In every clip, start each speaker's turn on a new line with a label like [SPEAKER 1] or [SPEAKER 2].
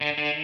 [SPEAKER 1] Hallo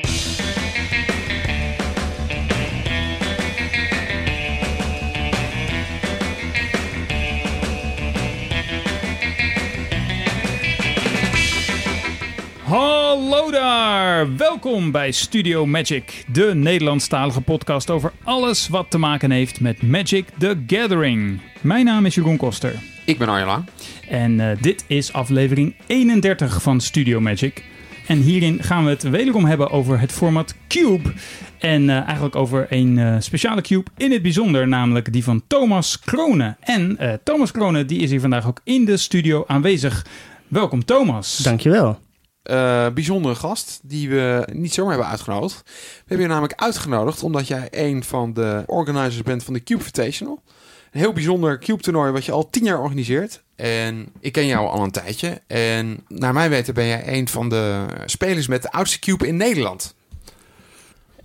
[SPEAKER 1] daar! Welkom bij Studio Magic, de Nederlandstalige podcast over alles wat te maken heeft met Magic the Gathering. Mijn naam is Jeroen Koster
[SPEAKER 2] Ik ben Arjela.
[SPEAKER 1] en eh, dit is aflevering 31 van Studio Magic. En hierin gaan we het wederom hebben over het format Cube. En eh, eigenlijk over een eh, speciale cube in het bijzonder, namelijk die van Thomas Kronen. En eh, Thomas Kronen die is hier vandaag ook in de studio aanwezig. Welkom Thomas.
[SPEAKER 3] Dankjewel.
[SPEAKER 2] Eh bijzondere gast die we niet zomaar hebben uitgenodigd. We hebben je namelijk uitgenodigd omdat jij een van de organizers bent van de Cube Invitational. Een heel bijzonder Cube toernooi wat je al tien jaar organiseert. En ik ken jou al een tijdje. En naar mijn weten ben jij een van de spelers met de oudste Cube in Nederland.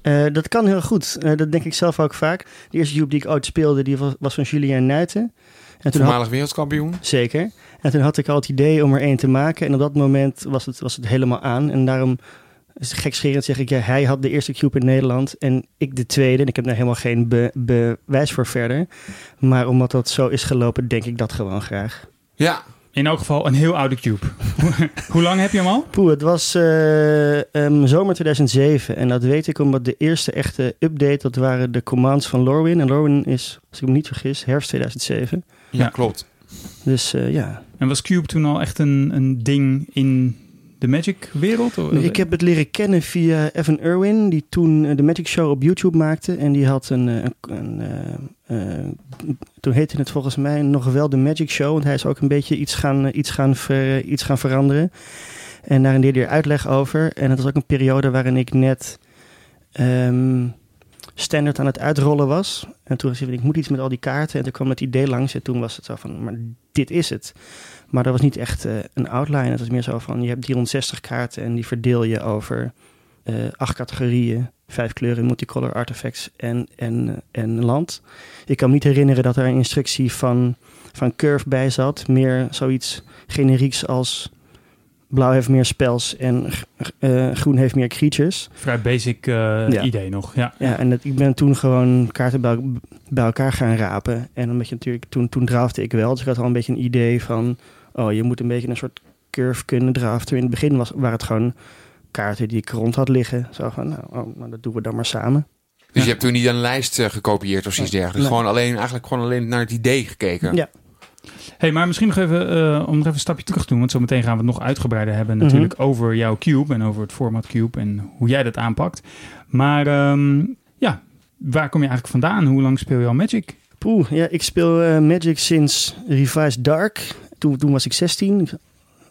[SPEAKER 3] Eh, dat kan heel goed. Eh, dat denk ik zelf ook vaak. De eerste Cube die ik ooit speelde, die was, was van Julien Nuiten. En toen had,
[SPEAKER 2] Voormalig wereldkampioen.
[SPEAKER 3] zeker. En toen had ik al het idee om er één te maken. En op dat moment was het, was het helemaal aan. En daarom, is het gekscherend zeg ik, ja, hij had de eerste Cube in Nederland. En ik de tweede. En ik heb daar helemaal geen be- bewijs voor verder. Maar omdat dat zo is gelopen, denk ik dat gewoon graag.
[SPEAKER 2] Ja,
[SPEAKER 1] In elk geval een heel oude cube. Hoe lang heb je hem al?
[SPEAKER 3] Poeh, het was eh, ehm, zomer 2007. En dat weet ik omdat de eerste echte update, dat waren de commands van Lorwyn. En Lorwyn is, als ik me niet vergis, herfst 2007.
[SPEAKER 2] ja,
[SPEAKER 1] Ja.
[SPEAKER 2] klopt.
[SPEAKER 3] Dus eh, ja.
[SPEAKER 1] En was Cube toen al echt een, een ding in de Magic-wereld? Of-
[SPEAKER 3] Ik heb het leren kennen via Evan Irwin, die toen eh, de Magic Show op YouTube maakte. En die had een. eh, een, een eh, toen heette het volgens mij nog wel de Magic Show. Want hij is ook een beetje iets gaan, iets gaan, ver- iets gaan veranderen. En daar deed hij uitleg over. En het was ook een periode waarin ik net. ehm, standaard aan het uitrollen was. En toen zei ik, ik moet iets met al die kaarten. En toen kwam het idee langs en toen was het zo van, maar dit is het. Maar dat was niet echt eh, een outline. Het was meer zo van, je hebt 360 kaarten en die verdeel je over eh, acht categorieën. Vijf kleuren, multicolor artifacts en, en, en land. Ik kan me niet herinneren dat er een instructie van, van Curve bij zat. Meer zoiets generieks als blauw heeft meer spells en eh, groen heeft meer creatures.
[SPEAKER 1] Vrij basic
[SPEAKER 3] Ja.
[SPEAKER 1] idee nog. Ja.
[SPEAKER 3] Ja, en dat, ik ben toen gewoon kaarten bij, bij elkaar gaan rapen. En omdat je natuurlijk, toen, toen drafte ik wel. Dus ik had al een beetje een idee van, oh, je moet een beetje een soort curve kunnen draften. In het begin was, waren het gewoon kaarten die ik rond had liggen. Zo van, nou, oh, nou dat doen we dan maar samen.
[SPEAKER 2] Dus
[SPEAKER 1] Ja.
[SPEAKER 2] je hebt toen niet een lijst eh, gekopieerd of iets dergelijks.
[SPEAKER 3] Nee.
[SPEAKER 2] Gewoon alleen, eigenlijk gewoon alleen naar het idee gekeken.
[SPEAKER 3] Ja.
[SPEAKER 1] Hey, maar misschien nog even, eh, om nog even een stapje terug te doen. Want zometeen gaan we het nog uitgebreider hebben
[SPEAKER 3] Mhm.
[SPEAKER 1] natuurlijk over jouw cube. En over het format cube en hoe jij dat aanpakt. Maar ehm, ja, waar kom je eigenlijk vandaan? Hoe lang speel je al Magic?
[SPEAKER 3] Poeh, ja, ik speel eh, Magic sinds Revised Dark. Toen, toen was ik 16.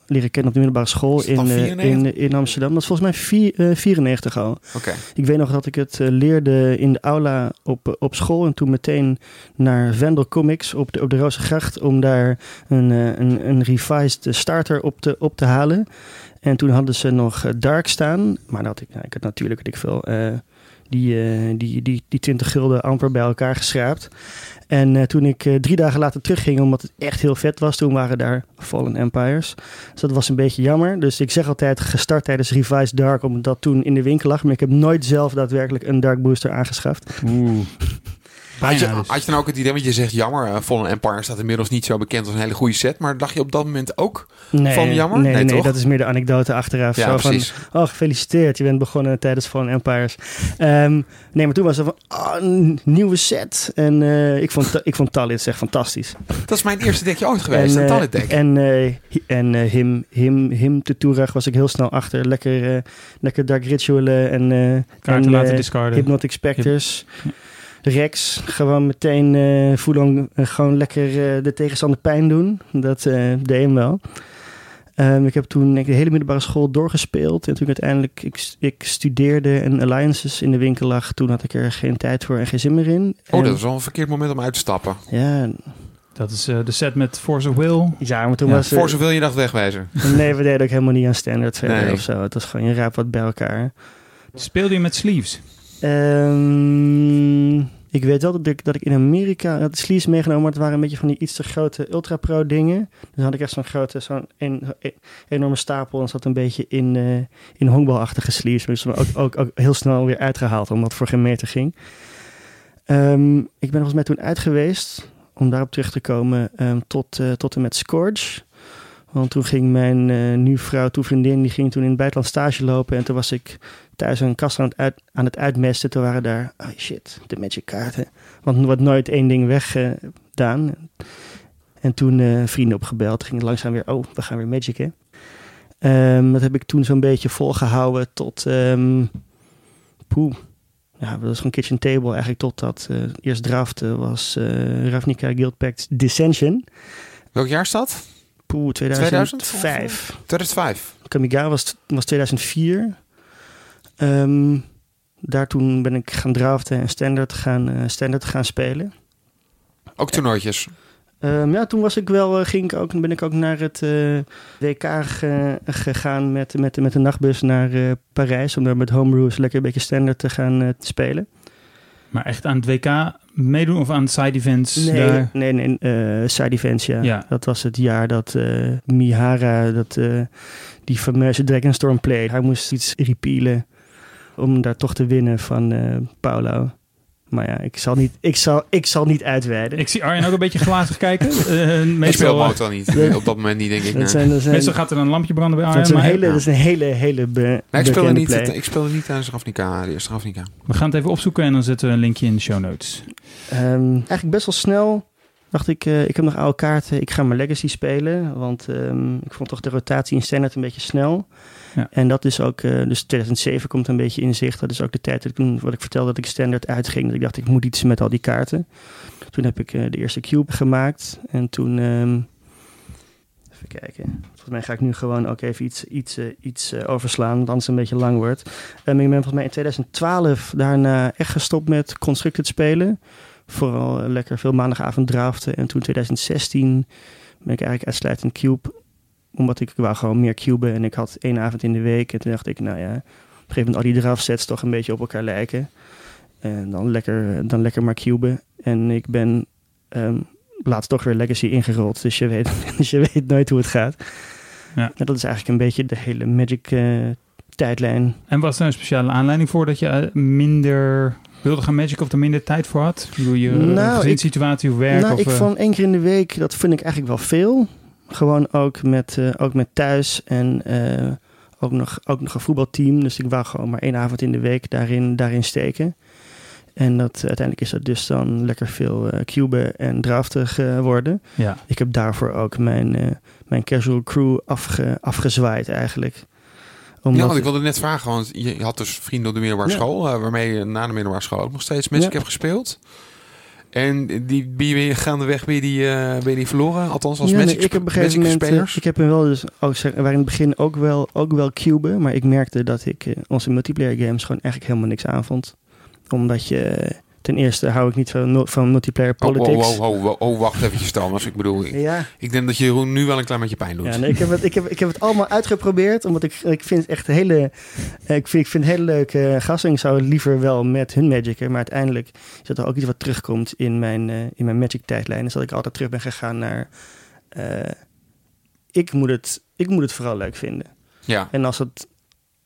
[SPEAKER 3] Leren kennen op de middelbare school in, eh,
[SPEAKER 2] 94?
[SPEAKER 3] in, in Amsterdam. Dat is volgens mij vier, eh, 94 al.
[SPEAKER 2] Oké.
[SPEAKER 3] Ik weet nog dat ik het eh, leerde in de aula op, eh, op school. En toen meteen naar Vendel Comics op de, op de Rozengracht. Om daar een, eh, een, een revised starter op te, op te halen. En toen hadden ze nog eh, Dark staan. Maar dat had ik, nou, ik had natuurlijk, weet ik veel, eh, die, eh, die, die, die 20 gulden amper bij elkaar geschraapt. En eh, toen ik eh, drie dagen later terugging, omdat het echt heel vet was, toen waren daar Fallen Empires. Dus dat was een beetje jammer. Dus ik zeg altijd gestart tijdens Revised Dark, omdat dat toen in de winkel lag. Maar ik heb nooit zelf daadwerkelijk een Dark Booster aangeschaft.
[SPEAKER 1] Oeh.
[SPEAKER 2] Had je,
[SPEAKER 1] Bijna dus.
[SPEAKER 2] had je dan ook het idee, want je zegt jammer, uh, Fallen Empire staat inmiddels niet zo bekend als een hele goede set, maar dacht je op dat moment ook?
[SPEAKER 3] Nee,
[SPEAKER 2] Van jammer?
[SPEAKER 3] Nee,
[SPEAKER 2] Nee,
[SPEAKER 3] nee,
[SPEAKER 2] toch?
[SPEAKER 3] dat is meer de anekdote achteraf.
[SPEAKER 2] Ja,
[SPEAKER 3] zo van,
[SPEAKER 2] precies.
[SPEAKER 3] oh, gefeliciteerd, je bent begonnen tijdens Fallen Empires. Ehm, nee, maar toen was er van, oh, een nieuwe set. En eh, ik vond, ik vond Talit echt fantastisch.
[SPEAKER 2] Dat is mijn eerste dekje ooit geweest,
[SPEAKER 3] en,
[SPEAKER 2] een
[SPEAKER 3] eh,
[SPEAKER 2] Talent deck.
[SPEAKER 3] En, eh, en eh, him, him, him was ik heel snel achter. Lekker, eh, lekker Dark Ritualen en, eh
[SPEAKER 1] Kaarten
[SPEAKER 3] en,
[SPEAKER 1] laten
[SPEAKER 3] eh,
[SPEAKER 1] discarden.
[SPEAKER 3] Hypnotic Specters. Rex, gewoon meteen eh voelen, gewoon lekker eh, de tegenstander pijn doen. Dat eh deed hem wel. Ehm, ik heb toen ik, de hele middelbare school doorgespeeld. En toen uiteindelijk ik, ik studeerde en Alliances in de winkel lag. Toen had ik er geen tijd voor en geen zin meer in.
[SPEAKER 2] Oh,
[SPEAKER 3] En-
[SPEAKER 2] dat is wel een verkeerd moment om uit te stappen.
[SPEAKER 3] Ja,
[SPEAKER 1] Dat is eh, de set met Force of Will.
[SPEAKER 3] ja, maar toen
[SPEAKER 1] Ja,
[SPEAKER 3] was... eh,
[SPEAKER 2] Voor zoveel je dacht wegwijzen.
[SPEAKER 3] Nee, we deden ook helemaal niet aan standaard verder
[SPEAKER 2] Nee.
[SPEAKER 3] of zo. Het was gewoon, je raapt wat bij elkaar.
[SPEAKER 1] Speelde je met sleeves?
[SPEAKER 3] Ehm, Ik weet wel dat ik, dat in Amerika had sleeves meegenomen, maar het waren een beetje van die iets te grote Ultra Pro dingen. Dus had ik echt zo'n grote, zo'n enorme stapel en zat een beetje in, eh in honkbalachtige sleeves. Dus ook, ook, ook heel snel weer uitgehaald, omdat het voor geen meter ging. Ehm, ik ben volgens mij toen uit geweest, om daarop terug te komen, ehm, tot, eh, tot en met Scourge. Want toen ging mijn eh nu vrouw, toen vriendin, die ging toen in het buitenland stage lopen. En toen was ik thuis een kast aan het, uit, aan het uitmesten. Toen waren daar, oh shit, de magic kaarten. Want er wordt nooit één ding weggedaan. en toen eh, vrienden opgebeld. Ging het langzaam weer, oh, we gaan weer magicen. Ehm dat heb ik toen zo'n beetje volgehouden tot, poeh. Ja, dat was gewoon kitchen table eigenlijk totdat eh eerst draften was eh Ravnica Guild Pact Dissension.
[SPEAKER 2] Welk jaar is dat?
[SPEAKER 3] Poeh, 2005.
[SPEAKER 2] 2005.
[SPEAKER 3] Kamigawa was, was 2004. Ehm, daar toen ben ik gaan draften en standard gaan, eh, standard gaan spelen.
[SPEAKER 2] Ook toernooitjes.
[SPEAKER 3] Ehm, ja, toen was ik wel, eh, ging ik ook, ben ik ook naar het eh, WK ge- gegaan met, met, met de nachtbus naar eh, Parijs. Om daar met homebrews lekker een beetje standard te gaan eh, spelen.
[SPEAKER 1] Maar echt aan het WK meedoen of aan side events?
[SPEAKER 3] Nee,
[SPEAKER 1] daar?
[SPEAKER 3] nee, nee eh, side events, ja.
[SPEAKER 1] Ja.
[SPEAKER 3] Dat was het jaar dat eh, Mihara, dat, eh, die fameuze Dragonstorm play, hij moest iets repealen om daar toch te winnen van eh Paulo. Maar ja, ik zal niet, ik zal, ik zal niet uitweiden.
[SPEAKER 1] Ik zie Arjen ook een beetje glazig kijken. Eh,
[SPEAKER 2] Ik speel
[SPEAKER 1] meestal,
[SPEAKER 2] motor niet. Op dat moment niet, denk ik.
[SPEAKER 3] dat,
[SPEAKER 2] nee.
[SPEAKER 3] zijn, dat, zijn,
[SPEAKER 1] meestal gaat er een lampje branden bij
[SPEAKER 3] dat,
[SPEAKER 1] Arjen.
[SPEAKER 3] is een
[SPEAKER 1] maar
[SPEAKER 3] hele,
[SPEAKER 2] ja.
[SPEAKER 3] dat is een hele, hele be,
[SPEAKER 2] Nee, ik speel er
[SPEAKER 3] bekende
[SPEAKER 2] niet,
[SPEAKER 3] play.
[SPEAKER 2] ik speel er niet tijdens Ravnica, de eerste.
[SPEAKER 1] We gaan het even opzoeken en dan zetten we een linkje in de show notes.
[SPEAKER 3] Ehm, eigenlijk best wel snel dacht ik, eh, ik heb nog oude kaarten, ik ga mijn Legacy spelen. Want ehm, ik vond toch de rotatie in Standard een beetje snel.
[SPEAKER 1] Ja.
[SPEAKER 3] En dat is ook, eh, dus 2007 komt een beetje in zicht. Dat is ook de tijd dat ik toen, wat ik vertelde, dat ik Standard uitging. Dat ik dacht, ik moet iets met al die kaarten. Toen heb ik eh, de eerste cube gemaakt. En toen, ehm, even kijken. Volgens mij ga ik nu gewoon ook even iets, iets, iets overslaan, want anders een beetje lang wordt. En ik ben volgens mij in 2012 daarna echt gestopt met Constructed spelen. Vooral eh, lekker veel maandagavond draften. En toen 2016 ben ik eigenlijk uitsluitend cube. Omdat ik, wou gewoon meer cuben. En ik had één avond in de week. En toen dacht ik, nou ja, op een gegeven moment al die draftsets toch een beetje op elkaar lijken. En dan lekker, dan lekker maar cuben. En ik ben ehm, laatst toch weer Legacy ingerold. Dus je weet, dus je weet nooit hoe het gaat.
[SPEAKER 1] Ja.
[SPEAKER 3] En dat is eigenlijk een beetje de hele Magic eh, tijdlijn.
[SPEAKER 1] En was er een speciale aanleiding voor dat je eh, minder wilde gaan magic of er minder tijd voor had? Bedoel, je
[SPEAKER 3] Nou,
[SPEAKER 1] gezinssituatie of werk?
[SPEAKER 3] nou,
[SPEAKER 1] of,
[SPEAKER 3] ik
[SPEAKER 1] eh,
[SPEAKER 3] van één keer in de week, dat vind ik eigenlijk wel veel. Gewoon ook met, eh, ook met thuis en eh, ook, nog, ook nog een voetbalteam. Dus ik wou gewoon maar één avond in de week daarin, daarin steken. En dat, uiteindelijk is dat dus dan lekker veel eh cuben en draften geworden.
[SPEAKER 1] ja.
[SPEAKER 3] Ik heb daarvoor ook mijn, eh, mijn casual crew afge, afgezwaaid eigenlijk.
[SPEAKER 2] Ja, want ik wilde net vragen, want je, had dus vrienden op de middelbare
[SPEAKER 3] Ja.
[SPEAKER 2] school, eh, waarmee je na de middelbare school ook nog steeds Magic
[SPEAKER 3] Ja.
[SPEAKER 2] hebt gespeeld. En die ben je weer gaandeweg ben je die, eh, ben je die verloren, althans als
[SPEAKER 3] Ja, nee, ik heb op een gegeven moment, eh,
[SPEAKER 2] spelers.
[SPEAKER 3] ik heb hem wel dus ook zeg, waar in het begin ook wel, ook wel cuben, maar ik merkte dat ik onze multiplayer games gewoon eigenlijk helemaal niks aanvond. Omdat je, ten eerste hou ik niet van, van multiplayer
[SPEAKER 2] Oh,
[SPEAKER 3] politics.
[SPEAKER 2] oh, oh, oh, oh, wacht eventjes Thomas. Ik bedoel, ik,
[SPEAKER 3] Ja,
[SPEAKER 2] ik denk dat je Jeroen nu wel een klein beetje pijn doet.
[SPEAKER 3] ja nee, ik, heb het, ik, heb, ik heb het allemaal uitgeprobeerd, omdat ik, ik vind het echt een hele, ik vind, ik vind het hele leuke gasten. Ik zou liever wel met hun Magic'er, maar uiteindelijk is dat er ook iets wat terugkomt in mijn, eh, in mijn Magic tijdlijn. Is dat ik altijd terug ben gegaan naar, eh, ik, moet het, ik moet het vooral leuk vinden.
[SPEAKER 2] Ja,
[SPEAKER 3] En als, het,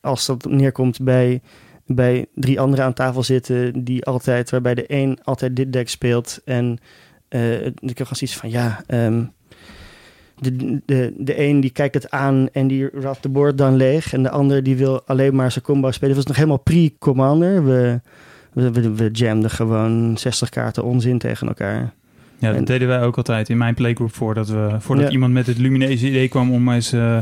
[SPEAKER 3] als dat neerkomt bij, bij drie anderen aan tafel zitten, die altijd, waarbij de een altijd dit deck speelt. En eh ik heb zoiets van ja. ehm, de, de, de een die kijkt het aan en die raft de board dan leeg. En de ander die wil alleen maar zijn combo spelen. Het was nog helemaal pre-commander. We, we, we jamden gewoon 60 kaarten onzin tegen elkaar.
[SPEAKER 1] Ja, dat
[SPEAKER 3] En-
[SPEAKER 1] deden wij ook altijd in mijn playgroup voordat, we, voordat
[SPEAKER 3] Ja.
[SPEAKER 1] iemand met het lumineuze idee kwam om eens eh,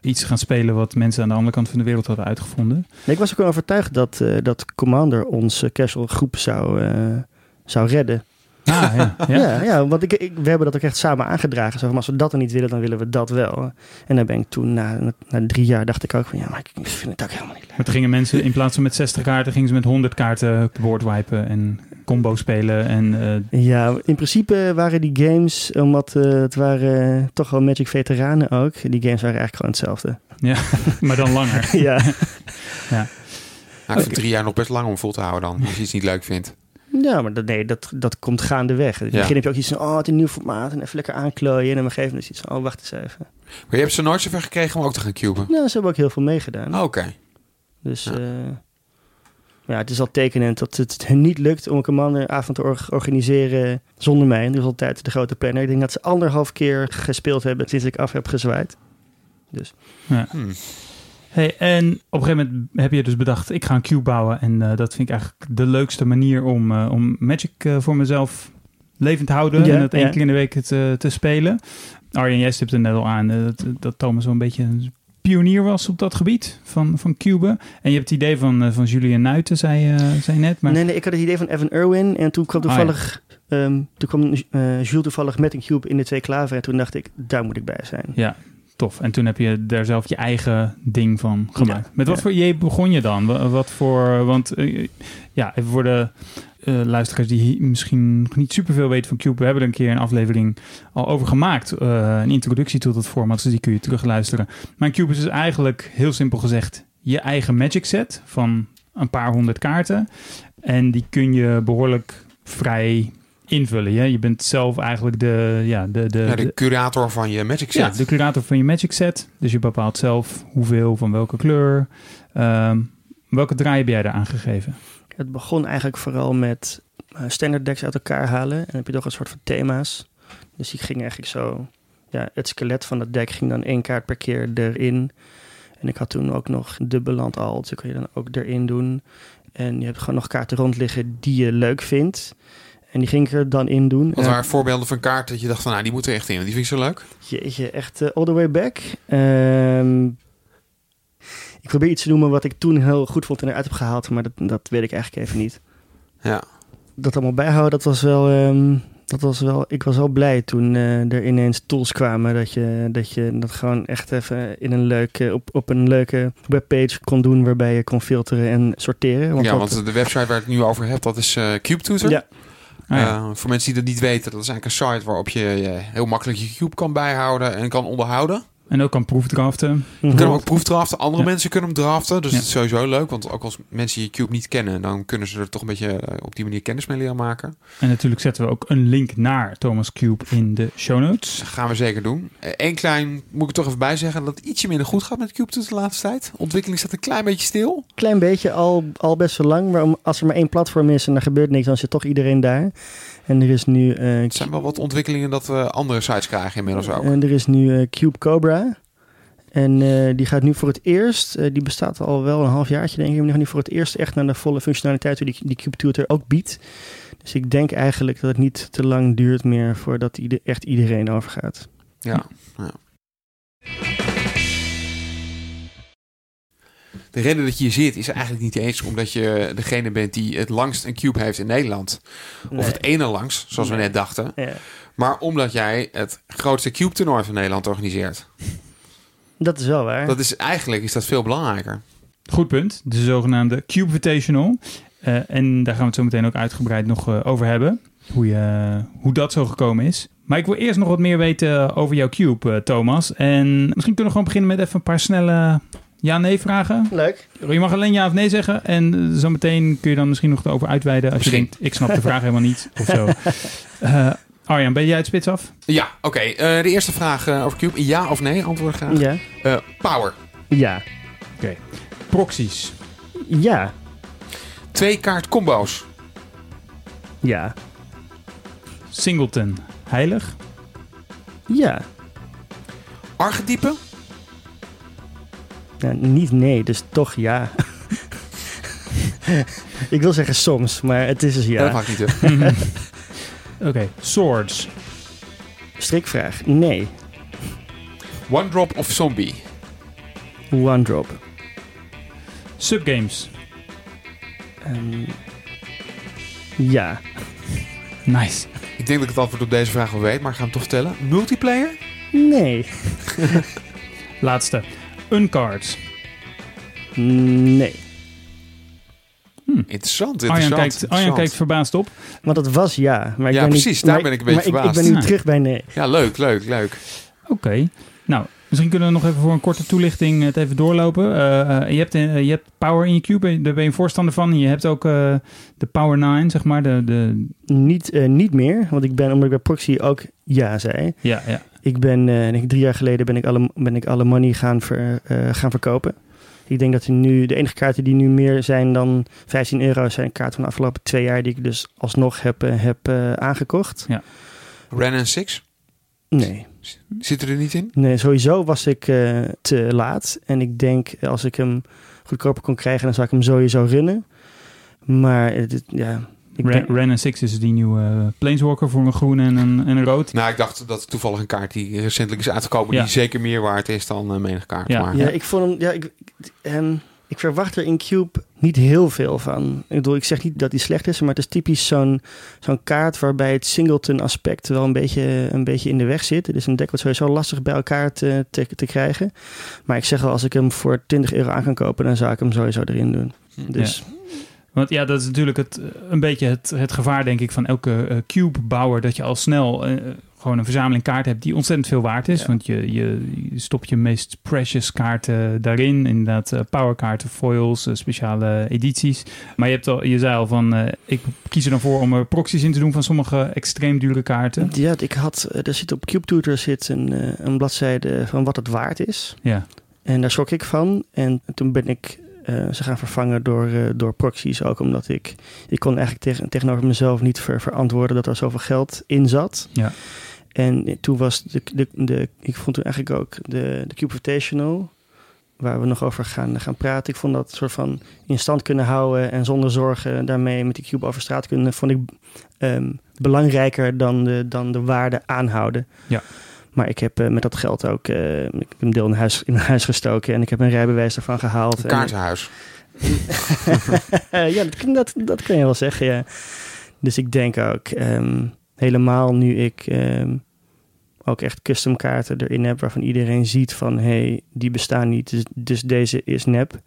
[SPEAKER 1] iets te gaan spelen wat mensen aan de andere kant van de wereld hadden uitgevonden.
[SPEAKER 3] Nee, ik was ook wel overtuigd dat, eh, dat Commander onze casual groep zou, eh, zou redden.
[SPEAKER 1] Ah, ja. ja.
[SPEAKER 3] Ja, ja, want ik, ik, we hebben dat ook echt samen aangedragen. Zo van, als we dat dan niet willen, dan willen we dat wel. En dan ben ik toen, na, na drie jaar, dacht ik ook van... ja, maar ik vind het ook helemaal niet leuk.
[SPEAKER 1] Maar toen gingen mensen in plaats van met 60 kaarten, gingen ze met 100 kaarten het board wipen en combo spelen. En eh,
[SPEAKER 3] Ja, in principe waren die games, omdat eh, het waren eh, toch wel Magic veteranen ook... die games waren eigenlijk gewoon hetzelfde.
[SPEAKER 1] maar dan langer.
[SPEAKER 3] ja.
[SPEAKER 2] Nou, ik vind drie jaar nog best lang om vol te houden dan, als je iets niet leuk vindt.
[SPEAKER 3] Ja, maar dat, nee, dat, dat komt gaandeweg. In het
[SPEAKER 2] Ja.
[SPEAKER 3] begin heb je ook iets van, oh, het is een nieuw formaat. En even lekker aanklooien. En op een gegeven moment is iets van, oh, wacht eens even.
[SPEAKER 2] Maar je hebt ze nooit zover gekregen om ook te gaan cuben?
[SPEAKER 3] Nou, ze hebben ook heel veel meegedaan.
[SPEAKER 2] Oh, Oké.
[SPEAKER 3] Dus
[SPEAKER 2] Ja.
[SPEAKER 3] Ja. ja, het is al tekenend dat het hen niet lukt om een commanderavond te or- organiseren zonder mij. En dus altijd de grote planner. Ik denk dat ze anderhalf keer gespeeld hebben sinds ik af heb gezwaaid.
[SPEAKER 2] Hm.
[SPEAKER 1] Hey, en op een gegeven moment heb je dus bedacht, ik ga een cube bouwen. En eh, dat vind ik eigenlijk de leukste manier om, eh, om Magic eh, voor mezelf levend te houden.
[SPEAKER 3] Ja,
[SPEAKER 1] en dat één
[SPEAKER 3] ja.
[SPEAKER 1] keer in de week te, te spelen. Arjen, jij stipt er net al aan dat, dat Thomas wel een beetje een pionier was op dat gebied van, van cuben. En je hebt het idee van, eh, van Julian Nuiten, zei, eh zei je net. Maar
[SPEAKER 3] Nee, nee, ik had het idee van Evan Irwin. En toen kwam
[SPEAKER 1] Ah, ja.
[SPEAKER 3] toevallig, ehm, toen kwam eh, Jules toevallig met een cube in de twee klaver. En toen dacht ik, daar moet ik bij zijn.
[SPEAKER 1] ja, tof. En toen heb je daar zelf je eigen ding van gemaakt.
[SPEAKER 3] Ja,
[SPEAKER 1] Met wat
[SPEAKER 3] ja.
[SPEAKER 1] voor idee begon je dan? Wa- Wat voor, want ja, even voor de eh, luisteraars die misschien nog niet superveel weten van Cube. We hebben er een keer een aflevering al over gemaakt. eh, een introductie tot het format, dus die kun je terugluisteren. Maar Cube is dus eigenlijk, heel simpel gezegd, je eigen Magic set van een paar honderd kaarten. En die kun je behoorlijk vrij invullen. Ja? Je bent zelf eigenlijk de, ja, de, de,
[SPEAKER 2] Ja, de curator van je Magic
[SPEAKER 1] ja,
[SPEAKER 2] set.
[SPEAKER 1] de curator van je Magic set. Dus je bepaalt zelf hoeveel van welke kleur. Ehm, welke draai heb jij daar aangegeven?
[SPEAKER 3] Het begon eigenlijk vooral met eh, standard decks uit elkaar halen. En dan heb je toch een soort van thema's. Dus die ging eigenlijk zo... Ja, het skelet van het deck ging dan één kaart per keer erin. En ik had toen ook nog dubbeland al. Dus kon je dan ook erin doen. En je hebt gewoon nog kaarten rond liggen die je leuk vindt. En die ging ik er dan in doen.
[SPEAKER 2] Wat waren voorbeelden van kaarten dat je dacht van, nou, die moet er echt in. want Die vind ik zo leuk.
[SPEAKER 3] Jeetje, echt eh, all the way back. Ehm, ik probeer iets te noemen wat ik toen heel goed vond en eruit heb gehaald. Maar dat, dat weet ik eigenlijk even niet.
[SPEAKER 2] Ja.
[SPEAKER 3] dat allemaal bijhouden, dat was wel. ehm, dat was wel ik was wel blij toen eh, er ineens tools kwamen. Dat je, dat je dat gewoon echt even in een leuke, op, op een leuke webpage kon doen. Waarbij je kon filteren en sorteren.
[SPEAKER 2] ja,
[SPEAKER 3] dat-
[SPEAKER 2] want de website waar ik het nu over heb, dat is eh CubeTutor.
[SPEAKER 3] Ja.
[SPEAKER 1] Ah, ja.
[SPEAKER 2] Eh, voor mensen die dat niet weten, dat is eigenlijk een site waarop je eh, heel makkelijk je cube kan bijhouden en kan onderhouden.
[SPEAKER 1] En ook kan proefdraften.
[SPEAKER 3] Mhm.
[SPEAKER 2] Je kunt hem ook proefdraften, andere
[SPEAKER 1] Ja.
[SPEAKER 2] mensen kunnen hem draften. Dus
[SPEAKER 1] Ja.
[SPEAKER 2] het is sowieso leuk, want ook als mensen je cube niet kennen, dan kunnen ze er toch een beetje eh, op die manier kennis mee leren maken.
[SPEAKER 1] En natuurlijk zetten we ook een link naar Thomas Cube in de show notes.
[SPEAKER 2] Dat gaan we zeker doen. Eén klein, moet ik toch even bij zeggen, dat het ietsje minder goed gaat met CubeTutor de laatste tijd. Ontwikkeling staat een klein beetje stil.
[SPEAKER 3] Klein beetje, al, al best wel lang. Maar om- als er maar één platform is en er gebeurt niks, dan zit toch iedereen daar. En er is nu, eh,
[SPEAKER 2] Er zijn wel wat ontwikkelingen dat we andere sites krijgen inmiddels ook.
[SPEAKER 3] En er is nu eh, Cube Cobra. En eh, die gaat nu voor het eerst, eh, die bestaat al wel een halfjaartje denk ik, maar die gaat nu voor het eerst echt naar de volle functionaliteit die die Cube Tutor ook biedt. Dus ik denk eigenlijk dat het niet te lang duurt meer voordat ieder, echt iedereen overgaat.
[SPEAKER 2] Ja. ja. De reden dat je hier zit is eigenlijk niet eens omdat je degene bent die het langst een cube heeft in Nederland. Of het ene langst, zoals we net dachten.
[SPEAKER 3] Ja,
[SPEAKER 2] Maar omdat jij het grootste cube toernooi van Nederland organiseert.
[SPEAKER 3] dat is wel waar.
[SPEAKER 2] Dat is eigenlijk is dat veel belangrijker.
[SPEAKER 1] Goed punt. De zogenaamde Cube Invitational. Eh, en daar gaan we het zo meteen ook uitgebreid nog eh, over hebben. Hoe, je, hoe dat zo gekomen is. Maar ik wil eerst nog wat meer weten over jouw Cube, eh, Thomas. En misschien kunnen we gewoon beginnen met even een paar snelle ja-nee vragen.
[SPEAKER 3] Leuk.
[SPEAKER 1] Je mag alleen ja of nee zeggen. En eh, zo meteen kun je dan misschien nog erover uitweiden. Als je denkt, ik snap de vraag helemaal niet. Of zo. Eh, Arjan, ben jij het spits af?
[SPEAKER 2] Ja, oké. eh, de eerste vraag eh, over cube. Ja of nee? Antwoord graag.
[SPEAKER 3] Ja.
[SPEAKER 2] Eh, power.
[SPEAKER 3] Ja.
[SPEAKER 1] Proxies.
[SPEAKER 3] Ja.
[SPEAKER 2] Twee kaart combo's.
[SPEAKER 3] Ja.
[SPEAKER 1] Singleton. Heilig.
[SPEAKER 3] Ja.
[SPEAKER 2] Archetypen.
[SPEAKER 3] Nou, niet nee, dus toch ja. ik wil zeggen soms, maar het is dus
[SPEAKER 2] Dat
[SPEAKER 3] ja.
[SPEAKER 2] mag niet. hè.
[SPEAKER 1] Oké. Swords.
[SPEAKER 3] Strikvraag. Nee.
[SPEAKER 2] One drop of zombie.
[SPEAKER 3] One drop.
[SPEAKER 1] Subgames.
[SPEAKER 3] Ehm, ja.
[SPEAKER 1] Nice.
[SPEAKER 2] Ik denk dat ik het antwoord op deze vraag wel weet, maar ik ga hem toch vertellen. Multiplayer?
[SPEAKER 3] Nee.
[SPEAKER 1] Laatste. Uncards.
[SPEAKER 3] Nee.
[SPEAKER 2] Interessant, interessant.
[SPEAKER 1] Arjan kijkt,
[SPEAKER 2] interessant.
[SPEAKER 1] Arjan kijkt verbaasd op.
[SPEAKER 3] Want het was ja. Maar ik
[SPEAKER 2] Ja,
[SPEAKER 3] ben
[SPEAKER 2] precies,
[SPEAKER 3] Niet,
[SPEAKER 2] daar
[SPEAKER 3] maar-
[SPEAKER 2] ben ik een beetje
[SPEAKER 3] maar ik, ik
[SPEAKER 2] verbaasd.
[SPEAKER 3] ben nu
[SPEAKER 1] Ja.
[SPEAKER 3] terug bij nee.
[SPEAKER 2] Ja, leuk, leuk, leuk.
[SPEAKER 1] Oké. Nou, Misschien kunnen we nog even voor een korte toelichting het even doorlopen. Uh, je, hebt, je hebt Power in je cube, daar ben je een voorstander van. Je hebt ook de Power 9, zeg maar. De, de...
[SPEAKER 3] Niet, niet meer, want ik ben, omdat ik bij Proxy ook ja zei.
[SPEAKER 1] Ja, ja.
[SPEAKER 3] Ik ben, denk drie jaar geleden ben ik alle, ben ik alle money gaan, ver, gaan verkopen. Ik denk dat er nu de enige kaarten die nu meer zijn dan 15 euro zijn kaarten van de afgelopen twee jaar die ik dus alsnog heb, heb aangekocht.
[SPEAKER 1] Ja.
[SPEAKER 2] Ren en Six?
[SPEAKER 3] Nee.
[SPEAKER 2] Zit er niet in?
[SPEAKER 3] Nee, sowieso was ik uh, te laat. En ik denk, als ik hem goedkoper kon krijgen, dan zou ik hem sowieso runnen. Maar het, ja,
[SPEAKER 1] ik Ren, denk... Ren 6 is die nieuwe uh, Planeswalker voor een groen en een, en een rood.
[SPEAKER 2] Nou, ik dacht dat toevallig een kaart die recentelijk is uitgekomen... die zeker meer waard is dan uh, menig kaart.
[SPEAKER 3] Ja,
[SPEAKER 2] maar,
[SPEAKER 3] ja, ik vond hem... Ja, ik, en ik verwacht er in Cube niet heel veel van. Ik bedoel, ik zeg niet dat hij slecht is, maar het is typisch zo'n zo'n kaart waarbij het singleton aspect wel een beetje, een beetje in de weg zit. Het is een deck wat sowieso lastig bij elkaar te, te, te krijgen. Maar ik zeg wel, als ik hem voor 20 euro aan kan kopen, dan zou ik hem sowieso erin doen.
[SPEAKER 1] Hm.
[SPEAKER 3] Dus...
[SPEAKER 1] Want ja, dat is natuurlijk het, een beetje het, het gevaar, denk ik, van elke uh, cube-bouwer. Dat je al snel uh, gewoon een verzameling kaarten hebt die ontzettend veel waard is. Want je, je, stopt je meest precious kaarten daarin. Inderdaad, uh, powerkaarten, foils, speciale edities. Maar je, hebt al, je zei al van, ik kies er dan voor om er proxies in te doen van sommige extreem dure kaarten.
[SPEAKER 3] Ja, ik had, er zit op CubeTutor zit een, een bladzijde van wat het waard is.
[SPEAKER 1] Ja.
[SPEAKER 3] En daar schrok ik van. En toen ben ik uh, ze gaan vervangen door, uh, door proxies. Ook omdat ik, ik kon eigenlijk tegen, tegenover mezelf niet ver, verantwoorden dat er zoveel geld in zat.
[SPEAKER 1] Ja.
[SPEAKER 3] En toen was de, de, de, ik vond toen eigenlijk ook de, de Cube Invitational, waar we nog over gaan, gaan praten. Ik vond dat soort van in stand kunnen houden en zonder zorgen daarmee met die Cube over straat kunnen, vond ik um, belangrijker dan de, dan de waarde aanhouden.
[SPEAKER 1] Ja.
[SPEAKER 3] Maar ik heb uh, met dat geld ook ik heb een deel in huis, in huis gestoken en ik heb een rijbewijs ervan gehaald.
[SPEAKER 2] Een kaartenhuis.
[SPEAKER 3] ja, dat, dat, dat kan je wel zeggen, ja. Dus ik denk ook, um, helemaal nu ik um, ook echt custom kaarten erin heb waarvan iedereen ziet van hé, hey, die bestaan niet, dus, dus, deze is nep.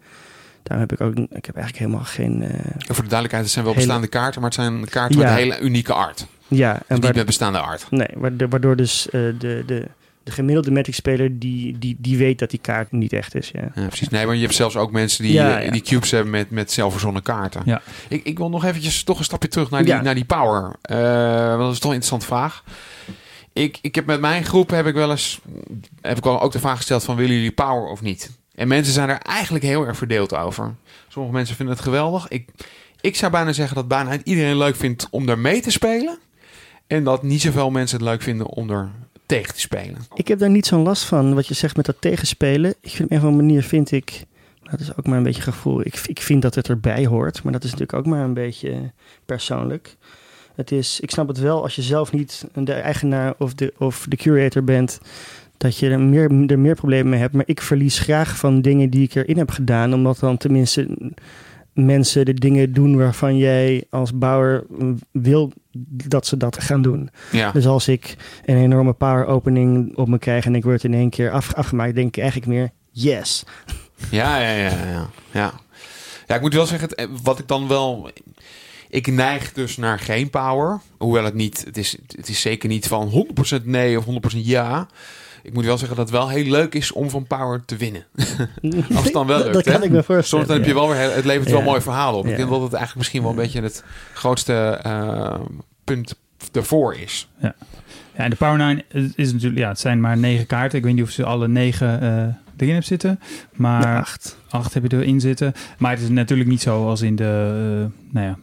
[SPEAKER 3] Daar heb ik ook, ik heb eigenlijk helemaal geen. Uh,
[SPEAKER 2] voor de duidelijkheid, het zijn wel bestaande hele... kaarten, maar het zijn kaarten ja. met een hele unieke art.
[SPEAKER 3] Ja, en
[SPEAKER 2] dus niet met bestaande art.
[SPEAKER 3] Nee, waardoor dus uh, de, de, de gemiddelde Magic-speler die, die, die weet dat die kaart niet echt is. Ja.
[SPEAKER 2] ja, precies. Nee, maar je hebt zelfs ook mensen die, ja, ja. die cubes hebben met, met zelfverzonnen kaarten.
[SPEAKER 1] Ja.
[SPEAKER 2] Ik, ik wil nog eventjes toch een stapje terug naar die, naar die power. Uh, want dat is toch een interessante vraag. Ik, ik heb met mijn groep heb ik wel eens heb ik wel ook de vraag gesteld van willen jullie power of niet? En mensen zijn er eigenlijk heel erg verdeeld over. Sommige mensen vinden het geweldig. Ik, ik zou bijna zeggen dat bijna iedereen leuk vindt om er mee te spelen. En dat niet zoveel mensen het leuk vinden om er tegen te spelen.
[SPEAKER 3] Ik heb daar niet zo'n last van, wat je zegt met dat tegenspelen. Ik vind op een of andere manier vind ik, dat is ook maar een beetje gevoel. Ik, ik vind dat het erbij hoort, maar dat is natuurlijk ook maar een beetje persoonlijk. Het is, ik snap het wel als je zelf niet de eigenaar of de, of de curator bent, dat je er meer, er meer problemen mee hebt. Maar ik verlies graag van dingen die ik erin heb gedaan, omdat dan tenminste mensen de dingen doen waarvan jij als bouwer wil dat ze dat gaan doen.
[SPEAKER 2] Ja.
[SPEAKER 3] Dus als ik een enorme power opening op me krijg en ik word in één keer af, afgemaakt, denk ik eigenlijk meer yes.
[SPEAKER 2] Ja, ja, ja, ja, ja. Ja, ik moet wel zeggen, wat ik dan wel ik neig dus naar geen power. Hoewel het niet, het is, het is zeker niet van 100% nee of 100% ja. Ik moet wel zeggen dat het wel heel leuk is om van power te winnen. Als het dan wel lukt.
[SPEAKER 3] dat kan ik me voorstellen.
[SPEAKER 2] Soms dan heb je wel weer, het levert wel mooi verhalen op. Ik denk dat het eigenlijk misschien wel een beetje het grootste uh, punt ervoor is.
[SPEAKER 1] Ja. ja, en de Power 9 is natuurlijk, ja, het zijn maar negen kaarten. Ik weet niet of ze alle negen uh, erin hebben zitten. Maar
[SPEAKER 3] ja, acht.
[SPEAKER 1] acht heb je erin zitten. Maar het is natuurlijk niet zo als in de, uh, nou ja,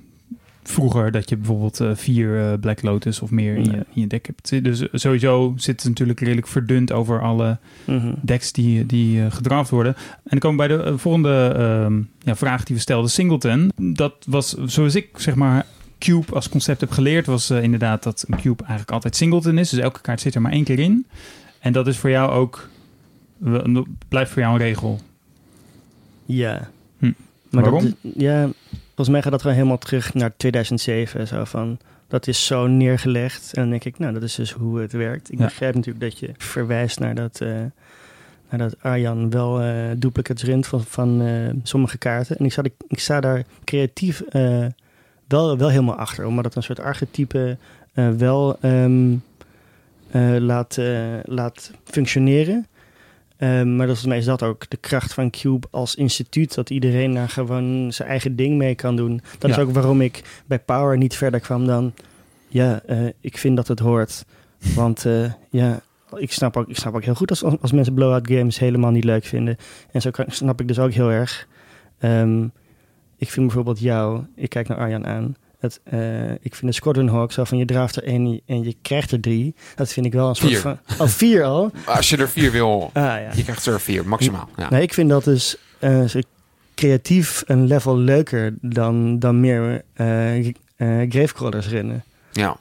[SPEAKER 1] vroeger dat je bijvoorbeeld uh, vier uh, Black Lotus of meer in, je, in je deck hebt. Dus sowieso zit het natuurlijk redelijk verdund over alle mm -hmm. decks die, die uh, gedraft worden. En dan komen we bij de volgende ehm, ja, vraag die we stelden. Singleton, dat was zoals ik zeg maar Cube als concept heb geleerd, was inderdaad dat een Cube eigenlijk altijd Singleton is. Dus elke kaart zit er maar één keer in. En dat is voor jou ook, blijft voor jou een regel.
[SPEAKER 3] Ja.
[SPEAKER 1] Hm.
[SPEAKER 3] Maar
[SPEAKER 1] Waarom?
[SPEAKER 3] Dat, ja, Volgens mij gaat dat gewoon helemaal terug naar 2007. Zo van, dat is zo neergelegd. En dan denk ik, nou, dat is dus hoe het werkt. Ik ja. begrijp natuurlijk dat je verwijst naar dat, uh, naar dat Arjan wel uh, duplicates rint van, van uh, sommige kaarten. En ik sta, ik sta daar creatief wel, wel helemaal achter. Omdat het een soort archetype wel um, laat, laat functioneren. Ehm, maar volgens mij is dat ook de kracht van Cube als instituut. Dat iedereen daar gewoon zijn eigen ding mee kan doen. Dat
[SPEAKER 1] Ja.
[SPEAKER 3] is ook waarom ik bij Power niet verder kwam dan... Ja, eh, ik vind dat het hoort. Want eh, ja, ik snap, ook, ik snap ook heel goed als, als mensen blowout games helemaal niet leuk vinden. En zo kan, snap ik dus ook heel erg. Ehm, ik vind bijvoorbeeld jou, ik kijk naar Arjan aan. Het, eh, ik vind de Squadron Hawk zo van je draaft er één en je krijgt er drie. Dat vind ik wel een soort
[SPEAKER 2] Vier.
[SPEAKER 3] van... Oh, vier al?
[SPEAKER 2] Als je er vier wil,
[SPEAKER 3] Ah ja.
[SPEAKER 2] je krijgt er vier, maximaal. Ja.
[SPEAKER 3] Nee, ik vind dat dus eh, creatief een level leuker dan, dan meer eh, eh, gravecrawlers rennen.
[SPEAKER 2] ja.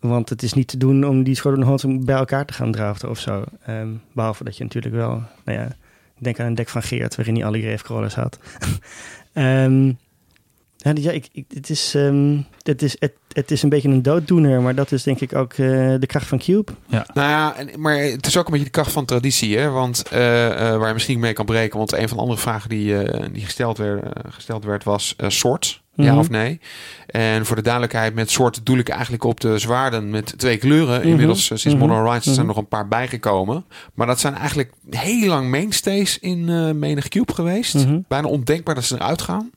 [SPEAKER 3] Want het is niet te doen om die Squadron bij elkaar te gaan draften of zo. Ehm, behalve dat je natuurlijk wel, nou ja, denk aan een deck van Geert waarin hij alle gravecrawlers had. Ehm, ja, ja ik, ik, het, is, ehm, het, is, het, het is een beetje een dooddoener, maar dat is denk ik ook eh, de kracht van Cube.
[SPEAKER 2] Nou ja, en, maar het is ook een beetje de kracht van traditie, hè? Want eh, eh, waar je misschien mee kan breken, want een van de andere vragen die, eh, die gesteld, werd, gesteld werd was eh soort, ja
[SPEAKER 3] Mhm.
[SPEAKER 2] of nee? En voor de duidelijkheid, met soort doel ik eigenlijk op de zwaarden met twee kleuren.
[SPEAKER 3] Mhm.
[SPEAKER 2] Inmiddels sinds
[SPEAKER 3] Mhm.
[SPEAKER 2] Modern Horizons zijn er
[SPEAKER 3] Mhm.
[SPEAKER 2] nog een paar bijgekomen. Maar dat zijn eigenlijk heel lang mainstays in eh menig cube geweest.
[SPEAKER 3] Mhm.
[SPEAKER 2] Bijna ondenkbaar dat ze eruit gaan.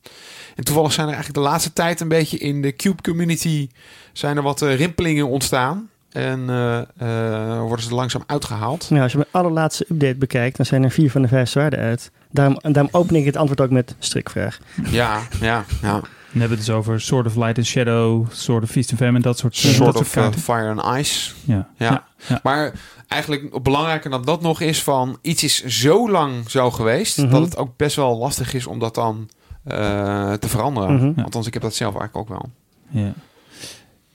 [SPEAKER 2] En toevallig zijn er eigenlijk de laatste tijd een beetje in de Cube community zijn er wat eh, rimpelingen ontstaan. En eh, eh, worden ze langzaam uitgehaald.
[SPEAKER 3] Nou, als je mijn allerlaatste update bekijkt, dan zijn er vier van de vijf zwaarden uit. Daarom, en daarom open ik het antwoord ook met strikvraag.
[SPEAKER 2] Ja, ja, ja.
[SPEAKER 1] Dan hebben we het dus over Sword of Light and Shadow, Sword of Feast and Famine, dat soort,
[SPEAKER 2] Soort
[SPEAKER 1] dat
[SPEAKER 2] of
[SPEAKER 1] soort
[SPEAKER 2] fire and ice.
[SPEAKER 1] ja.
[SPEAKER 2] Ja.
[SPEAKER 1] ja.
[SPEAKER 2] Maar eigenlijk belangrijker dan dat nog is van iets is zo lang zo geweest
[SPEAKER 3] Mhm.
[SPEAKER 2] dat het ook best wel lastig is om dat dan te veranderen.
[SPEAKER 3] Mhm.
[SPEAKER 2] Althans, ik heb dat zelf eigenlijk ook wel.
[SPEAKER 1] Ja.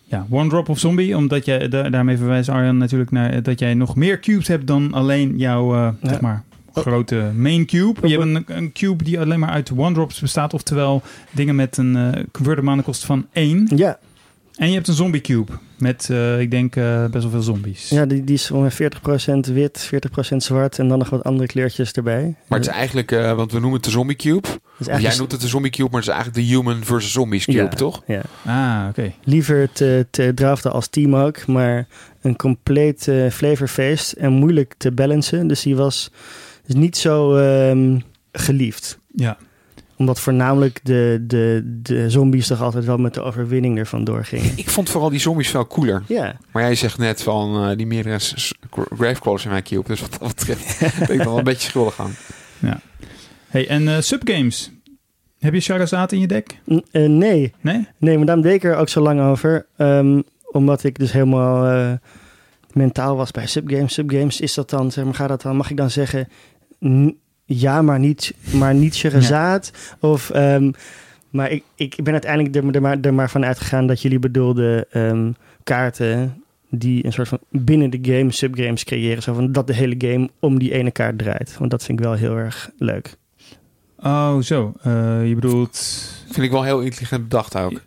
[SPEAKER 1] Ja, One Drop of Zombie, omdat jij da- daarmee verwijst Arjan natuurlijk naar eh, dat jij nog meer cubes hebt dan alleen jouw eh,
[SPEAKER 3] Ja.
[SPEAKER 1] zeg maar grote main cube. Je hebt een, een cube die alleen maar uit one drops bestaat, oftewel dingen met een eh converter mana kost van 1.
[SPEAKER 3] Ja,
[SPEAKER 1] En je hebt een zombie cube met, eh, ik denk, eh, best wel veel zombies.
[SPEAKER 3] ja die, die is ongeveer 40% wit, 40% zwart en dan nog wat andere kleurtjes erbij.
[SPEAKER 2] Maar het is eigenlijk, eh, want we noemen het de Zombie Cube. Of jij
[SPEAKER 3] eigenlijk-
[SPEAKER 2] noemt het de Zombie Cube, maar het is eigenlijk de Human versus Zombies Cube,
[SPEAKER 3] Ja.
[SPEAKER 2] toch?
[SPEAKER 3] Ja.
[SPEAKER 1] Ah, oké.
[SPEAKER 3] Liever te, te draften als team ook, maar een compleet eh flavorfeest en moeilijk te balancen. Dus die was dus niet zo ehm, geliefd.
[SPEAKER 1] Ja.
[SPEAKER 3] Omdat voornamelijk de, de, de zombies toch altijd wel met de overwinning ervan doorgingen.
[SPEAKER 2] Ik vond vooral die zombies veel cooler.
[SPEAKER 3] Ja,
[SPEAKER 2] Maar jij zegt net van eh, die meerdere gravecrawlers in mijn cube. Dus wat dat betreft ben ik dan wel een beetje schuldig aan.
[SPEAKER 1] Hey, en eh, subgames. Heb je Charizard in je deck?
[SPEAKER 3] N- eh, nee.
[SPEAKER 1] Nee?
[SPEAKER 3] Nee, maar daarom deed ik er ook zo lang over. Ehm, omdat ik dus helemaal eh, mentaal was bij subgames. Subgames, is dat dan, zeg maar, gaat dat dan, mag ik dan zeggen, ja, maar niet, maar niet Sherazade? Of, ehm, maar ik, ik ben uiteindelijk er, er, maar, er maar van uitgegaan dat jullie bedoelden ehm, kaarten die een soort van binnen de game subgames creëren. Zo van dat de hele game om die ene kaart draait. Want dat vind ik wel heel erg leuk.
[SPEAKER 1] Oh, zo. Eh, je bedoelt...
[SPEAKER 2] Vind ik wel heel intelligent bedacht ook.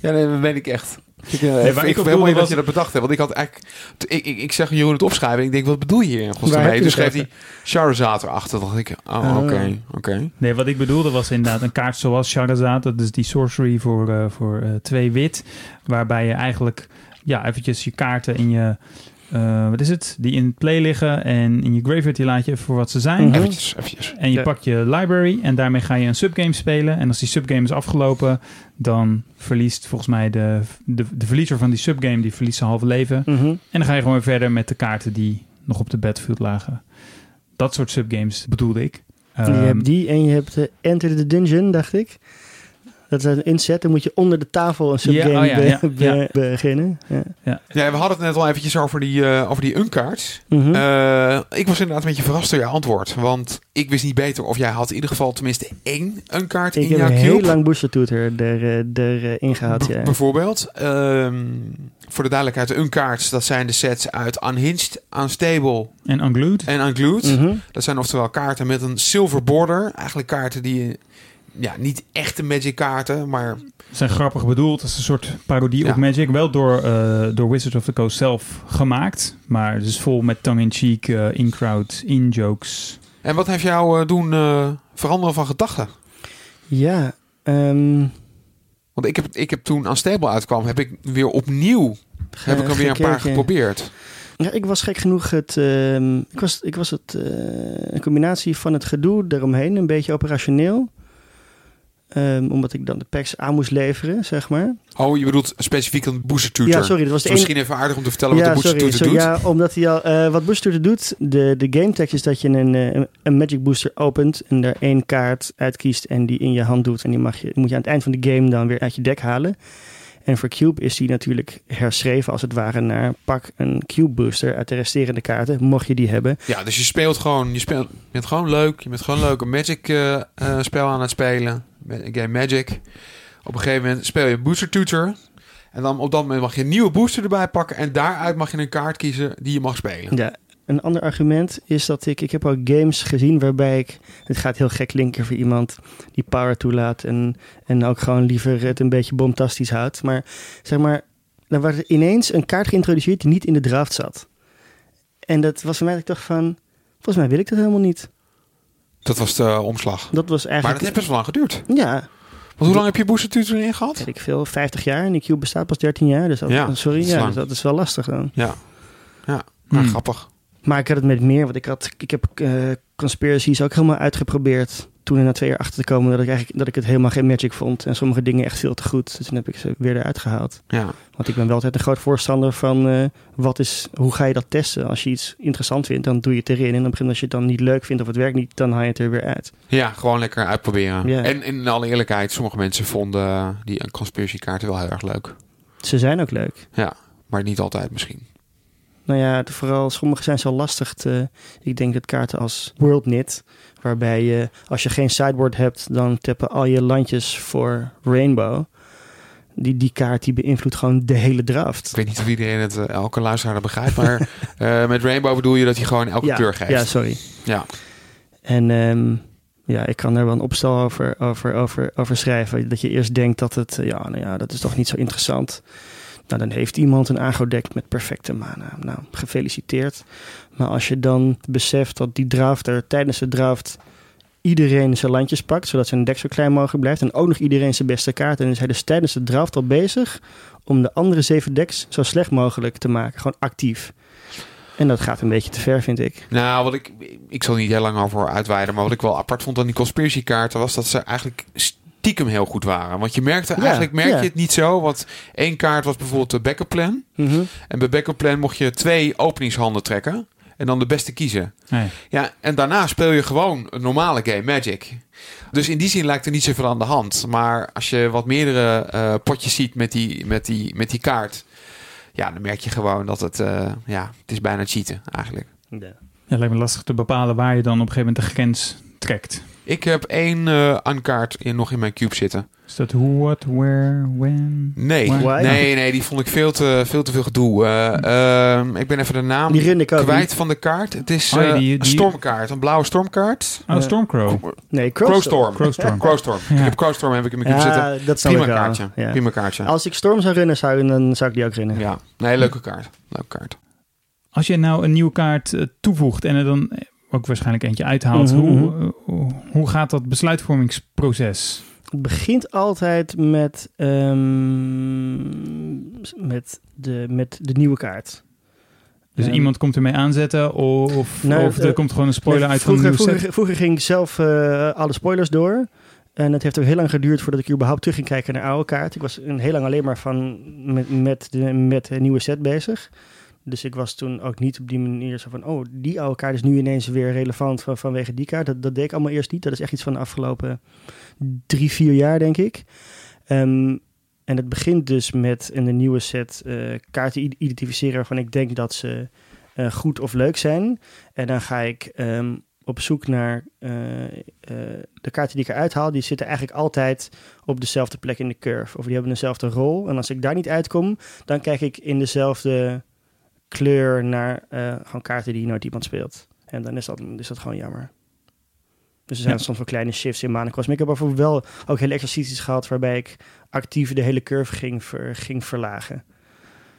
[SPEAKER 2] ja, nee, dat weet ik echt. Ik, uh,
[SPEAKER 1] waar
[SPEAKER 2] ik,
[SPEAKER 1] ik
[SPEAKER 2] ik vind dat je dat bedacht hebt. Want ik had eigenlijk... Ik, ik, ik zeg Jeroen het opschrijven. En ik denk, wat bedoel je hier mee?
[SPEAKER 3] je
[SPEAKER 2] Dus schreef hij Charizard erachter. dacht ik, oh,
[SPEAKER 3] Ah.
[SPEAKER 2] oké, oké.
[SPEAKER 1] Nee, wat ik bedoelde was inderdaad een kaart zoals Charizard. Dat is die sorcery voor, eh, voor eh, twee wit. Waarbij je eigenlijk ja, eventjes je kaarten in je... eh, wat is het? Die in play liggen. En in je graveyard die laat je even voor wat ze zijn.
[SPEAKER 3] Mhm.
[SPEAKER 2] Eventjes, eventjes.
[SPEAKER 1] En je
[SPEAKER 3] Ja.
[SPEAKER 1] pakt je library en daarmee ga je een subgame spelen. En als die subgame is afgelopen, dan verliest volgens mij de, de, de verliezer van die subgame, die verliest zijn halve leven.
[SPEAKER 3] Mhm.
[SPEAKER 1] En dan ga je gewoon weer verder met de kaarten die nog op de battlefield lagen. Dat soort subgames bedoelde ik.
[SPEAKER 3] je
[SPEAKER 1] Ehm,
[SPEAKER 3] hebt die en je hebt eh, Enter the Dungeon, dacht ik. Dat is een inzet. Dan moet je onder de tafel een subgame
[SPEAKER 1] Ja, oh ja,
[SPEAKER 3] be-
[SPEAKER 1] ja,
[SPEAKER 3] be-
[SPEAKER 1] ja.
[SPEAKER 3] beginnen. Ja.
[SPEAKER 2] Ja, we hadden het net al eventjes over die, eh over die unkaart.
[SPEAKER 3] Mhm.
[SPEAKER 2] Eh, ik was inderdaad een beetje verrast door je antwoord. Want ik wist niet beter of jij had in ieder geval tenminste één unkaart
[SPEAKER 3] ik
[SPEAKER 2] in
[SPEAKER 3] heb
[SPEAKER 2] jouw
[SPEAKER 3] een
[SPEAKER 2] cube.
[SPEAKER 3] heel lang booster toeter er, eh, er ingehaald.
[SPEAKER 2] B-
[SPEAKER 3] Ja.
[SPEAKER 2] Bijvoorbeeld, ehm, voor de duidelijkheid, de unkaarts, dat zijn de sets uit Unhinged, Unstable
[SPEAKER 1] En Unglued.
[SPEAKER 2] en Unglued.
[SPEAKER 3] Mhm.
[SPEAKER 2] Dat zijn oftewel kaarten met een silver border. Eigenlijk kaarten die, ja, niet echte magic kaarten, maar
[SPEAKER 1] zijn grappig bedoeld. Dat is een soort parodie
[SPEAKER 2] Ja.
[SPEAKER 1] op Magic. Wel door, eh door Wizards of the Coast zelf gemaakt. Maar het is vol met tongue-in-cheek, eh, in-crowd, in-jokes.
[SPEAKER 2] En wat heeft jou eh, doen eh, veranderen van gedachten?
[SPEAKER 3] Ja, ehm,
[SPEAKER 2] Want ik heb, ik heb toen Unstable uitkwam, heb ik weer opnieuw heb ik er weer een paar geprobeerd.
[SPEAKER 3] Ja, ik was gek genoeg het. ehm, ik was, ik was het. eh, een combinatie van het gedoe eromheen, een beetje operationeel. Ehm, omdat ik dan de packs aan moest leveren, zeg maar.
[SPEAKER 2] Oh, je bedoelt specifiek een booster tutor.
[SPEAKER 3] Ja, sorry, dat was
[SPEAKER 2] Het
[SPEAKER 3] de
[SPEAKER 2] misschien even aardig om te vertellen wat de booster tutor
[SPEAKER 3] sorry,
[SPEAKER 2] doet.
[SPEAKER 3] ja, omdat hij al. eh, wat Booster Tutor doet, de, de game tech is dat je een, eh, een, een Magic Booster opent en daar één kaart uitkiest en die in je hand doet. En die mag je, moet je aan het eind van de game dan weer uit je deck halen. En voor Cube is die natuurlijk herschreven als het ware naar pak een Cube Booster uit de resterende kaarten, mocht je die hebben.
[SPEAKER 2] Ja, dus je speelt gewoon, je, speelt, je bent gewoon leuk. Je bent gewoon leuk een Magic eh, spel aan het spelen. Een game Magic. Op een gegeven moment speel je Booster Tutor. En dan op dat moment mag je een nieuwe booster erbij pakken. En daaruit mag je een kaart kiezen die je mag spelen.
[SPEAKER 3] Ja, een ander argument is dat ik, ik heb ook games gezien waarbij ik, het gaat heel gek klinken voor iemand die power toelaat en, en ook gewoon liever het een beetje bomtastisch houdt. Maar zeg maar, dan werd er ineens een kaart geïntroduceerd die niet in de draft zat. En dat was voor mij dat ik dacht van, volgens mij wil ik dat helemaal niet.
[SPEAKER 2] Dat was de omslag.
[SPEAKER 3] Dat was
[SPEAKER 2] Maar
[SPEAKER 3] eigenlijk...
[SPEAKER 2] dat heeft best wel lang geduurd.
[SPEAKER 3] Ja,
[SPEAKER 2] Want hoe lang heb je Booster Tutor erin gehad?
[SPEAKER 3] weet ik veel, 50 jaar en die Cube bestaat pas 13 jaar. Dus dat,
[SPEAKER 2] Ja,
[SPEAKER 3] sorry,
[SPEAKER 2] dat is
[SPEAKER 3] ja, dus dat is wel lastig dan.
[SPEAKER 2] Ja. Ja, maar
[SPEAKER 1] Hmm.
[SPEAKER 2] grappig.
[SPEAKER 3] Maar ik had het met meer, want ik, had, ik heb eh conspiracies ook helemaal uitgeprobeerd. Toen er na twee jaar achter te komen dat ik, eigenlijk, dat ik het helemaal geen magic vond. En sommige dingen echt veel te goed. Dus toen heb ik ze weer eruit gehaald.
[SPEAKER 2] Ja.
[SPEAKER 3] Want ik ben wel altijd een groot voorstander van eh, wat is, hoe ga je dat testen? Als je iets interessant vindt, dan doe je het erin. En op een gegeven moment als je het dan niet leuk vindt of het werkt niet, dan haal je het er weer uit.
[SPEAKER 2] ja, gewoon lekker uitproberen.
[SPEAKER 3] Ja.
[SPEAKER 2] En in alle eerlijkheid, sommige mensen vonden die een conspiracy kaarten wel heel erg leuk.
[SPEAKER 3] Ze zijn ook leuk.
[SPEAKER 2] Maar niet altijd misschien.
[SPEAKER 3] Nou ja, vooral sommige zijn zo lastig te... Ik denk dat kaarten als World Knit, waarbij je als je geen sideboard hebt, dan tappen al je landjes voor Rainbow. Die, die kaart die beïnvloedt gewoon de hele draft.
[SPEAKER 2] Ik weet niet of iedereen het, eh, elke luisteraar dat begrijpt. Maar eh, met Rainbow bedoel je dat hij gewoon elke
[SPEAKER 3] ja,
[SPEAKER 2] kleur geeft.
[SPEAKER 3] Ja, sorry.
[SPEAKER 2] Ja.
[SPEAKER 3] En ehm, ja, ik kan er wel een opstel over, over, over, over schrijven. Dat je eerst denkt dat het, ja, nou ja, dat is toch niet zo interessant. Nou, dan heeft iemand een agro-deck met perfecte mana. Nou, gefeliciteerd. Maar als je dan beseft dat die drafter tijdens de draft iedereen zijn landjes pakt, zodat zijn deck zo klein mogelijk blijft, en ook nog iedereen zijn beste kaart, en is hij dus tijdens de draft al bezig om de andere zeven decks zo slecht mogelijk te maken. Gewoon actief. En dat gaat een beetje te ver, vind ik.
[SPEAKER 2] Nou, wat ik, ik zal niet heel lang over uitweiden. Maar wat ik wel apart vond aan die conspiracy kaarten was dat ze eigenlijk stiekem heel goed waren. Want je merkte,
[SPEAKER 3] Ja,
[SPEAKER 2] eigenlijk merk
[SPEAKER 3] ja.
[SPEAKER 2] je het niet zo. Want één kaart was bijvoorbeeld de backup plan.
[SPEAKER 3] Mhm.
[SPEAKER 2] En bij backup plan mocht je twee openingshanden trekken. En dan de beste kiezen.
[SPEAKER 1] Nee.
[SPEAKER 2] Ja, en daarna speel je gewoon een normale game Magic. Dus in die zin lijkt er niet zoveel aan de hand. Maar als je wat meerdere eh, potjes ziet met die, met, die, met die kaart... Ja, dan merk je gewoon dat het... eh, ja, het is bijna cheaten eigenlijk.
[SPEAKER 3] Ja.
[SPEAKER 1] Ja, het lijkt me lastig te bepalen waar je dan op een gegeven moment de grens trekt.
[SPEAKER 2] Ik heb één eh unkaart in, nog in mijn cube zitten.
[SPEAKER 1] Is dat who, what, where, when?
[SPEAKER 2] Nee,
[SPEAKER 1] Why?
[SPEAKER 2] nee, nee, die vond ik veel te, veel, te veel gedoe. Eh, ehm, ik ben even de naam kwijt
[SPEAKER 3] niet.
[SPEAKER 2] van de kaart. Het is
[SPEAKER 1] Oh ja,
[SPEAKER 2] eh,
[SPEAKER 1] die-
[SPEAKER 2] een stormkaart, een blauwe stormkaart.
[SPEAKER 1] Oh. Stormcrow.
[SPEAKER 3] Nee,
[SPEAKER 2] Crowstorm.
[SPEAKER 1] Crowstorm.
[SPEAKER 2] Crowstorm.
[SPEAKER 1] Ja.
[SPEAKER 2] Ik heb Crowstorm heb ik in mijn cube zitten.
[SPEAKER 3] Ja, dat snap
[SPEAKER 2] Prima kaartje.
[SPEAKER 3] Ja.
[SPEAKER 2] Prima kaartje.
[SPEAKER 3] Als ik Storm zou runnen, zou, dan zou ik die ook runnen.
[SPEAKER 2] Ja, nee, leuke kaart. Leuke kaart.
[SPEAKER 1] Als je nou een nieuwe kaart toevoegt en er dan ook waarschijnlijk eentje uithaalt,
[SPEAKER 3] Mhm,
[SPEAKER 1] hoe, eh, hoe, hoe gaat dat besluitvormingsproces?
[SPEAKER 3] Het begint altijd met, ehm, met, de, met de nieuwe kaart.
[SPEAKER 1] Dus
[SPEAKER 3] Ehm,
[SPEAKER 1] iemand komt ermee aanzetten of,
[SPEAKER 3] Nou,
[SPEAKER 1] of er
[SPEAKER 3] eh,
[SPEAKER 1] komt gewoon een spoiler
[SPEAKER 3] Nee,
[SPEAKER 1] uit van een
[SPEAKER 3] vroeger,
[SPEAKER 1] set?
[SPEAKER 3] vroeger, vroeger ging ik zelf eh, alle spoilers door. En het heeft ook heel lang geduurd voordat ik überhaupt terug ging kijken naar oude kaart. Ik was een heel lang alleen maar van met, met, de, met een nieuwe set bezig. Dus ik was toen ook niet op die manier zo van... oh, die oude kaart is nu ineens weer relevant van, vanwege die kaart. Dat, dat deed ik allemaal eerst niet. Dat is echt iets van de afgelopen drie, vier jaar, denk ik. Ehm, en het begint dus met in de nieuwe set eh, kaarten identificeren... waarvan ik denk dat ze eh, goed of leuk zijn. En dan ga ik ehm, op zoek naar eh, de kaarten die ik eruit haal. Die zitten eigenlijk altijd op dezelfde plek in de curve. Of die hebben dezelfde rol. En als ik daar niet uitkom, dan kijk ik in dezelfde kleur naar eh, gewoon kaarten die nooit iemand speelt. En dan is dat, is dat gewoon jammer. Dus er zijn
[SPEAKER 1] Ja.
[SPEAKER 3] soms wel kleine shifts in Mana Cosmic. Ik heb bijvoorbeeld wel ook hele exercities gehad waarbij ik actief de hele curve ging, ver- ging verlagen.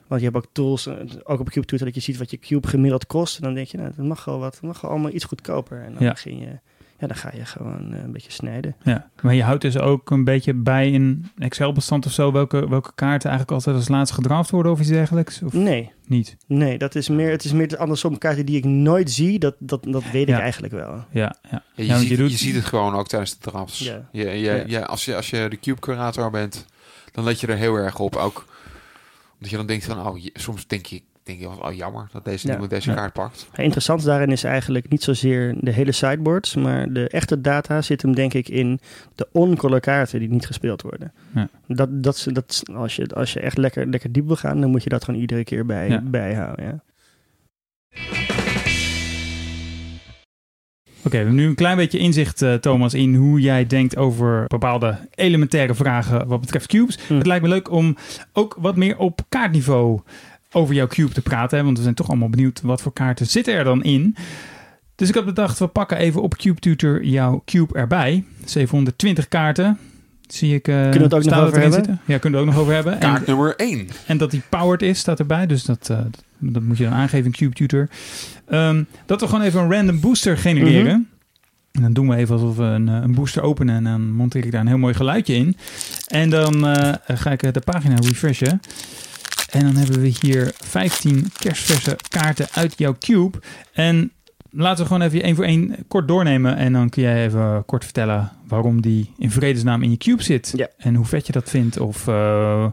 [SPEAKER 3] Want je hebt ook tools, eh, ook op Cube Tutor, dat je ziet wat je Cube gemiddeld kost. En dan denk je, nou, dat mag wel wat, dat mag wel allemaal iets goedkoper. En dan
[SPEAKER 1] Ja.
[SPEAKER 3] ging je ja, dan ga je gewoon eh, een beetje snijden.
[SPEAKER 1] Ja, maar je houdt dus ook een beetje bij een Excel-bestand of zo welke, welke kaarten eigenlijk altijd als laatste gedraft worden of iets dergelijks? Of
[SPEAKER 3] Nee,
[SPEAKER 1] niet?
[SPEAKER 3] nee, dat is meer, het is meer andersom kaarten die ik nooit zie. Dat, dat, dat weet
[SPEAKER 1] Ja.
[SPEAKER 3] ik eigenlijk wel.
[SPEAKER 1] Ja, ja.
[SPEAKER 2] Ja, je,
[SPEAKER 1] Ja,
[SPEAKER 2] ziet,
[SPEAKER 1] je doet-
[SPEAKER 2] je ziet het gewoon ook tijdens de drafts.
[SPEAKER 3] Ja.
[SPEAKER 2] Je, je,
[SPEAKER 3] Ja.
[SPEAKER 2] als, je, als je de cube-curator bent, dan let je er heel erg op. Ook omdat je dan denkt van, oh, je- soms denk je, denk je wel, oh jammer dat deze
[SPEAKER 3] Ja.
[SPEAKER 2] deze
[SPEAKER 1] Ja.
[SPEAKER 2] kaart pakt.
[SPEAKER 3] Het interessant daarin is eigenlijk niet zozeer de hele sideboards, maar de echte data zit hem denk ik in de on-color kaarten die niet gespeeld worden.
[SPEAKER 1] Ja.
[SPEAKER 3] Dat, dat, is- dat, als, je, als je echt lekker, lekker diep wil gaan, dan moet je dat gewoon iedere keer bij,
[SPEAKER 1] Ja.
[SPEAKER 3] bijhouden. Ja.
[SPEAKER 1] Oké, we hebben nu een klein beetje inzicht, eh, Thomas, in hoe jij denkt over bepaalde elementaire vragen wat betreft cubes.
[SPEAKER 3] Hm.
[SPEAKER 1] Het lijkt me leuk om ook wat meer op kaartniveau over jouw cube te praten. Hè? Want we zijn toch allemaal benieuwd wat voor kaarten zitten er dan in. Dus ik had bedacht, we pakken even op Cube Tutor jouw cube erbij. 720 kaarten. Zie ik. eh,
[SPEAKER 3] we het ook nog over hebben?
[SPEAKER 1] Zitten? Ja, kunnen we het ook nog over hebben. En-
[SPEAKER 2] Kaart nummer 1.
[SPEAKER 1] en dat die powered is, staat erbij. Dus dat, eh, dat, dat moet je dan aangeven in Cube Tutor. Ehm, dat we gewoon even een random booster genereren.
[SPEAKER 3] Mhm.
[SPEAKER 1] En dan doen we even alsof we een, eh, een booster openen. En dan monteer ik daar een heel mooi geluidje in. En dan eh, ga ik de pagina refreshen. En dan hebben we hier 15 kerstverse kaarten uit jouw cube. En laten we gewoon even één voor één kort doornemen. En dan kun jij even kort vertellen waarom die in vredesnaam in je cube zit.
[SPEAKER 3] Ja.
[SPEAKER 1] En hoe vet je dat vindt. Of eh,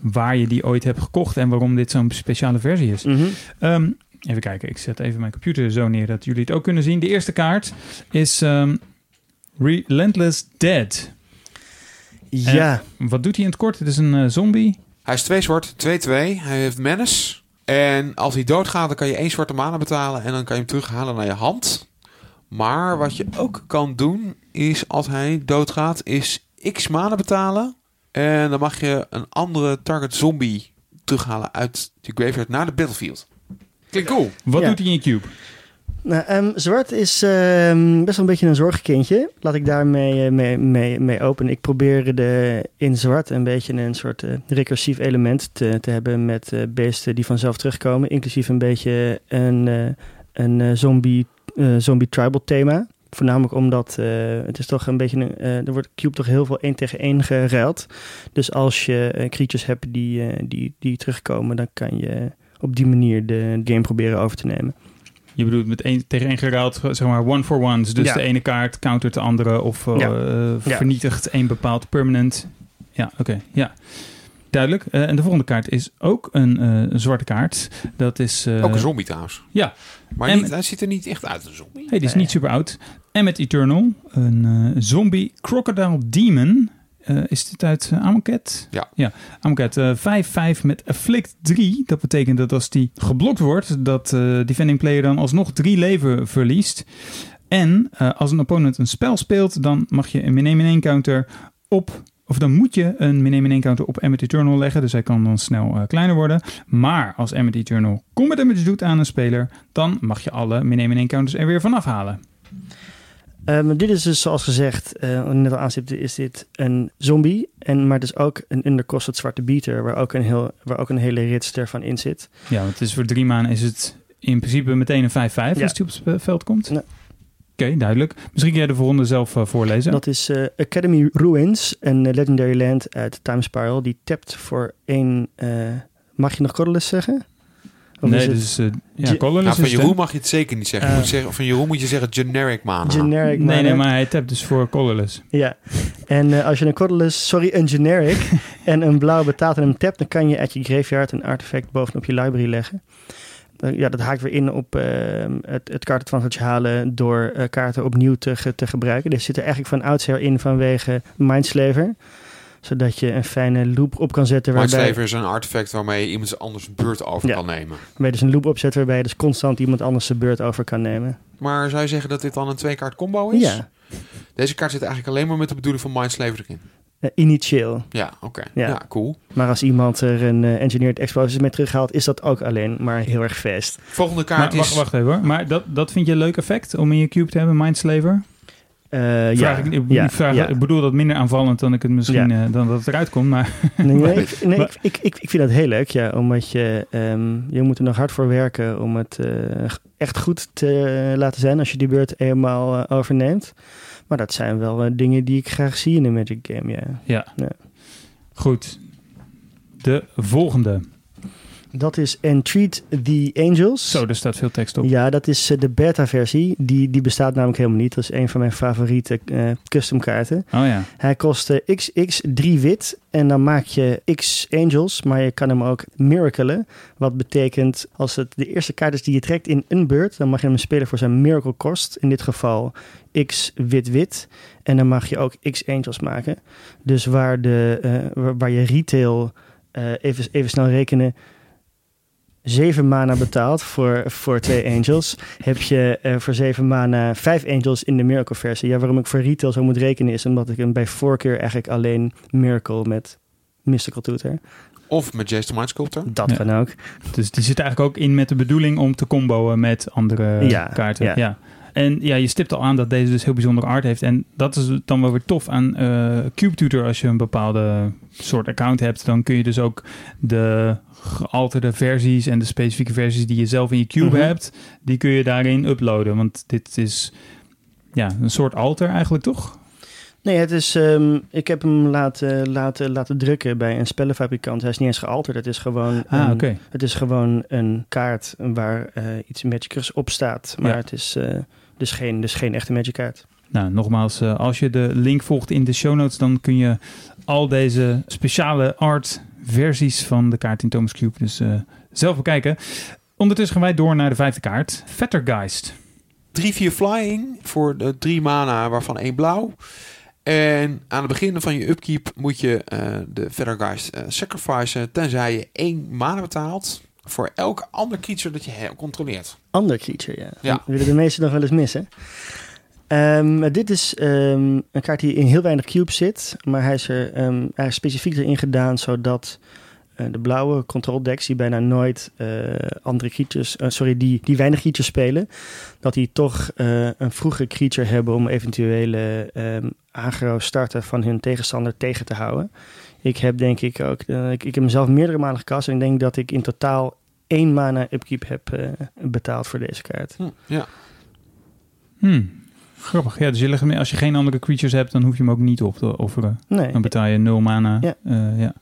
[SPEAKER 1] waar je die ooit hebt gekocht. En waarom dit zo'n speciale versie is.
[SPEAKER 3] Mhm.
[SPEAKER 1] Ehm, even kijken, ik zet even mijn computer zo neer dat jullie het ook kunnen zien. De eerste kaart is ehm, Relentless Dead.
[SPEAKER 3] Ja,
[SPEAKER 1] Wat doet hij in het kort? Het is een eh, zombie.
[SPEAKER 2] Hij is twee zwart, 2-2. Hij heeft menace. En als hij doodgaat, dan kan je één zwarte mana betalen. En dan kan je hem terughalen naar je hand. Maar wat je ook kan doen, is als hij doodgaat, is x mana betalen. En dan mag je een andere target zombie terughalen uit de graveyard naar de battlefield. Klinkt cool.
[SPEAKER 1] Wat
[SPEAKER 3] Ja.
[SPEAKER 1] doet hij in je cube?
[SPEAKER 3] Nou, ehm, zwart is ehm, best wel een beetje een zorgkindje. Laat ik daarmee eh, mee, mee, mee openen. Ik probeer de, in zwart een beetje een soort eh, recursief element te, te hebben met eh, beesten die vanzelf terugkomen. Inclusief een beetje een, een zombie, zombie tribal thema. Voornamelijk omdat eh, het is toch een beetje een, er wordt cube toch heel veel één tegen één geruild. Dus als je creatures hebt die, die, die terugkomen, dan kan je op die manier de game proberen over te nemen.
[SPEAKER 1] Je bedoelt met één tegen één geruild, zeg maar one for ones. Dus
[SPEAKER 3] Ja.
[SPEAKER 1] de ene kaart countert de andere of eh,
[SPEAKER 3] Ja.
[SPEAKER 1] eh,
[SPEAKER 3] Ja.
[SPEAKER 1] vernietigt één bepaald permanent. Ja, oké. Ja. Duidelijk. Eh, en de volgende kaart is ook een, eh, een zwarte kaart. Dat is... eh,
[SPEAKER 2] Ook een zombie trouwens.
[SPEAKER 1] ja.
[SPEAKER 2] Maar
[SPEAKER 1] En-
[SPEAKER 2] niet, hij ziet er niet echt uit als een zombie.
[SPEAKER 1] Hey, die is
[SPEAKER 3] Nee.
[SPEAKER 1] niet super oud. Emmet Eternal, een eh, zombie crocodile demon. Eh, is dit uit uh, Amonkhet?
[SPEAKER 2] Ja.
[SPEAKER 1] Ja, Amonkhet. eh 5-5 met Afflict 3. Dat betekent dat als die geblokt wordt, dat eh defending player dan alsnog drie leven verliest. En eh, als een opponent een spel speelt, dan mag je een min 1 counter op... Of dan moet je een min 1 counter op Emmet Eternal leggen. Dus hij kan dan snel eh, kleiner worden. Maar als Emmet Eternal combat damage doet aan een speler... dan mag je alle min 1 counters er weer vanaf halen.
[SPEAKER 3] Ehm, dit is dus zoals gezegd, eh net al aanstipte, is dit een zombie. En, maar het is ook een undercosted zwarte beater, waar ook een, heel, waar ook een hele rits ervan in zit.
[SPEAKER 1] Ja, want het is voor drie maanden is het in principe meteen een 5-5
[SPEAKER 3] Ja.
[SPEAKER 1] als die op het veld komt. Oké, duidelijk. Misschien kun jij de volgende zelf eh, voorlezen.
[SPEAKER 3] Dat is eh, Academy Ruins, een legendary land uit Time Spiral. Die tapt voor één... mag je nog Cordless zeggen? Of
[SPEAKER 1] nee,
[SPEAKER 3] is
[SPEAKER 1] dus uh, ja, colorless
[SPEAKER 2] Nou, van? Jeroen mag je het zeker niet zeggen. Je
[SPEAKER 3] Eh.
[SPEAKER 2] moet zeggen van Jeroen moet je zeggen generic mana.
[SPEAKER 3] generic
[SPEAKER 1] Nee, nee,
[SPEAKER 3] mana?
[SPEAKER 1] maar hij tapt dus voor colorless.
[SPEAKER 3] Ja, en eh, als je een Cordless, sorry, een generic en een blauw betaalt en hem tapt, dan kan je uit je graveyard een artefact bovenop je library leggen. Eh, ja, dat haakt weer in op eh, het, het kaartadvantage halen door eh, kaarten opnieuw te, te gebruiken. Dit zit er eigenlijk van oudsher in vanwege Mindslaver. Zodat je een fijne loop op kan zetten waarbij,
[SPEAKER 2] Mindslaver is een artefact waarmee je iemand anders beurt over
[SPEAKER 3] Ja.
[SPEAKER 2] kan nemen.
[SPEAKER 3] waarbij je dus een loop opzet waarbij je dus constant iemand anders zijn beurt over kan nemen.
[SPEAKER 2] Maar zou je zeggen dat dit dan een twee kaart combo is?
[SPEAKER 3] Ja,
[SPEAKER 2] Deze kaart zit eigenlijk alleen maar met de bedoeling van Mindslaver erin.
[SPEAKER 3] eh, initieel.
[SPEAKER 2] Ja, oké.
[SPEAKER 3] Ja.
[SPEAKER 2] Ja. cool.
[SPEAKER 3] Maar als iemand er een eh, Engineered Explosives mee terughaalt, is dat ook alleen maar heel erg fast.
[SPEAKER 2] Volgende
[SPEAKER 1] Maar,
[SPEAKER 2] kaart
[SPEAKER 1] wacht,
[SPEAKER 2] is...
[SPEAKER 1] wacht even hoor. Maar dat, dat vind je een leuk effect om in je cube te hebben, Mindslaver?
[SPEAKER 3] Eh, ja,
[SPEAKER 1] ik, ik,
[SPEAKER 3] ja,
[SPEAKER 1] vraag,
[SPEAKER 3] ja.
[SPEAKER 1] ik bedoel dat minder aanvallend dan ik het misschien eh, dan dat het eruit komt. Maar
[SPEAKER 3] Nee, nee,
[SPEAKER 1] Maar-
[SPEAKER 3] ik, nee,
[SPEAKER 1] maar-
[SPEAKER 3] ik, ik, vind dat heel leuk, ja. Omdat je, ehm, je moet er nog hard voor werken om het eh, echt goed te laten zijn als je die beurt eenmaal overneemt. Maar dat zijn wel dingen die ik graag zie in een Magic game, ja.
[SPEAKER 1] ja.
[SPEAKER 3] Ja.
[SPEAKER 1] Goed. De volgende.
[SPEAKER 3] Dat is Entreat the Angels.
[SPEAKER 1] Zo, er staat veel tekst op.
[SPEAKER 3] Ja, dat is eh, de beta-versie. Die, die bestaat namelijk helemaal niet. Dat is een van mijn favoriete eh custom kaarten.
[SPEAKER 1] Oh ja.
[SPEAKER 3] Hij kost eh, XX3 wit en dan maak je X Angels, maar je kan hem ook miraclen. Wat betekent als het de eerste kaart is die je trekt in een beurt, dan mag je hem spelen voor zijn miracle kost. In dit geval X wit-wit. En dan mag je ook X Angels maken. Dus waar, de, eh, waar, waar je retail, even, even snel rekenen, 7 mana betaalt voor, voor twee angels, heb je eh, voor 7 mana 5 angels in de miracle versie. Ja, waarom ik voor retail zo moet rekenen is omdat ik hem bij voorkeur eigenlijk alleen miracle met mystical tutor.
[SPEAKER 2] Of met Jason Mind Sculptor.
[SPEAKER 3] Dat
[SPEAKER 1] Ja.
[SPEAKER 3] kan ook.
[SPEAKER 1] Dus die zit eigenlijk ook in met de bedoeling om te comboen met andere
[SPEAKER 3] Ja,
[SPEAKER 1] kaarten.
[SPEAKER 3] ja.
[SPEAKER 1] Ja. En ja, je stipt al aan dat deze dus heel bijzondere art heeft. En dat is dan wel weer tof aan eh Cube Tutor. Als je een bepaalde soort account hebt, dan kun je dus ook de gealterde versies en de specifieke versies die je zelf in je cube
[SPEAKER 3] Mhm.
[SPEAKER 1] hebt, die kun je daarin uploaden. Want dit is ja, een soort alter eigenlijk, toch?
[SPEAKER 3] Nee, het is, ehm, ik heb hem laten, laten, laten drukken bij een spellenfabrikant. Hij is niet eens gealterd. Het is gewoon,
[SPEAKER 1] Ah,
[SPEAKER 3] een, het is gewoon een kaart waar eh, iets Magicus op staat. Maar
[SPEAKER 1] Ja.
[SPEAKER 3] het is eh, dus, geen, dus geen echte Magic kaart.
[SPEAKER 1] Nou, nogmaals, eh, als je de link volgt in de show notes, dan kun je al deze speciale art versies van de kaart in Thomas Cube dus eh, zelf bekijken. Ondertussen gaan wij door naar de vijfde kaart, Vettergeist.
[SPEAKER 2] 3-4 flying voor de 3 mana, waarvan één blauw. En aan het begin van je upkeep moet je eh, de Vettergeist eh sacrificen, tenzij je één mana betaalt voor elk ander creature dat je controleert.
[SPEAKER 3] Ander creature, ja.
[SPEAKER 2] Ja.
[SPEAKER 3] Willen de meesten nog wel eens missen. Ehm, dit is ehm, een kaart die in heel weinig cubes zit, maar hij is er ehm, hij is specifiek erin gedaan zodat eh, de blauwe control decks die bijna nooit eh, andere creatures, eh, sorry, die, die weinig creatures spelen, dat die toch een vroege creature hebben om eventuele ehm agro starten van hun tegenstander tegen te houden. Ik heb denk ik ook, eh, ik, ik heb mezelf meerdere malen gekast en ik denk dat ik in totaal één mana upkeep heb eh, betaald voor deze kaart.
[SPEAKER 2] Hm, ja.
[SPEAKER 1] Hmm, grappig. Ja, dus je legt als je geen andere creatures hebt, dan hoef je hem ook niet op te offeren.
[SPEAKER 3] Nee,
[SPEAKER 1] Dan betaal je 0 mana.
[SPEAKER 3] Ja.
[SPEAKER 1] Eh, ja.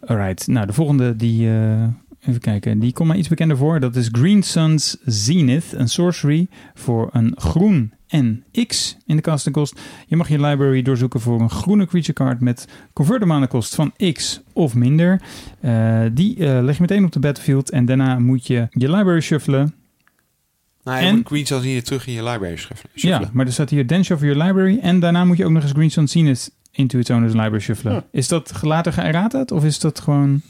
[SPEAKER 1] Alright. Nou, de volgende die... eh, even kijken. Die komt mij iets bekender voor. Dat is Green Sun's Zenith. Een sorcery voor een groen en X in de casting kost. Je mag je library doorzoeken voor een groene creature card met converter mana kost van X of minder. Eh, die eh, leg je meteen op de battlefield en daarna moet je je library shuffelen.
[SPEAKER 2] Nou, je
[SPEAKER 1] En-
[SPEAKER 2] moet Green Sun hier terug in je library schuffelen.
[SPEAKER 1] Ja, maar er staat hier then shuffle your library en daarna moet je ook nog eens Green Sun Zenith into its owner's library shuffelen. Is dat later geërrata of is dat gewoon...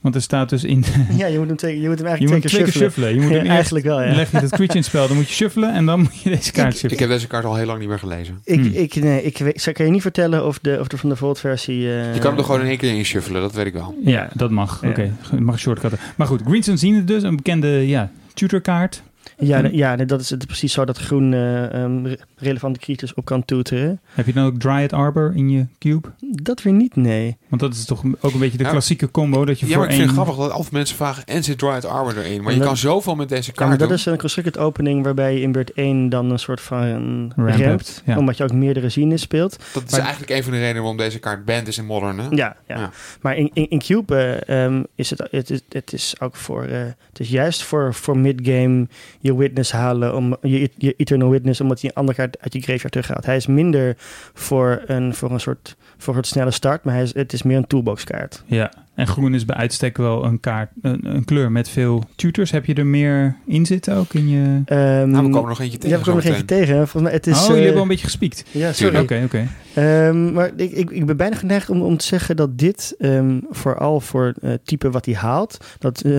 [SPEAKER 1] Want er staat dus in...
[SPEAKER 3] ja, je moet hem, twee, je moet hem
[SPEAKER 1] je
[SPEAKER 3] eigenlijk
[SPEAKER 1] moet
[SPEAKER 3] twee
[SPEAKER 1] twee keer shuffelen. Je moet
[SPEAKER 3] Ja,
[SPEAKER 1] hem eerst
[SPEAKER 3] eigenlijk wel, ja.
[SPEAKER 1] leg je het creature in het spel, dan moet je shuffelen en dan moet je deze kaart
[SPEAKER 2] Ik
[SPEAKER 1] shuffelen.
[SPEAKER 2] heb deze kaart al heel lang niet meer gelezen.
[SPEAKER 3] Ik,
[SPEAKER 1] Hmm.
[SPEAKER 3] ik, nee, ik, weet, ik kan je niet vertellen of de, of de van de Volt versie... eh,
[SPEAKER 2] Je kan hem er gewoon in één keer in shuffelen, dat weet ik wel.
[SPEAKER 1] Ja, dat mag.
[SPEAKER 3] Ja.
[SPEAKER 1] Oké, je mag shortcutten. Maar goed, Green Sun Zenith dus, een bekende ja, tutorkaart.
[SPEAKER 3] Ja, de- ja, dat is het precies zo dat groen eh, ehm, re- relevante creatures op kan toeteren.
[SPEAKER 1] Heb je dan ook Dryad Arbor in je cube?
[SPEAKER 3] Dat weer niet, nee.
[SPEAKER 1] Want dat is toch ook een beetje de
[SPEAKER 2] Ja.
[SPEAKER 1] klassieke combo dat je
[SPEAKER 2] Ja,
[SPEAKER 1] voor
[SPEAKER 2] maar ik vind
[SPEAKER 1] één...
[SPEAKER 2] het grappig dat altijd mensen vragen... en zit Dryad Arbor erin? Maar
[SPEAKER 3] En
[SPEAKER 2] je
[SPEAKER 3] dat-
[SPEAKER 2] kan zoveel met deze
[SPEAKER 3] Ja,
[SPEAKER 2] kaart
[SPEAKER 3] maar dat
[SPEAKER 2] doen.
[SPEAKER 3] is een constructed opening waarbij je in beurt 1 dan een soort van een
[SPEAKER 1] Ramp
[SPEAKER 3] rampt.
[SPEAKER 1] hebt, ja.
[SPEAKER 3] Omdat je ook meerdere zines speelt.
[SPEAKER 2] Dat is
[SPEAKER 3] maar-
[SPEAKER 2] eigenlijk een van de redenen waarom deze kaart banned is in Modern. Hè?
[SPEAKER 3] Ja, ja.
[SPEAKER 2] Ja.
[SPEAKER 3] maar in, in, in Cube eh, ehm, is het, het, is, het is ook voor, eh, het is juist voor, voor midgame je witness halen, om, je, je Eternal Witness, omdat hij een andere kaart uit je graveyard terughaalt. Hij is minder voor een, voor een soort, voor een snelle start, maar hij is, het is meer een toolbox kaart.
[SPEAKER 1] Ja, en groen is bij uitstek wel een kaart, een, een kleur met veel tutors. Heb je er meer in zitten ook in je...
[SPEAKER 3] Ehm,
[SPEAKER 2] Nou, we komen nog eentje tegen.
[SPEAKER 3] ja, we komen nog eentje tegen. Volgens mij, het is,
[SPEAKER 1] oh, jullie
[SPEAKER 3] eh,
[SPEAKER 1] hebben wel een beetje gespiekt.
[SPEAKER 3] Ja, sorry.
[SPEAKER 1] Oké, oké.
[SPEAKER 3] Ehm, maar ik, ik, ik ben bijna geneigd om, om te zeggen dat dit ehm, vooral voor het type wat hij haalt, dat eh,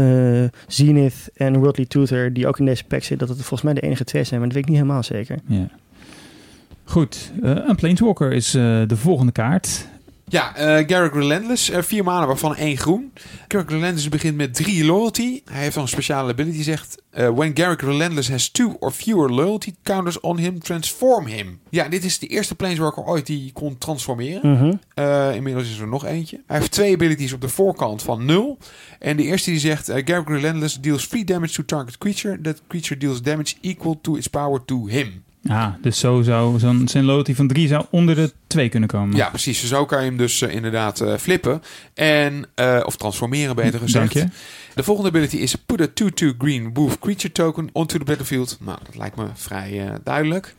[SPEAKER 3] Zenith en Worldly Tutor, die ook in deze pack zitten, dat het volgens mij de enige twee zijn, maar dat weet ik niet helemaal zeker.
[SPEAKER 1] Ja. Goed, eh, een Planeswalker is eh, de volgende kaart.
[SPEAKER 2] Ja, eh Garrick Relentless. eh, vier maanden, waarvan één groen. Garrick Relentless begint met drie loyalty. Hij heeft dan een speciale ability, die zegt... eh, when Garrick Relentless has two or fewer loyalty counters on him, transform him. Ja, dit is de eerste planeswalker ooit die kon transformeren. Eh, inmiddels is er nog eentje. Hij heeft twee abilities op de voorkant van 0. En de eerste die zegt... Garrick Relentless deals free damage to target creature. That creature deals damage equal to its power to him.
[SPEAKER 1] Ja, dus zo zou zo'n zijn loyalty van 3 zou onder de 2 kunnen komen.
[SPEAKER 2] Ja, precies. Zo kan je hem dus eh, inderdaad eh, flippen. En, eh, of transformeren, beter gezegd.
[SPEAKER 1] Dank je.
[SPEAKER 2] De volgende ability is put a 2-2 green wolf creature token onto the battlefield. Nou, dat lijkt me vrij duidelijk.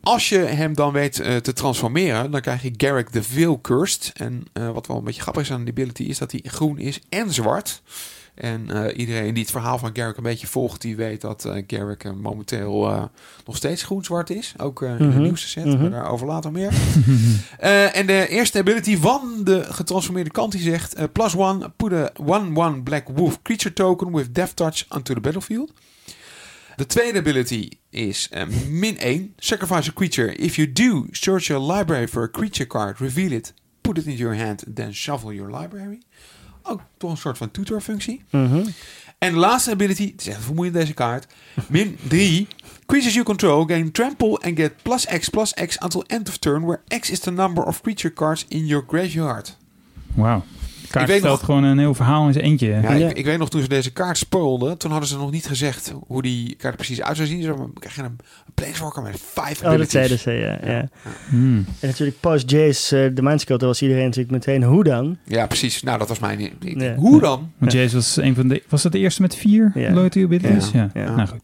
[SPEAKER 2] Als je hem dan weet te transformeren, dan krijg je Garrick the Veil Cursed. En wat wel een beetje grappig is aan die ability, is dat hij groen is en zwart. En eh, iedereen die het verhaal van Garrick een beetje volgt, die weet dat eh Garrick eh, momenteel nog steeds groen-zwart is. Ook in de
[SPEAKER 3] Mhm.
[SPEAKER 2] nieuwste set,
[SPEAKER 3] Mhm.
[SPEAKER 2] maar daarover later meer. En de eerste ability van de getransformeerde kant die zegt... plus one, put a 1-1 black wolf creature token with death touch onto the battlefield. De tweede ability is min 1, sacrifice a creature. If you do, search your library for a creature card, reveal it, put it into your hand, then shuffle your library. Ook toch een soort van tutorfunctie.
[SPEAKER 3] Mhm.
[SPEAKER 2] En de laatste ability, het is echt vermoeiend deze kaart. Min 3. Creatures you control gain trample and get plus X plus X until end of turn, where X is the number of creature cards in your graveyard.
[SPEAKER 1] Wauw. Kaart
[SPEAKER 2] Ik weet nog-
[SPEAKER 1] gewoon een heel verhaal in zijn eentje.
[SPEAKER 2] Ja,
[SPEAKER 3] Ja.
[SPEAKER 2] Ik, ik weet nog toen ze deze kaart spoilden, toen hadden ze nog niet gezegd hoe die kaart precies uit zou zien. Ze krijg je een, een planeswalker met vijf
[SPEAKER 3] Oh, dat zeiden ze, ja. ja.
[SPEAKER 1] Hmm.
[SPEAKER 3] En natuurlijk post Jace, eh, de Mindsculptor, was iedereen natuurlijk meteen, hoe dan?
[SPEAKER 2] Ja, precies. Nou, dat was mijn... Hoe dan?
[SPEAKER 1] Want Jace was een van de... Was dat de eerste met vier
[SPEAKER 3] Ja.
[SPEAKER 1] loyalty abilities? Ja.
[SPEAKER 3] Ja.
[SPEAKER 1] Nou goed.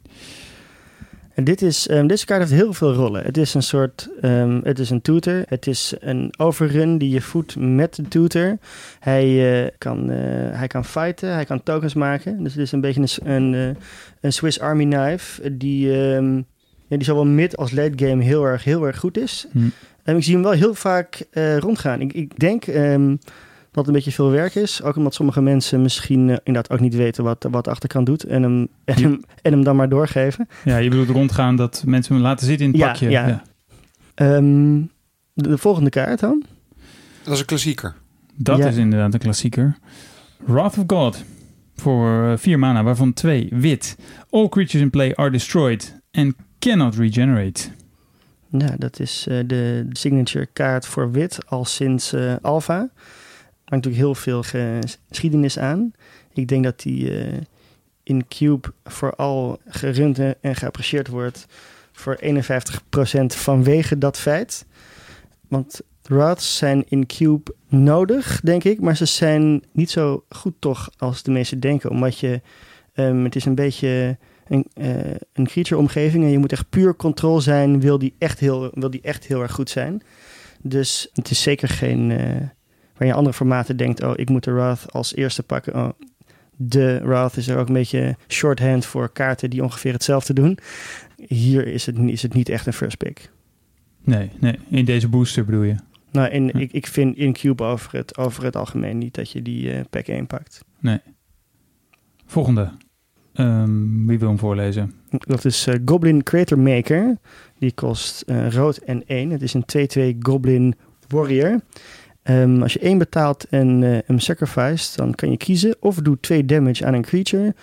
[SPEAKER 3] En dit is, ehm, deze kaart heeft heel veel rollen. Het is een soort, ehm, het is een tutor. Het is een overrun die je voedt met de tutor. Hij, eh, kan, eh, hij kan fighten, hij kan tokens maken. Dus het is een beetje een, eh, een Swiss Army knife die, ehm, ja, die zowel mid als late game heel erg, heel erg goed is.
[SPEAKER 1] Hm.
[SPEAKER 3] En ik zie hem wel heel vaak rondgaan. Ik, ik denk dat het een beetje veel werk is. Ook omdat sommige mensen misschien eh, inderdaad ook niet weten wat, wat de achterkant doet. En hem, en,
[SPEAKER 1] Ja.
[SPEAKER 3] hem, en hem dan maar doorgeven.
[SPEAKER 1] Ja, je bedoelt rondgaan dat mensen hem laten zitten in het
[SPEAKER 3] Ja,
[SPEAKER 1] pakje.
[SPEAKER 3] ja. Ehm, de, de volgende kaart dan?
[SPEAKER 2] Dat is een klassieker.
[SPEAKER 1] Dat
[SPEAKER 3] Ja.
[SPEAKER 1] is inderdaad een klassieker. Wrath of God. Voor eh, vier mana, waarvan twee wit. All creatures in play are destroyed and cannot regenerate.
[SPEAKER 3] Ja, dat is eh, de signature kaart voor wit al sinds eh Alpha. Hangt natuurlijk heel veel ge- geschiedenis aan. Ik denk dat die eh, in Cube vooral gerund en geapprecieerd wordt voor 51% vanwege dat feit. Want Wraths zijn in Cube nodig, denk ik, maar ze zijn niet zo goed toch als de meesten denken. Omdat je, ehm, het is een beetje een, eh, een creature-omgeving en je moet echt puur control zijn, wil die echt heel, wil die echt heel erg goed zijn. Dus het is zeker geen, eh, waar je andere formaten denkt, oh, ik moet de Wrath als eerste pakken. Oh, de Wrath is er ook een beetje shorthand voor kaarten die ongeveer hetzelfde doen. Hier is het, is het niet echt een first pick.
[SPEAKER 1] Nee, nee, in deze booster bedoel je.
[SPEAKER 3] Nou, in,
[SPEAKER 1] Hm.
[SPEAKER 3] ik, ik vind in Cube over het, over het algemeen niet dat je die eh, pack 1 pakt.
[SPEAKER 1] Volgende. Ehm, wie wil hem voorlezen?
[SPEAKER 3] Dat is eh, Goblin Creator Maker. Die kost eh, rood en 1. Het is een 2-2 Goblin Warrior. Ehm, als je 1 betaalt en eh hem sacrificed, dan kan je kiezen of doe 2 damage aan een creature.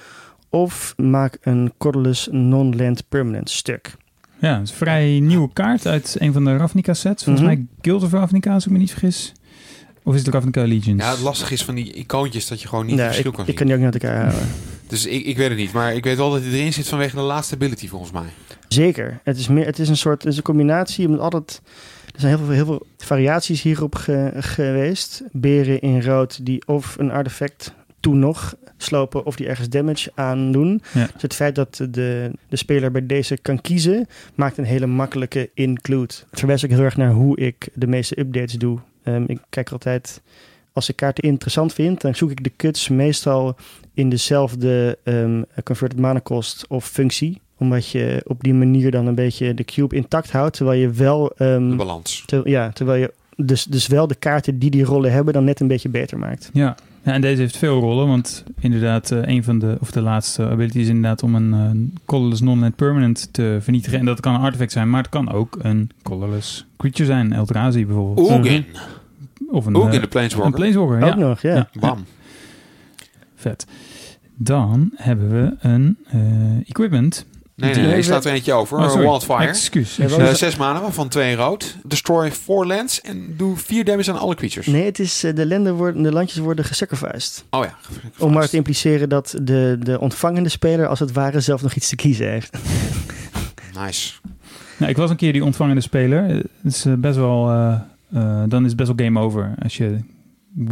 [SPEAKER 3] Of maak een colorless non-land permanent stuk.
[SPEAKER 1] Ja, het is een vrij nieuwe kaart uit een van de Ravnica sets. Volgens
[SPEAKER 3] Mhm.
[SPEAKER 1] mij Guild of Ravnica, als ik me niet vergis. Of is het Ravnica Legions?
[SPEAKER 2] Ja, het lastige is van die icoontjes dat je gewoon niet het verschil
[SPEAKER 3] ik,
[SPEAKER 2] kan
[SPEAKER 3] ik
[SPEAKER 2] zien.
[SPEAKER 3] kan die ook niet uit elkaar houden.
[SPEAKER 2] Dus ik, ik weet het niet. Maar ik weet wel dat hij erin zit vanwege de laatste ability volgens mij.
[SPEAKER 3] Zeker. Het is, meer, het is een soort het is een combinatie. Je moet altijd, er zijn heel veel, heel veel variaties hierop ge- geweest. Beren in rood die of een artefact toen nog slopen of die ergens damage aandoen.
[SPEAKER 1] Ja.
[SPEAKER 3] Dus het feit dat de, de speler bij deze kan kiezen, maakt een hele makkelijke include. Het verwijst ook heel erg naar hoe ik de meeste updates doe. Ehm, ik kijk altijd, als ik kaarten interessant vind, dan zoek ik de cuts meestal in dezelfde ehm, converted mana kost of functie. Omdat je op die manier dan een beetje de cube intact houdt. Terwijl je wel. ehm,
[SPEAKER 2] De balans.
[SPEAKER 3] ter- ja, terwijl je dus, dus wel de kaarten die die rollen hebben, dan net een beetje beter maakt.
[SPEAKER 1] Ja. ja, en deze heeft veel rollen, want inderdaad, eh, een van de, of de laatste abilities is inderdaad om een eh, colorless non-land permanent te vernietigen. En dat kan een artefact zijn, maar het kan ook een colorless creature zijn, Eldrazi bijvoorbeeld.
[SPEAKER 2] Ogen.
[SPEAKER 1] Of een,
[SPEAKER 2] Ook
[SPEAKER 1] eh,
[SPEAKER 2] in de
[SPEAKER 1] een
[SPEAKER 2] Planeswalker.
[SPEAKER 1] Planeswalker,
[SPEAKER 3] Ook
[SPEAKER 1] ja.
[SPEAKER 3] nog, ja.
[SPEAKER 1] Ja.
[SPEAKER 2] Bam.
[SPEAKER 1] Vet. Dan hebben we een eh, equipment.
[SPEAKER 2] Nee, nee, er staat er eentje over.
[SPEAKER 1] Oh.
[SPEAKER 2] Wildfire.
[SPEAKER 1] Excuus.
[SPEAKER 2] Eh, zes manen waarvan twee rood. Destroy four lands en doe vier damage aan alle creatures.
[SPEAKER 3] Nee, het is, eh, de, landen worden, de landjes worden gesacrificed.
[SPEAKER 2] Oh ja.
[SPEAKER 3] Om maar te impliceren dat de, de ontvangende speler als het ware zelf nog iets te kiezen heeft.
[SPEAKER 2] Nice.
[SPEAKER 1] Nou, ik was een keer die ontvangende speler. Het is eh, best wel... eh, eh, dan is het best wel game over als je...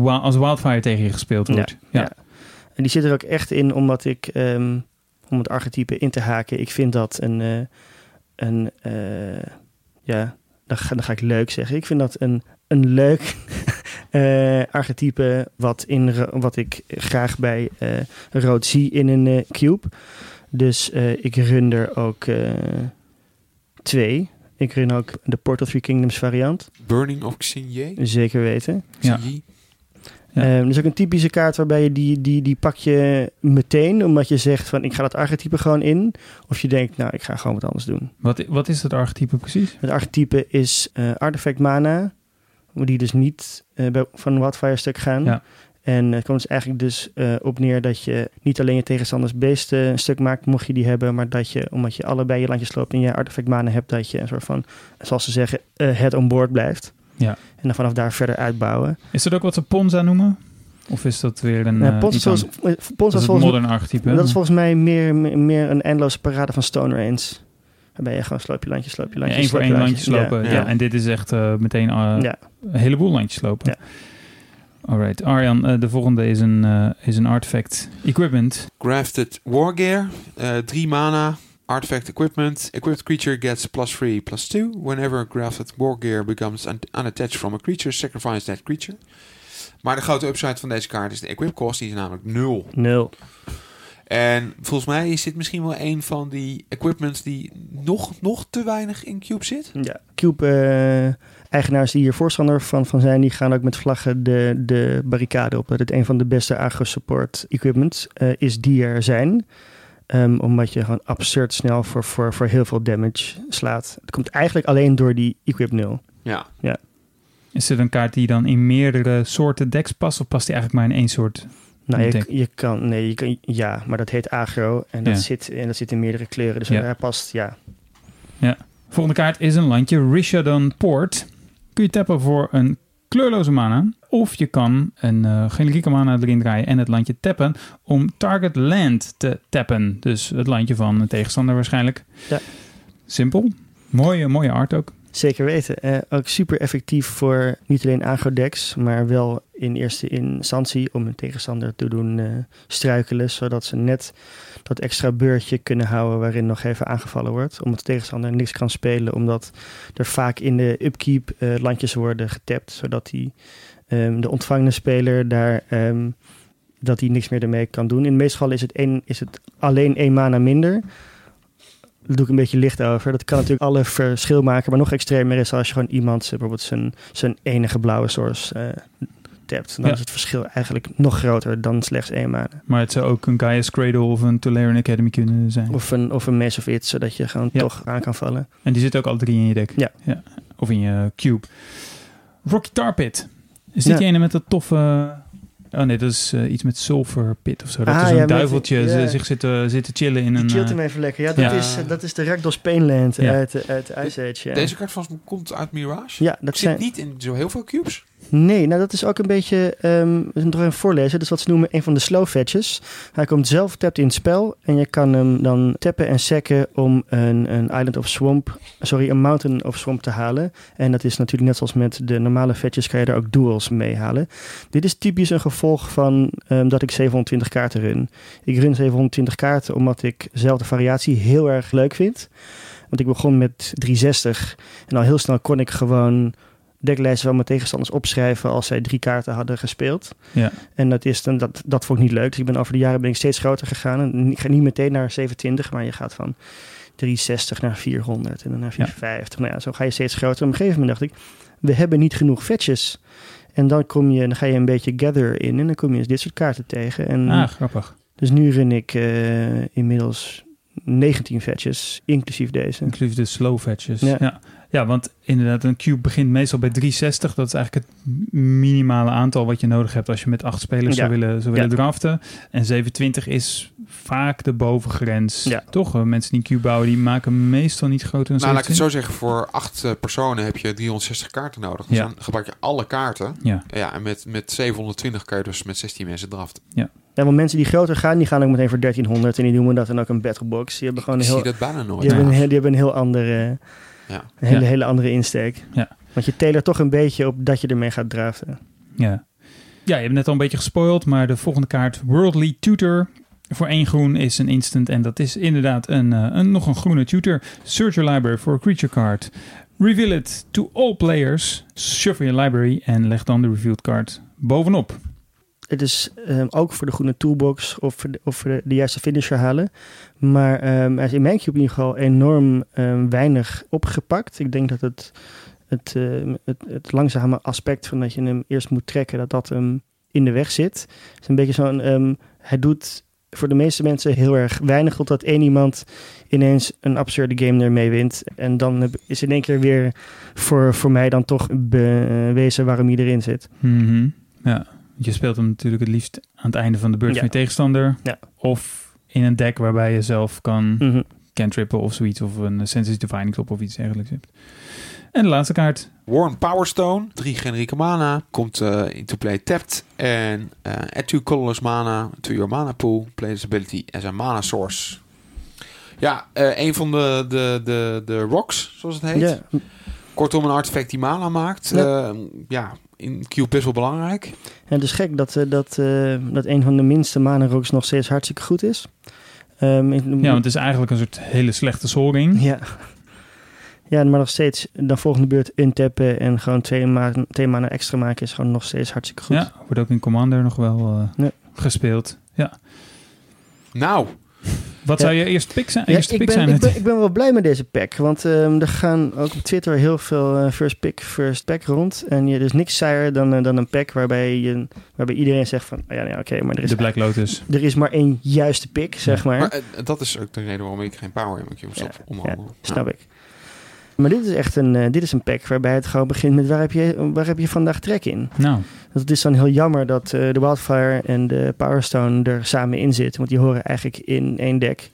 [SPEAKER 1] Als Wildfire tegen je gespeeld wordt. Ja.
[SPEAKER 3] ja. En die zit er ook echt in omdat ik, ehm, om het archetype in te haken, ik vind dat een, eh, een eh, ja, dan ga, dan ga ik leuk zeggen. Ik vind dat een, een leuk eh, archetype wat, in, wat ik graag bij eh, rood zie in een cube. Dus eh, ik run er ook eh, twee. Ik run ook de Portal Three Kingdoms variant.
[SPEAKER 2] Burning of Xinye.
[SPEAKER 3] Zeker weten.
[SPEAKER 1] Ja. Ja.
[SPEAKER 3] Ehm, dat is ook een typische kaart waarbij je die, die, die pak je meteen, omdat je zegt van ik ga dat archetype gewoon in. Of je denkt, nou ik ga gewoon wat anders doen.
[SPEAKER 1] Wat, wat is dat archetype precies?
[SPEAKER 3] Het archetype is eh artefact mana, die dus niet eh, bij, van Wildfire stuk gaan.
[SPEAKER 1] Ja.
[SPEAKER 3] En het komt dus eigenlijk dus eh, op neer dat je niet alleen je tegenstanders beesten een stuk maakt, mocht je die hebben, maar dat je, omdat je allebei je landjes loopt en je artefact mana hebt, dat je een soort van, zoals ze zeggen, het on board blijft.
[SPEAKER 1] Ja.
[SPEAKER 3] En dan vanaf daar verder uitbouwen.
[SPEAKER 1] Is dat ook wat ze Ponza noemen? Of is dat weer een... Eh,
[SPEAKER 3] Pons is volgens
[SPEAKER 1] modern archetype.
[SPEAKER 3] Dat is volgens mij meer, meer, een eindeloze parade van Stone Rains. Waarbij je gewoon sloop je landje, sloop je
[SPEAKER 1] Ja,
[SPEAKER 3] landje.
[SPEAKER 1] één voor één landjes
[SPEAKER 3] landje.
[SPEAKER 1] lopen. Ja.
[SPEAKER 2] Ja.
[SPEAKER 1] en dit is echt eh, meteen eh,
[SPEAKER 3] Ja.
[SPEAKER 1] een heleboel landjes lopen.
[SPEAKER 3] Ja.
[SPEAKER 1] Alright, Arjan, eh, de volgende is een, eh, is een artifact equipment.
[SPEAKER 2] Grafted Wargear. eh drie mana. Artifact equipment. Equipped creature gets plus 3, plus 2. Whenever grafted Wargear becomes un- unattached from a creature, sacrifice that creature. Maar de grote upside van deze kaart is de equip cost. Die is namelijk 0.
[SPEAKER 3] Nul.
[SPEAKER 2] En volgens mij is dit misschien wel een van die equipments die nog, nog te weinig in Cube zit.
[SPEAKER 3] Ja. Cube-eigenaars die hier voorstander van, van zijn, die gaan ook met vlaggen de, de barricade op. Dat het een van de beste agro-support equipments eh, is die er zijn. Ehm, omdat je gewoon absurd snel voor, voor, voor heel veel damage slaat. Het komt eigenlijk alleen door die equip 0.
[SPEAKER 2] Ja.
[SPEAKER 1] Is het een kaart die dan in meerdere soorten decks past? Of past die eigenlijk maar in één soort?
[SPEAKER 3] Nou, je, je kan, nee, je kan, ja, maar dat heet agro en dat,
[SPEAKER 1] Ja.
[SPEAKER 3] zit, en dat zit in meerdere kleuren. Dus
[SPEAKER 1] Ja.
[SPEAKER 3] hij past, ja,
[SPEAKER 1] Volgende kaart is een landje Rishadon Port. Kun je tappen voor een kleurloze mana. Of je kan een uh, generieke mana erin draaien en het landje tappen om target land te tappen. Dus het landje van een tegenstander waarschijnlijk.
[SPEAKER 3] Ja.
[SPEAKER 1] Simpel. Mooie, mooie art ook.
[SPEAKER 3] Zeker weten. Eh, ook super effectief voor niet alleen agro-decks, maar wel in eerste instantie om een tegenstander te doen eh, struikelen, zodat ze net dat extra beurtje kunnen houden waarin nog even aangevallen wordt. Omdat de tegenstander niks kan spelen, omdat er vaak in de upkeep eh, landjes worden getapt, zodat die, ehm, de ontvangende speler daar ehm, dat hij niks meer ermee kan doen. In de meeste gevallen is het, één, is het alleen één mana minder. Daar doe ik een beetje licht over. Dat kan natuurlijk alle verschil maken. Maar nog extremer is als je gewoon iemand eh, bijvoorbeeld zijn, zijn enige blauwe source eh tapt. Dan
[SPEAKER 1] Ja.
[SPEAKER 3] is het verschil eigenlijk nog groter dan slechts één mana.
[SPEAKER 1] Maar het zou ook een Gaia's Cradle of een Tolarian Academy kunnen zijn.
[SPEAKER 3] Of een, of een Mace of It, zodat je gewoon
[SPEAKER 1] Ja.
[SPEAKER 3] toch aan kan vallen.
[SPEAKER 1] En die zitten ook alle drie in je deck.
[SPEAKER 3] Ja.
[SPEAKER 1] Of in je cube. Rocky Tar Pit. Is dit
[SPEAKER 3] Ja.
[SPEAKER 1] die ene met dat toffe... Oh nee, dat is eh, iets met Sulfur Pit of zo. Dat
[SPEAKER 3] Ah,
[SPEAKER 1] is
[SPEAKER 3] ja,
[SPEAKER 1] een
[SPEAKER 3] met-
[SPEAKER 1] duiveltje
[SPEAKER 3] ja.
[SPEAKER 1] z- zich zit, te- zit te chillen in
[SPEAKER 3] Die
[SPEAKER 1] een...
[SPEAKER 3] chillt
[SPEAKER 1] eh,
[SPEAKER 3] hem even lekker. Ja, dat,
[SPEAKER 1] ja.
[SPEAKER 3] Is, dat is de Rakdos Painland
[SPEAKER 1] Ja.
[SPEAKER 3] uit, uit Ice Age. Ja,
[SPEAKER 2] Deze kaart mij komt uit Mirage.
[SPEAKER 3] ja dat
[SPEAKER 2] Zit
[SPEAKER 3] zijn...
[SPEAKER 2] niet in zo heel veel cubes.
[SPEAKER 3] Nee, nou dat is ook een beetje, ehm we nog even voorlezen. Dat is wat ze noemen een van de slow fetches. Hij komt zelf tapt in het spel en je kan hem dan tappen en sekken om een, een Island of Swamp, sorry, een Mountain of Swamp te halen. En dat is natuurlijk net zoals met de normale fetches kan je daar ook duels mee halen. Dit is typisch een gevolg van ehm, dat ik 720 kaarten run. Ik run 720 kaarten omdat ik zelf de variatie heel erg leuk vind. Want ik begon met 360 en al heel snel kon ik gewoon deklijsten van mijn tegenstanders opschrijven als zij drie kaarten hadden gespeeld.
[SPEAKER 1] Ja.
[SPEAKER 3] En dat, is dan, dat, dat vond ik niet leuk. Dus ik ben over de jaren ben ik steeds groter gegaan. En ik ga niet meteen naar 27, maar je gaat van 360 naar 400 en dan naar 450. Nou ja, zo ga je steeds groter. Op een gegeven moment dacht ik, we hebben niet genoeg fetches. En dan, kom je, dan ga je een beetje gather in en dan kom je dit soort kaarten tegen. En
[SPEAKER 1] Ah, grappig.
[SPEAKER 3] Dus nu run ik eh, inmiddels 19 fetches, inclusief deze.
[SPEAKER 1] Inclusief de slow fetches. Ja.
[SPEAKER 3] Ja.
[SPEAKER 1] Ja. Ja, want inderdaad, een cube begint meestal bij 360. Dat is eigenlijk het minimale aantal wat je nodig hebt als je met acht spelers
[SPEAKER 3] Ja.
[SPEAKER 1] zou willen, zou willen
[SPEAKER 3] Ja.
[SPEAKER 1] draften. En 720 is vaak de bovengrens.
[SPEAKER 3] Ja.
[SPEAKER 1] Toch? Eh, Mensen die een cube bouwen, die maken meestal niet groter dan
[SPEAKER 2] Nou, laat ik het
[SPEAKER 1] 720.
[SPEAKER 2] zo zeggen. Voor acht eh, personen heb je 360 kaarten nodig. Dus
[SPEAKER 1] Ja.
[SPEAKER 2] dan gebruik je alle kaarten.
[SPEAKER 1] Ja.
[SPEAKER 2] Ja, en met, met 720 kan je dus met 16 mensen draften.
[SPEAKER 3] Ja, want mensen die groter gaan, die gaan ook meteen voor 1300 en die noemen dat dan ook een battlebox. Die hebben gewoon een heel,
[SPEAKER 2] zie dat bijna nooit.
[SPEAKER 3] die hebben een,
[SPEAKER 2] Ja.
[SPEAKER 3] heel- die hebben een heel andere,
[SPEAKER 2] Ja.
[SPEAKER 3] een hele,
[SPEAKER 1] Ja.
[SPEAKER 3] hele andere insteek.
[SPEAKER 1] Ja.
[SPEAKER 3] Want je tailert toch een beetje op dat je ermee gaat draften.
[SPEAKER 1] Ja. ja, je hebt net al een beetje gespoild, maar de volgende kaart, Worldly Tutor. Voor één groen is een instant en dat is inderdaad een, eh, een, nog een groene tutor. Search your library for a creature card. Reveal it to all players. Shuffle your library en leg dan de revealed card bovenop.
[SPEAKER 3] Het is ehm, ook voor de groene toolbox of, voor de, of voor de, juiste finisher halen. Maar ehm, hij is in mijn cube in ieder geval enorm ehm, weinig opgepakt. Ik denk dat het, het, het, het langzame aspect van dat je hem eerst moet trekken, dat dat hem in de weg zit. Het is een beetje zo'n, hij doet voor de meeste mensen heel erg weinig, totdat één iemand ineens een absurde game ermee wint. En dan is in één keer weer voor, voor mij dan toch bewezen waarom hij erin zit.
[SPEAKER 1] Mhm. Ja, je speelt hem natuurlijk het liefst aan het einde van de beurt
[SPEAKER 3] Ja.
[SPEAKER 1] van je tegenstander.
[SPEAKER 3] Ja.
[SPEAKER 1] Of in een deck waarbij je zelf kan
[SPEAKER 3] Mhm.
[SPEAKER 1] cantrippen of zoiets. Of een Sensitive Divining Top of iets dergelijks hebt. En de laatste kaart.
[SPEAKER 2] Warren Powerstone, drie generieke mana, komt eh, into play tapped. En eh add two colorless mana to your mana pool. Play this ability as a mana source. Ja, eh, een van de, de, de, de rocks, zoals het heet.
[SPEAKER 3] Ja,
[SPEAKER 2] Kortom, een artefact die mana maakt.
[SPEAKER 3] Ja.
[SPEAKER 2] Ja, ja in Cube best wel belangrijk.
[SPEAKER 3] En het is gek dat, eh, dat, eh, dat een van de minste mana rocks nog steeds hartstikke goed is. Ehm, ik-
[SPEAKER 1] Ja, want het is eigenlijk een soort hele slechte solring.
[SPEAKER 3] ja. Ja, maar nog steeds dan volgende beurt intappen en gewoon twee, ma twee mana extra maken is gewoon nog steeds hartstikke goed.
[SPEAKER 1] Ja, wordt ook in Commander nog wel eh,
[SPEAKER 3] Ja.
[SPEAKER 1] gespeeld. Ja.
[SPEAKER 2] Nou,
[SPEAKER 1] Wat
[SPEAKER 3] Ja.
[SPEAKER 1] zou je eerst pick zijn?
[SPEAKER 3] Ja,
[SPEAKER 1] eerste
[SPEAKER 3] ik,
[SPEAKER 1] pick
[SPEAKER 3] ben,
[SPEAKER 1] zijn?
[SPEAKER 3] ik, ben, ik ben wel blij met deze pack. Want ehm, er gaan ook op Twitter heel veel eh, first pick, first pack rond. En je, er is niks saaier dan, eh, dan een pack waarbij, je, waarbij iedereen zegt van... oh ja, nee, oké, maar er is,
[SPEAKER 1] de Black Lotus.
[SPEAKER 3] er is maar één juiste pick, zeg maar.
[SPEAKER 2] maar eh, dat is ook de reden waarom ik geen power in mijn Cube stop.
[SPEAKER 3] Ja,
[SPEAKER 2] onder andere.
[SPEAKER 3] Snap ik. Maar dit is echt een, eh, dit is een pack waarbij het gewoon begint met waar heb je, waar heb je vandaag trek in?
[SPEAKER 1] Nou,
[SPEAKER 3] Het is dan heel jammer dat eh, de Wildfire en de Powerstone er samen in zitten. Want die horen eigenlijk in één deck.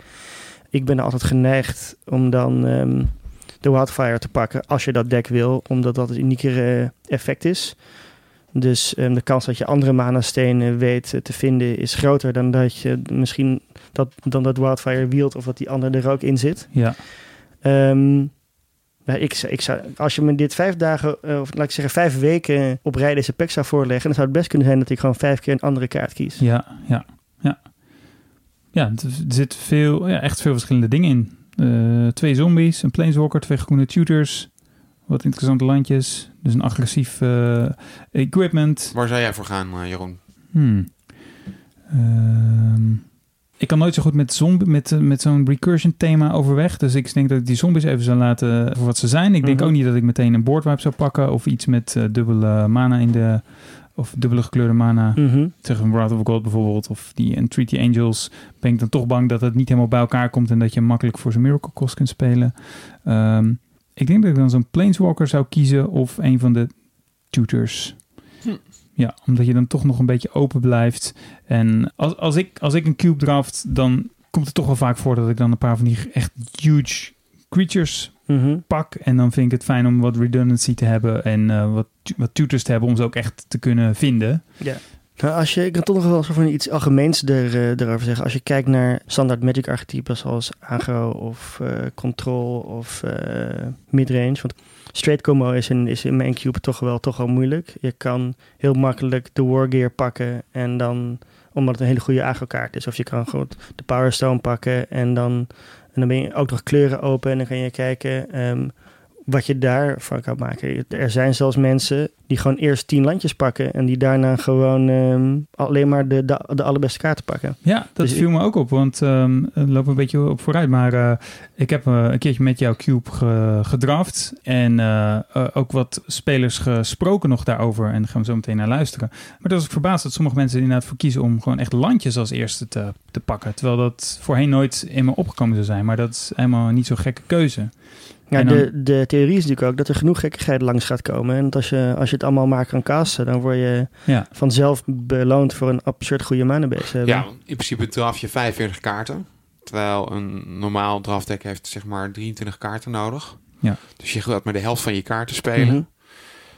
[SPEAKER 3] Ik ben altijd geneigd om dan ehm, de Wildfire te pakken als je dat deck wil. Omdat dat het uniekere effect is. Dus ehm, de kans dat je andere mana-stenen weet eh, te vinden is groter dan dat je misschien dat, dan dat Wildfire wield of dat die andere er ook in zit.
[SPEAKER 1] ja.
[SPEAKER 3] Ehm, ik, zou- ik zou, als je me dit vijf dagen, eh, of laat ik zeggen vijf weken op rij deze pack zou voorleggen, dan zou het best kunnen zijn dat ik gewoon vijf keer een andere kaart kies.
[SPEAKER 1] Ja, ja, ja. Ja, er zitten veel, ja, echt veel verschillende dingen in. Eh, twee zombies, een planeswalker, twee groene tutors, wat interessante landjes. Dus een agressief eh, equipment.
[SPEAKER 2] Waar zou jij voor gaan, Jeroen?
[SPEAKER 1] Hmm. Ehm, ik kan nooit zo goed met, zombie, met, eh, met zo'n recursion thema overweg. Dus ik denk dat ik die zombies even zou laten voor wat ze zijn. Ik denk
[SPEAKER 3] Mhm.
[SPEAKER 1] ook niet dat ik meteen een boardwipe zou pakken. Of iets met eh, dubbele mana in de... Of dubbele gekleurde mana.
[SPEAKER 3] Mhm.
[SPEAKER 1] Zeg een Wrath of God bijvoorbeeld. Of die Entreaty Angels. Ben ik dan toch bang dat het niet helemaal bij elkaar komt. En dat je makkelijk voor zijn Miracle Cost kunt spelen. Ehm, ik denk dat ik dan zo'n Planeswalker zou kiezen. Of een van de tutors.
[SPEAKER 2] Hm.
[SPEAKER 1] Ja, omdat je dan toch nog een beetje open blijft. En als, als, ik, als ik een cube draft, dan komt het toch wel vaak voor dat ik dan een paar van die echt huge creatures
[SPEAKER 3] Mhm.
[SPEAKER 1] pak. En dan vind ik het fijn om wat redundancy te hebben en eh, wat, wat tutors te hebben om ze ook echt te kunnen vinden.
[SPEAKER 3] Nou, als je, ik kan toch nog wel zo van iets algemeens er, eh, erover zeggen. Als je kijkt naar standaard Magic archetypen zoals agro of eh, control of eh, midrange. Want straight combo is in, is in mijn cube toch wel, toch wel moeilijk. Je kan heel makkelijk de wargear pakken en dan, omdat het een hele goede agro kaart is. Of je kan gewoon de power stone pakken en dan, en dan ben je ook nog kleuren open en dan kan je kijken ehm, wat je daarvan kan maken. Er zijn zelfs mensen die gewoon eerst tien landjes pakken en die daarna gewoon ehm, alleen maar de, de, de allerbeste kaarten pakken.
[SPEAKER 1] Ja, dat
[SPEAKER 3] Dus
[SPEAKER 1] viel me ook op, want ehm het loopt een beetje op vooruit. Maar eh, ik heb eh, een keertje met jouw cube ge- gedraft en eh, ook wat spelers gesproken nog daarover. En daar gaan we zo meteen naar luisteren. Maar dat was ik verbaasd dat sommige mensen er inderdaad voor kiezen om gewoon echt landjes als eerste te, te pakken. Terwijl dat voorheen nooit in me opgekomen zou zijn. Maar dat is helemaal niet zo'n gekke keuze.
[SPEAKER 3] Ja,
[SPEAKER 1] dan-
[SPEAKER 3] de, de theorie is natuurlijk ook dat er genoeg gekkigheid langs gaat komen. En dat als je, als je het allemaal maar kan casten, dan word je
[SPEAKER 1] Ja.
[SPEAKER 3] vanzelf beloond voor een absurd goede hebben.
[SPEAKER 2] Ja, in principe draf je 45 kaarten. Terwijl een normaal draftdeck heeft zeg maar 23 kaarten nodig.
[SPEAKER 1] Ja.
[SPEAKER 2] Dus je gaat maar de helft van je kaarten spelen.
[SPEAKER 3] Mhm.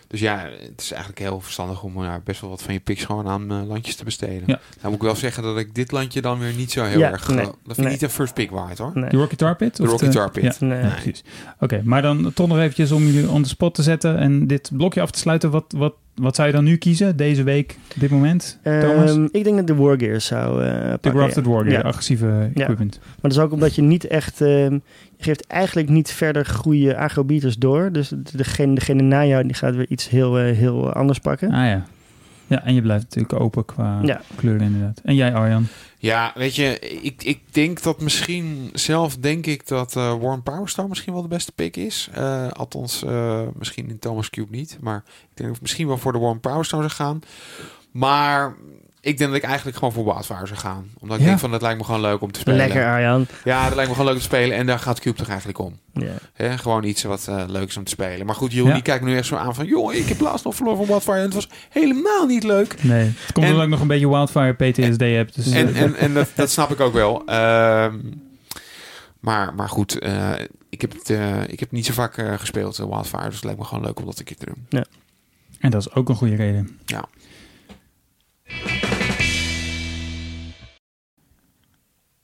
[SPEAKER 2] Dus ja, het is eigenlijk heel verstandig om ja, best wel wat van je picks gewoon aan eh, landjes te besteden.
[SPEAKER 1] Ja.
[SPEAKER 2] Nou moet ik wel zeggen dat ik dit landje dan weer niet zo heel
[SPEAKER 3] Ja,
[SPEAKER 2] erg...
[SPEAKER 3] nee,
[SPEAKER 2] dat vind ik
[SPEAKER 3] nee.
[SPEAKER 2] niet een first pick waard hoor.
[SPEAKER 3] Nee.
[SPEAKER 1] De Rocky Tar Pit?
[SPEAKER 2] De Rocky Tar Pit.
[SPEAKER 1] Ja.
[SPEAKER 3] Nee.
[SPEAKER 1] Ja, precies. Oké, maar dan toch nog eventjes om jullie on the spot te zetten en dit blokje af te sluiten. Wat, wat, wat zou je dan nu kiezen, deze week, op dit moment, Thomas?
[SPEAKER 3] Ehm, ik denk dat de Wargears zou eh
[SPEAKER 1] De Grafted
[SPEAKER 3] ja.
[SPEAKER 1] Warrior,
[SPEAKER 3] Ja.
[SPEAKER 1] agressieve equipment.
[SPEAKER 3] Maar dat is ook omdat je niet echt... ehm, je geeft eigenlijk niet verder goede agrobieters door. Dus degene, degene na jou die gaat weer iets heel, eh, heel anders pakken.
[SPEAKER 1] Ah ja. Ja, en je blijft natuurlijk open qua
[SPEAKER 3] Ja.
[SPEAKER 1] kleur inderdaad. En jij Arjan?
[SPEAKER 2] Ja, weet je, ik, ik denk dat misschien zelf denk ik dat eh Warren Powerstar misschien wel de beste pick is. Eh, althans, eh, misschien in Thomas Cube niet. Maar ik denk dat misschien wel voor de Warren Powerstar zou gaan. Maar ik denk dat ik eigenlijk gewoon voor Wildfire zou gaan. Omdat ik
[SPEAKER 1] Ja.
[SPEAKER 2] denk van, het lijkt me gewoon leuk om te spelen.
[SPEAKER 3] Lekker Arjan.
[SPEAKER 2] Ja, dat lijkt me gewoon leuk om te spelen. En daar gaat Cube toch eigenlijk om.
[SPEAKER 3] Ja.
[SPEAKER 2] Hè, gewoon iets wat eh leuk is om te spelen. Maar goed, Jeroen
[SPEAKER 1] Ja.
[SPEAKER 2] die kijkt me nu echt zo aan van... joh, ik heb laatst nog verloren van Wildfire en het was helemaal niet leuk.
[SPEAKER 1] Nee. Het komt
[SPEAKER 2] En-
[SPEAKER 1] omdat ik nog een beetje Wildfire PTSD heb. Dus,
[SPEAKER 2] En,
[SPEAKER 1] eh,
[SPEAKER 2] en, en dat, dat snap ik ook wel. Ehm, maar, maar goed, eh, ik, heb het, eh, ik heb niet zo vaak eh, gespeeld, Wildfire. Dus het lijkt me gewoon leuk om dat een keer te doen.
[SPEAKER 1] en dat is ook een goede reden.
[SPEAKER 2] Ja.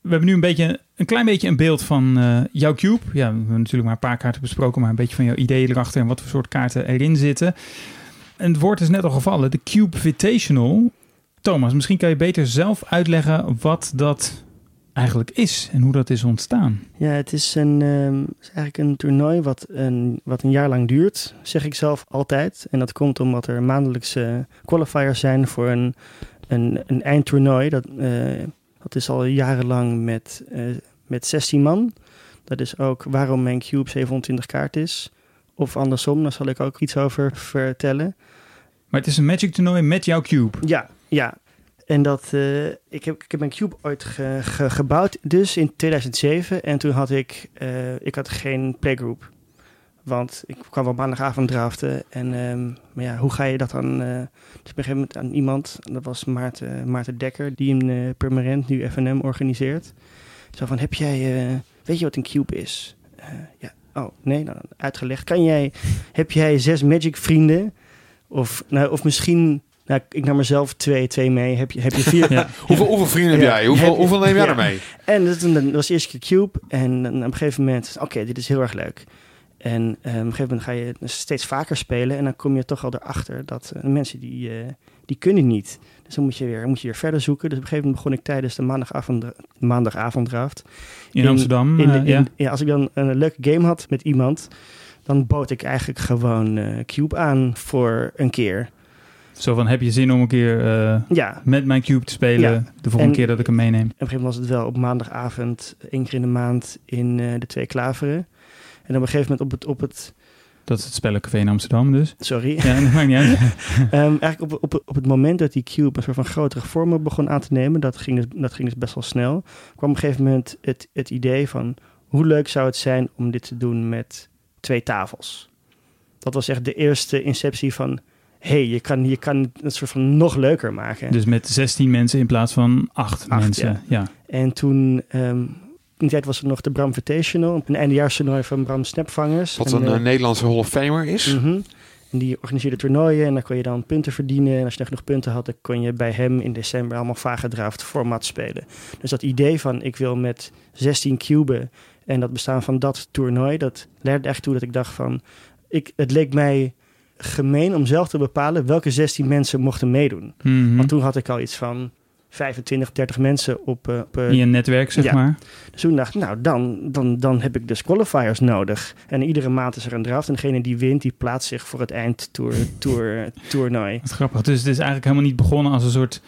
[SPEAKER 1] We hebben nu een, beetje, een klein beetje een beeld van eh, jouw cube. Ja, we hebben natuurlijk maar een paar kaarten besproken, maar een beetje van jouw ideeën erachter en wat voor soort kaarten erin zitten. En het woord is net al gevallen, de Cube Invitational. Thomas, misschien kan je beter zelf uitleggen wat dat eigenlijk is en hoe dat is ontstaan.
[SPEAKER 3] Ja, het is, een, ehm, eigenlijk een toernooi wat een, wat een jaar lang duurt, zeg ik zelf altijd. En dat komt omdat er maandelijkse qualifiers zijn voor een, een, een eindtoernooi. Dat, eh, dat is al jarenlang met, eh, met 16 man. Dat is ook waarom mijn cube 720 kaart is. Of andersom, daar zal ik ook iets over vertellen.
[SPEAKER 1] Maar het is een Magic toernooi met jouw cube.
[SPEAKER 3] Ja, ja. En dat, eh, ik, heb, ik heb mijn cube ooit ge- ge- gebouwd, dus in 2007. En toen had ik, eh, ik had geen playgroup. Want ik kwam op maandagavond draften. En ehm, maar ja, hoe ga je dat dan... eh dus op een gegeven moment aan iemand, dat was Maarten, Maarten Dekker... die een eh, permanent nu FNM organiseert. Zo van, heb jij... eh, weet je wat een cube is? Ja. Oh, nee, nou, uitgelegd. Kan jij, heb jij zes Magic vrienden? Of, nou, of misschien... Nou, ik nam er zelf twee, twee mee. Heb je, heb je vier?
[SPEAKER 1] Ja.
[SPEAKER 2] Hoeveel, hoeveel vrienden heb jij? Hoeveel,
[SPEAKER 3] Heb je-
[SPEAKER 2] hoeveel neem jij
[SPEAKER 3] Ja.
[SPEAKER 2] ermee?
[SPEAKER 3] En dat, dat was de eerste keer Cube. En op een gegeven moment, oké, dit is heel erg leuk. En eh, op een gegeven moment ga je steeds vaker spelen. En dan kom je toch al erachter dat eh, mensen die, eh, die kunnen niet. Dus dan moet je, weer, moet je weer verder zoeken. Dus op een gegeven moment begon ik tijdens de maandagavond, maandagavonddraft.
[SPEAKER 1] In,
[SPEAKER 3] In-
[SPEAKER 1] Amsterdam.
[SPEAKER 3] In, de- in-
[SPEAKER 1] ja.
[SPEAKER 3] ja, als ik dan een leuke game had met iemand, dan bood ik eigenlijk gewoon Cube aan voor een keer.
[SPEAKER 1] Zo van, heb je zin om een keer
[SPEAKER 3] Ja,
[SPEAKER 1] met mijn cube te spelen
[SPEAKER 3] Ja.
[SPEAKER 1] de volgende
[SPEAKER 3] En-
[SPEAKER 1] keer dat ik hem meeneem?
[SPEAKER 3] op een gegeven moment was het wel op maandagavond, één keer in de maand in de Twee Klaveren. En op een gegeven moment op het, op het
[SPEAKER 1] Dat is het Spellencafé in Amsterdam dus.
[SPEAKER 3] sorry,
[SPEAKER 1] Ja, dat maakt niet uit.
[SPEAKER 3] Ehm, eigenlijk op, op, op het moment dat die cube een soort van grotere vormen begon aan te nemen, dat ging dus, dat ging dus best wel snel, kwam op een gegeven moment het, het idee van hoe leuk zou het zijn om dit te doen met twee tafels. Dat was echt de eerste inceptie van, hey, je kan, je kan het soort van nog leuker maken.
[SPEAKER 1] Dus met 16 mensen in plaats van 8
[SPEAKER 3] Acht,
[SPEAKER 1] mensen. Ja.
[SPEAKER 3] En toen, ehm, die tijd was er nog de Bram Invitational, een eindejaarstoernooi van Bram Snapvangers.
[SPEAKER 2] Wat
[SPEAKER 3] En,
[SPEAKER 2] een
[SPEAKER 3] eh,
[SPEAKER 2] eh, Nederlandse Hall of Famer is.
[SPEAKER 3] Mhm. En die organiseerde toernooien en dan kon je dan punten verdienen. En als je nog genoeg punten had, dan kon je bij hem in december allemaal vage draft format spelen. Dus dat idee van ik wil met 16 cuben en dat bestaan van dat toernooi, dat leidde echt toe dat ik dacht van, ik, het leek mij gemeen om zelf te bepalen welke 16 mensen mochten meedoen.
[SPEAKER 1] Mhm.
[SPEAKER 3] Want toen had ik al iets van 25, 30 mensen op, eh, op eh,
[SPEAKER 1] In je netwerk, zeg
[SPEAKER 3] ja.
[SPEAKER 1] maar.
[SPEAKER 3] dus toen dacht ik, nou, dan, dan, dan heb ik dus qualifiers nodig. En iedere maand is er een draft. En degene die wint, die plaatst zich voor het eindtour tour, toernooi.
[SPEAKER 1] Wat grappig. Dus het is eigenlijk helemaal niet begonnen als een soort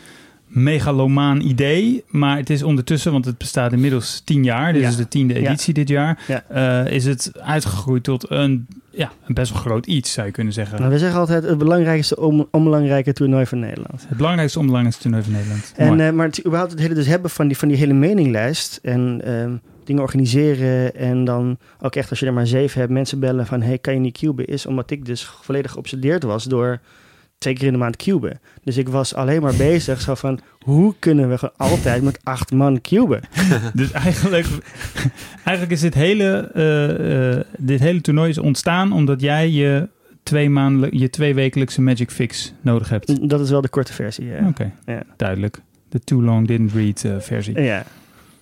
[SPEAKER 1] megalomaan idee. Maar het is ondertussen, want het bestaat inmiddels tien jaar. Dit
[SPEAKER 3] Ja.
[SPEAKER 1] is de tiende
[SPEAKER 3] Ja.
[SPEAKER 1] editie dit jaar.
[SPEAKER 3] Ja.
[SPEAKER 1] eh, is het uitgegroeid tot een, ja, een best wel groot iets, zou je kunnen zeggen.
[SPEAKER 3] Nou, we zeggen altijd het belangrijkste on, onbelangrijke toernooi van Nederland.
[SPEAKER 1] Het belangrijkste onbelangrijkste toernooi van Nederland.
[SPEAKER 3] En, eh, maar het überhaupt het hele dus hebben van die, van die hele meninglijst. En ehm, dingen organiseren en dan ook echt als je er maar zeven hebt, mensen bellen van hey, kan je niet cuben? Is omdat ik dus volledig geobsedeerd was door twee keer in de maand cuben. Dus ik was alleen maar bezig zo van hoe kunnen we gewoon altijd met acht man cuben?
[SPEAKER 1] Dus eigenlijk, eigenlijk is dit hele, eh, eh, dit hele toernooi is ontstaan omdat jij je twee, maanden, je twee wekelijkse Magic Fix nodig hebt.
[SPEAKER 3] Dat is wel de korte versie. Ja.
[SPEAKER 1] Oké,
[SPEAKER 3] Ja.
[SPEAKER 1] duidelijk. De too long didn't read eh, versie.
[SPEAKER 3] ja.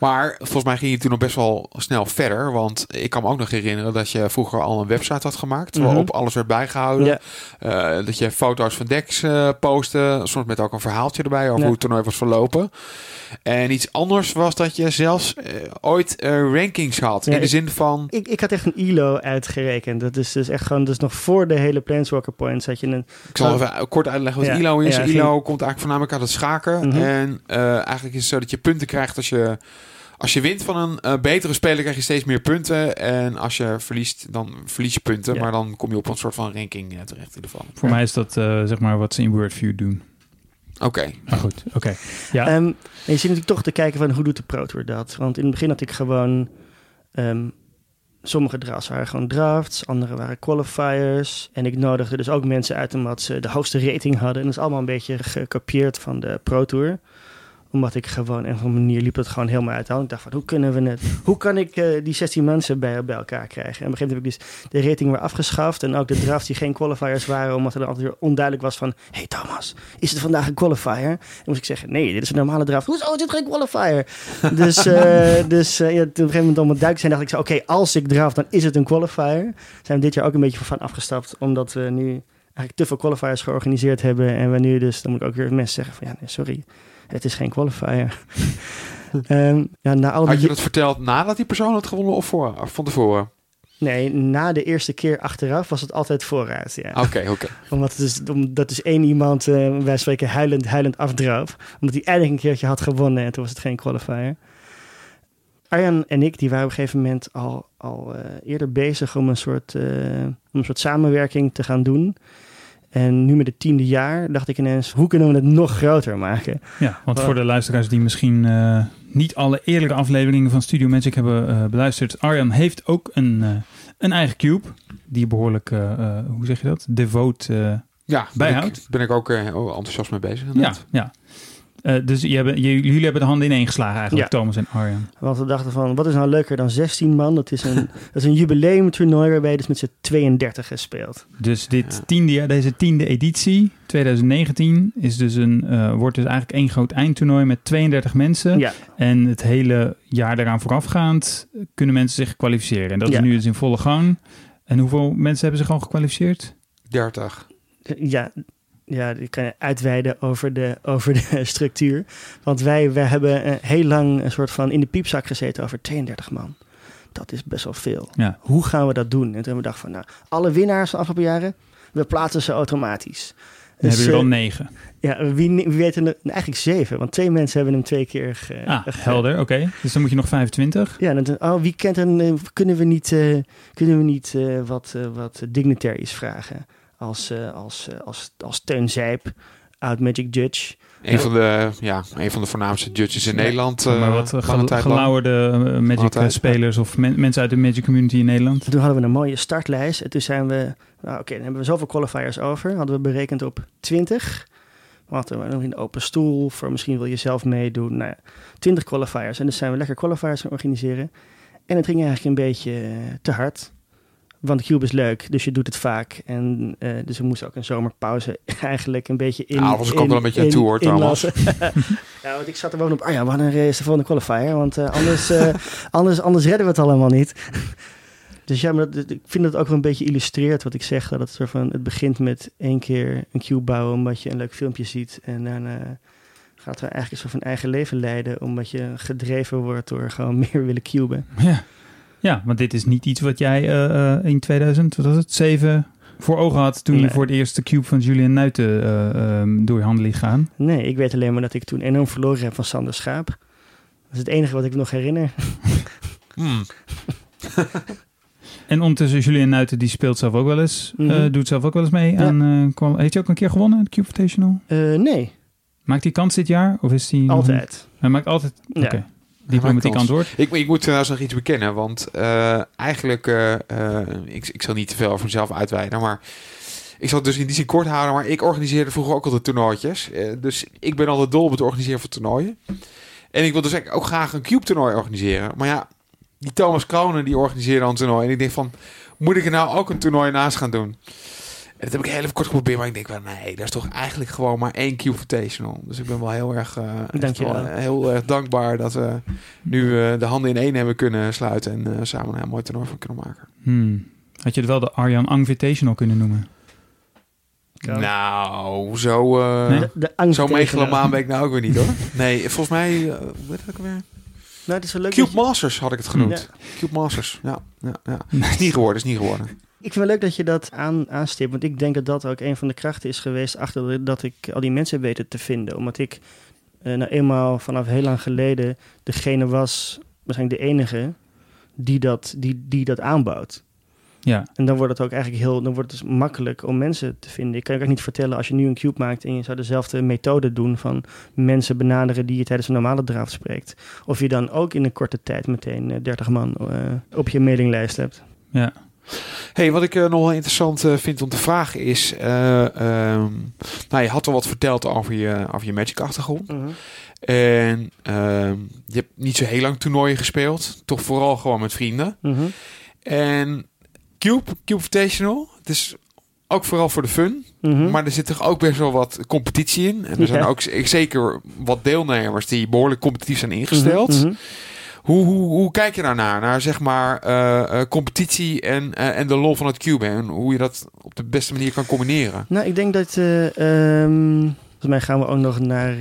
[SPEAKER 2] Maar volgens mij ging je toen nog best wel snel verder. Want ik kan me ook nog herinneren dat je vroeger al een website had gemaakt.
[SPEAKER 3] Mhm.
[SPEAKER 2] Waarop alles werd bijgehouden. Eh, dat je foto's van decks eh postte. Soms met ook een verhaaltje erbij over hoe het toernooi was verlopen. En iets anders was dat je zelfs eh, ooit rankings had.
[SPEAKER 3] Ja,
[SPEAKER 2] in de zin van...
[SPEAKER 3] Ik, ik had echt een ILO uitgerekend. Dat is dus echt gewoon, dus nog voor de hele Planeswalker Points had je een...
[SPEAKER 2] Ik zal
[SPEAKER 3] Oh.
[SPEAKER 2] even kort uitleggen wat
[SPEAKER 3] Ja,
[SPEAKER 2] ILO is.
[SPEAKER 3] ja,
[SPEAKER 2] ILO
[SPEAKER 3] ging-
[SPEAKER 2] komt eigenlijk voornamelijk uit het schaken.
[SPEAKER 3] Mhm.
[SPEAKER 2] En eigenlijk is het zo dat je punten krijgt als je... Als je wint van een eh, betere speler, krijg je steeds meer punten. En als je verliest, dan verlies je punten.
[SPEAKER 3] Ja.
[SPEAKER 2] Maar dan kom je op een soort van ranking eh, terecht in ieder geval.
[SPEAKER 1] Voor mij is dat eh, zeg maar wat ze in Wordview doen.
[SPEAKER 2] Oké.
[SPEAKER 1] Maar goed, oké. Ja,
[SPEAKER 3] Ehm, en je zit natuurlijk toch te kijken van hoe doet de Pro Tour dat? Want in het begin had ik gewoon... ehm, sommige drafts waren gewoon drafts, andere waren qualifiers. En ik nodigde dus ook mensen uit omdat ze de hoogste rating hadden. En dat is allemaal een beetje gekopieerd van de Pro Tour. Omdat ik gewoon, en op een manier liep het gewoon helemaal uit de hand. Ik dacht van, hoe kunnen we het... Hoe kan ik eh, die 16 mensen bij, bij elkaar krijgen? En op een gegeven moment heb ik dus de rating weer afgeschaft. En ook de drafts die geen qualifiers waren. Omdat er dan altijd weer onduidelijk was van... hey Thomas, is het vandaag een qualifier? En moest ik zeggen, nee, dit is een normale draft. Hoezo is dit geen qualifier? dus eh, dus eh, ja, toen op een gegeven moment om het duidelijk zijn, dacht ik zo... Oké, als ik draft, dan is het een qualifier. Zijn we dit jaar ook een beetje van afgestapt. Omdat we nu eigenlijk te veel qualifiers georganiseerd hebben. En we nu dus, dan moet ik ook weer mensen zeggen van... Ja, nee, sorry, het is geen qualifier. Ehm, ja, na al
[SPEAKER 2] Had je dat verteld nadat die persoon had gewonnen of, voor, of van tevoren?
[SPEAKER 3] nee, na de eerste keer achteraf was het altijd vooruit. Ja.
[SPEAKER 2] Oké, oké.
[SPEAKER 3] Omdat het dus, omdat dus één iemand, eh wij spreken, huilend, huilend afdroop. Omdat hij eindelijk een keertje had gewonnen en toen was het geen qualifier. Arjan en ik, die waren op een gegeven moment al, al eh, eerder bezig om een, soort, eh, om een soort samenwerking te gaan doen. En nu met het tiende jaar dacht ik ineens, hoe kunnen we het nog groter maken?
[SPEAKER 1] ja, want voor de luisteraars die misschien eh, niet alle eerdere afleveringen van Studio Magic hebben eh, beluisterd. Arjan heeft ook een, eh, een eigen cube. Die behoorlijk, eh, eh, hoe zeg je dat? Devoot.
[SPEAKER 2] Ja, ben
[SPEAKER 1] Bijhoud?
[SPEAKER 2] ik, ben ik ook eh, enthousiast mee bezig.
[SPEAKER 1] ja,
[SPEAKER 2] inderdaad.
[SPEAKER 1] ja. Eh, dus je hebben, je- jullie hebben de handen ineen geslagen eigenlijk,
[SPEAKER 3] Ja.
[SPEAKER 1] Thomas en Arjan.
[SPEAKER 3] Want we dachten van, wat is nou leuker dan 16 man? Dat is een, dat is een jubileumtoernooi waarbij je dus met z'n 32 speelt.
[SPEAKER 1] Dus dit
[SPEAKER 2] Ja.
[SPEAKER 1] tiende, jaar- deze tiende editie, 2019, is dus een, eh, wordt dus eigenlijk één groot eindtoernooi met 32 mensen.
[SPEAKER 3] Ja,
[SPEAKER 1] En het hele jaar daaraan voorafgaand kunnen mensen zich kwalificeren. En dat
[SPEAKER 3] Ja.
[SPEAKER 1] is nu dus in volle gang. En hoeveel mensen hebben zich al gekwalificeerd?
[SPEAKER 2] 30.
[SPEAKER 3] Ja, ja, ik kan uitweiden over de, over de structuur. Want wij, wij hebben eh, heel lang een soort van in de piepzak gezeten over 32 man. Dat is best wel veel.
[SPEAKER 1] Ja.
[SPEAKER 3] Hoe gaan we dat doen? En toen hebben we gedacht van, nou, alle winnaars van de afgelopen jaren, we plaatsen ze automatisch.
[SPEAKER 1] Dan hebben we er al negen.
[SPEAKER 3] ja, wie, wie weten er? Eigenlijk zeven, want twee mensen hebben hem twee keer ge,
[SPEAKER 1] Ah,
[SPEAKER 3] ge-
[SPEAKER 1] helder, oké. Dus dan moet je nog 25.
[SPEAKER 3] Ja, en dan, oh, wie kent eh, kunnen we niet, eh, kunnen we niet eh, wat, eh, wat dignitaries vragen? Als, eh, als, eh, als, als Teun Zijp, oud Magic Judge.
[SPEAKER 2] Een, van de, ja, een van de voornaamste judges in
[SPEAKER 3] Ja.
[SPEAKER 2] Nederland. eh,
[SPEAKER 1] maar wat
[SPEAKER 2] lange
[SPEAKER 1] gel- gelauwerde eh, Magic
[SPEAKER 2] Altijd,
[SPEAKER 1] eh, spelers of men- mensen uit de Magic community in Nederland.
[SPEAKER 3] En toen hadden we een mooie startlijst. En toen zijn we, nou oké, dan hebben we zoveel qualifiers over. Hadden we berekend op 20. We hadden we nog in de open stoel voor misschien wil je zelf meedoen. Nou ja, 20 qualifiers. En dus zijn we lekker qualifiers gaan organiseren. En het ging eigenlijk een beetje eh, te hard. Want cube is leuk, dus je doet het vaak. En eh, dus we moesten ook een zomerpauze eigenlijk een beetje in.
[SPEAKER 2] Ook
[SPEAKER 3] in-
[SPEAKER 2] wel een beetje
[SPEAKER 3] in-
[SPEAKER 2] aan toe, hoor, Thomas.
[SPEAKER 3] ja, want ik zat er bovenop. Ah ja, wanneer is de volgende qualifier? Want eh, anders, eh, anders, anders redden we het allemaal niet. Dus ja, maar dat, ik vind dat ook wel een beetje illustreert wat ik zeg. Dat het, soort van, het begint met één keer een cube bouwen omdat je een leuk filmpje ziet. En daarna gaat er eigenlijk een soort van eigen leven leiden. Omdat je gedreven wordt door gewoon meer willen cuben.
[SPEAKER 1] Ja. Ja, want dit is niet iets wat jij eh, eh, in 2000, wat was het, 7 voor ogen had toen je voor het eerst de cube van Julian Nuiten eh, ehm, door je handen liet gaan.
[SPEAKER 3] Nee, ik weet alleen maar dat ik toen enorm verloren heb van Sander Schaap. Dat is het enige wat ik me nog herinner.
[SPEAKER 2] Hmm.
[SPEAKER 1] En ondertussen, Julian Nuiten die speelt zelf ook wel eens, eh,
[SPEAKER 3] Mhm.
[SPEAKER 1] doet zelf ook wel eens mee
[SPEAKER 3] Ja.
[SPEAKER 1] aan... eh, heeft hij ook een keer gewonnen, de Cube Invitational?
[SPEAKER 3] Eh, nee,
[SPEAKER 1] Maakt hij kans dit jaar? Of is hij
[SPEAKER 3] altijd.
[SPEAKER 1] Hij maakt altijd...
[SPEAKER 3] Ja.
[SPEAKER 1] Oké. Diplomatiek antwoord.
[SPEAKER 2] Ik, ik moet trouwens nog iets bekennen, want eh, eigenlijk, eh, ik, ik zal niet te veel over mezelf uitweiden, maar ik zal het dus in die zin kort houden, maar ik organiseerde vroeger ook altijd toernooitjes. Eh, dus ik ben altijd dol op het organiseren van toernooien. En ik wil dus eigenlijk ook graag een Cube toernooi organiseren. Maar ja, die Thomas Kronen die organiseerde een toernooi. En ik denk van, moet ik er nou ook een toernooi naast gaan doen? En dat heb ik heel even kort geprobeerd, maar ik denk wel, nee, dat is toch eigenlijk gewoon maar één Cube Invitational. Dus ik ben wel heel erg, eh, echt
[SPEAKER 3] Dank je
[SPEAKER 2] wel,
[SPEAKER 3] wel.
[SPEAKER 2] eh, heel erg dankbaar dat we nu eh, de handen in één hebben kunnen sluiten en eh, samen een heel mooi toernooi van kunnen maken.
[SPEAKER 1] Hmm. Had je het wel de Arjan Invitational kunnen noemen?
[SPEAKER 3] Ja.
[SPEAKER 2] Nou, zo, eh,
[SPEAKER 1] Nee?
[SPEAKER 3] De, de
[SPEAKER 2] zo megalomaan ben ik nou ook weer niet hoor. Nee, volgens mij, hoe dat ook weer?
[SPEAKER 3] Nou, het is wel leuk
[SPEAKER 2] Cube
[SPEAKER 3] je-
[SPEAKER 2] Masters had ik het genoemd. Cube Masters, ja. ja, ja. Is niet geworden, is niet geworden.
[SPEAKER 3] Ik vind het leuk dat je dat aan, aanstipt. Want ik denk dat dat ook een van de krachten is geweest achter dat ik al die mensen weten te vinden. Omdat ik eh, nou eenmaal vanaf heel lang geleden degene was, waarschijnlijk de enige, die dat, die, die dat aanbouwt.
[SPEAKER 1] Ja.
[SPEAKER 3] En dan wordt het ook eigenlijk heel, dan wordt het dus makkelijk om mensen te vinden. Ik kan je ook niet vertellen als je nu een cube maakt en je zou dezelfde methode doen van mensen benaderen die je tijdens een normale draft spreekt. Of je dan ook in een korte tijd meteen eh, 30 man eh, op je mailinglijst hebt.
[SPEAKER 1] Ja.
[SPEAKER 2] Hey, wat ik eh, nog wel interessant eh, vind om te vragen is... eh, ehm, nou, je had al wat verteld over je, over je Magic-achtergrond. En ehm, je hebt niet zo heel lang toernooien gespeeld. Toch vooral gewoon met vrienden.
[SPEAKER 3] Mhm.
[SPEAKER 2] En Cube, Cube Invitational, het is ook vooral voor de fun.
[SPEAKER 3] Mhm.
[SPEAKER 2] Maar er zit toch ook best wel wat competitie in. En er zijn ook zeker wat deelnemers die behoorlijk competitief zijn ingesteld.
[SPEAKER 3] Mhm, mhm.
[SPEAKER 2] Hoe, hoe, hoe kijk je daarnaar? Naar zeg maar eh, eh, competitie en, eh, en de lol van het cube. En hoe je dat op de beste manier kan combineren.
[SPEAKER 3] Nou, ik denk dat. eh, ehm, volgens mij gaan we ook nog naar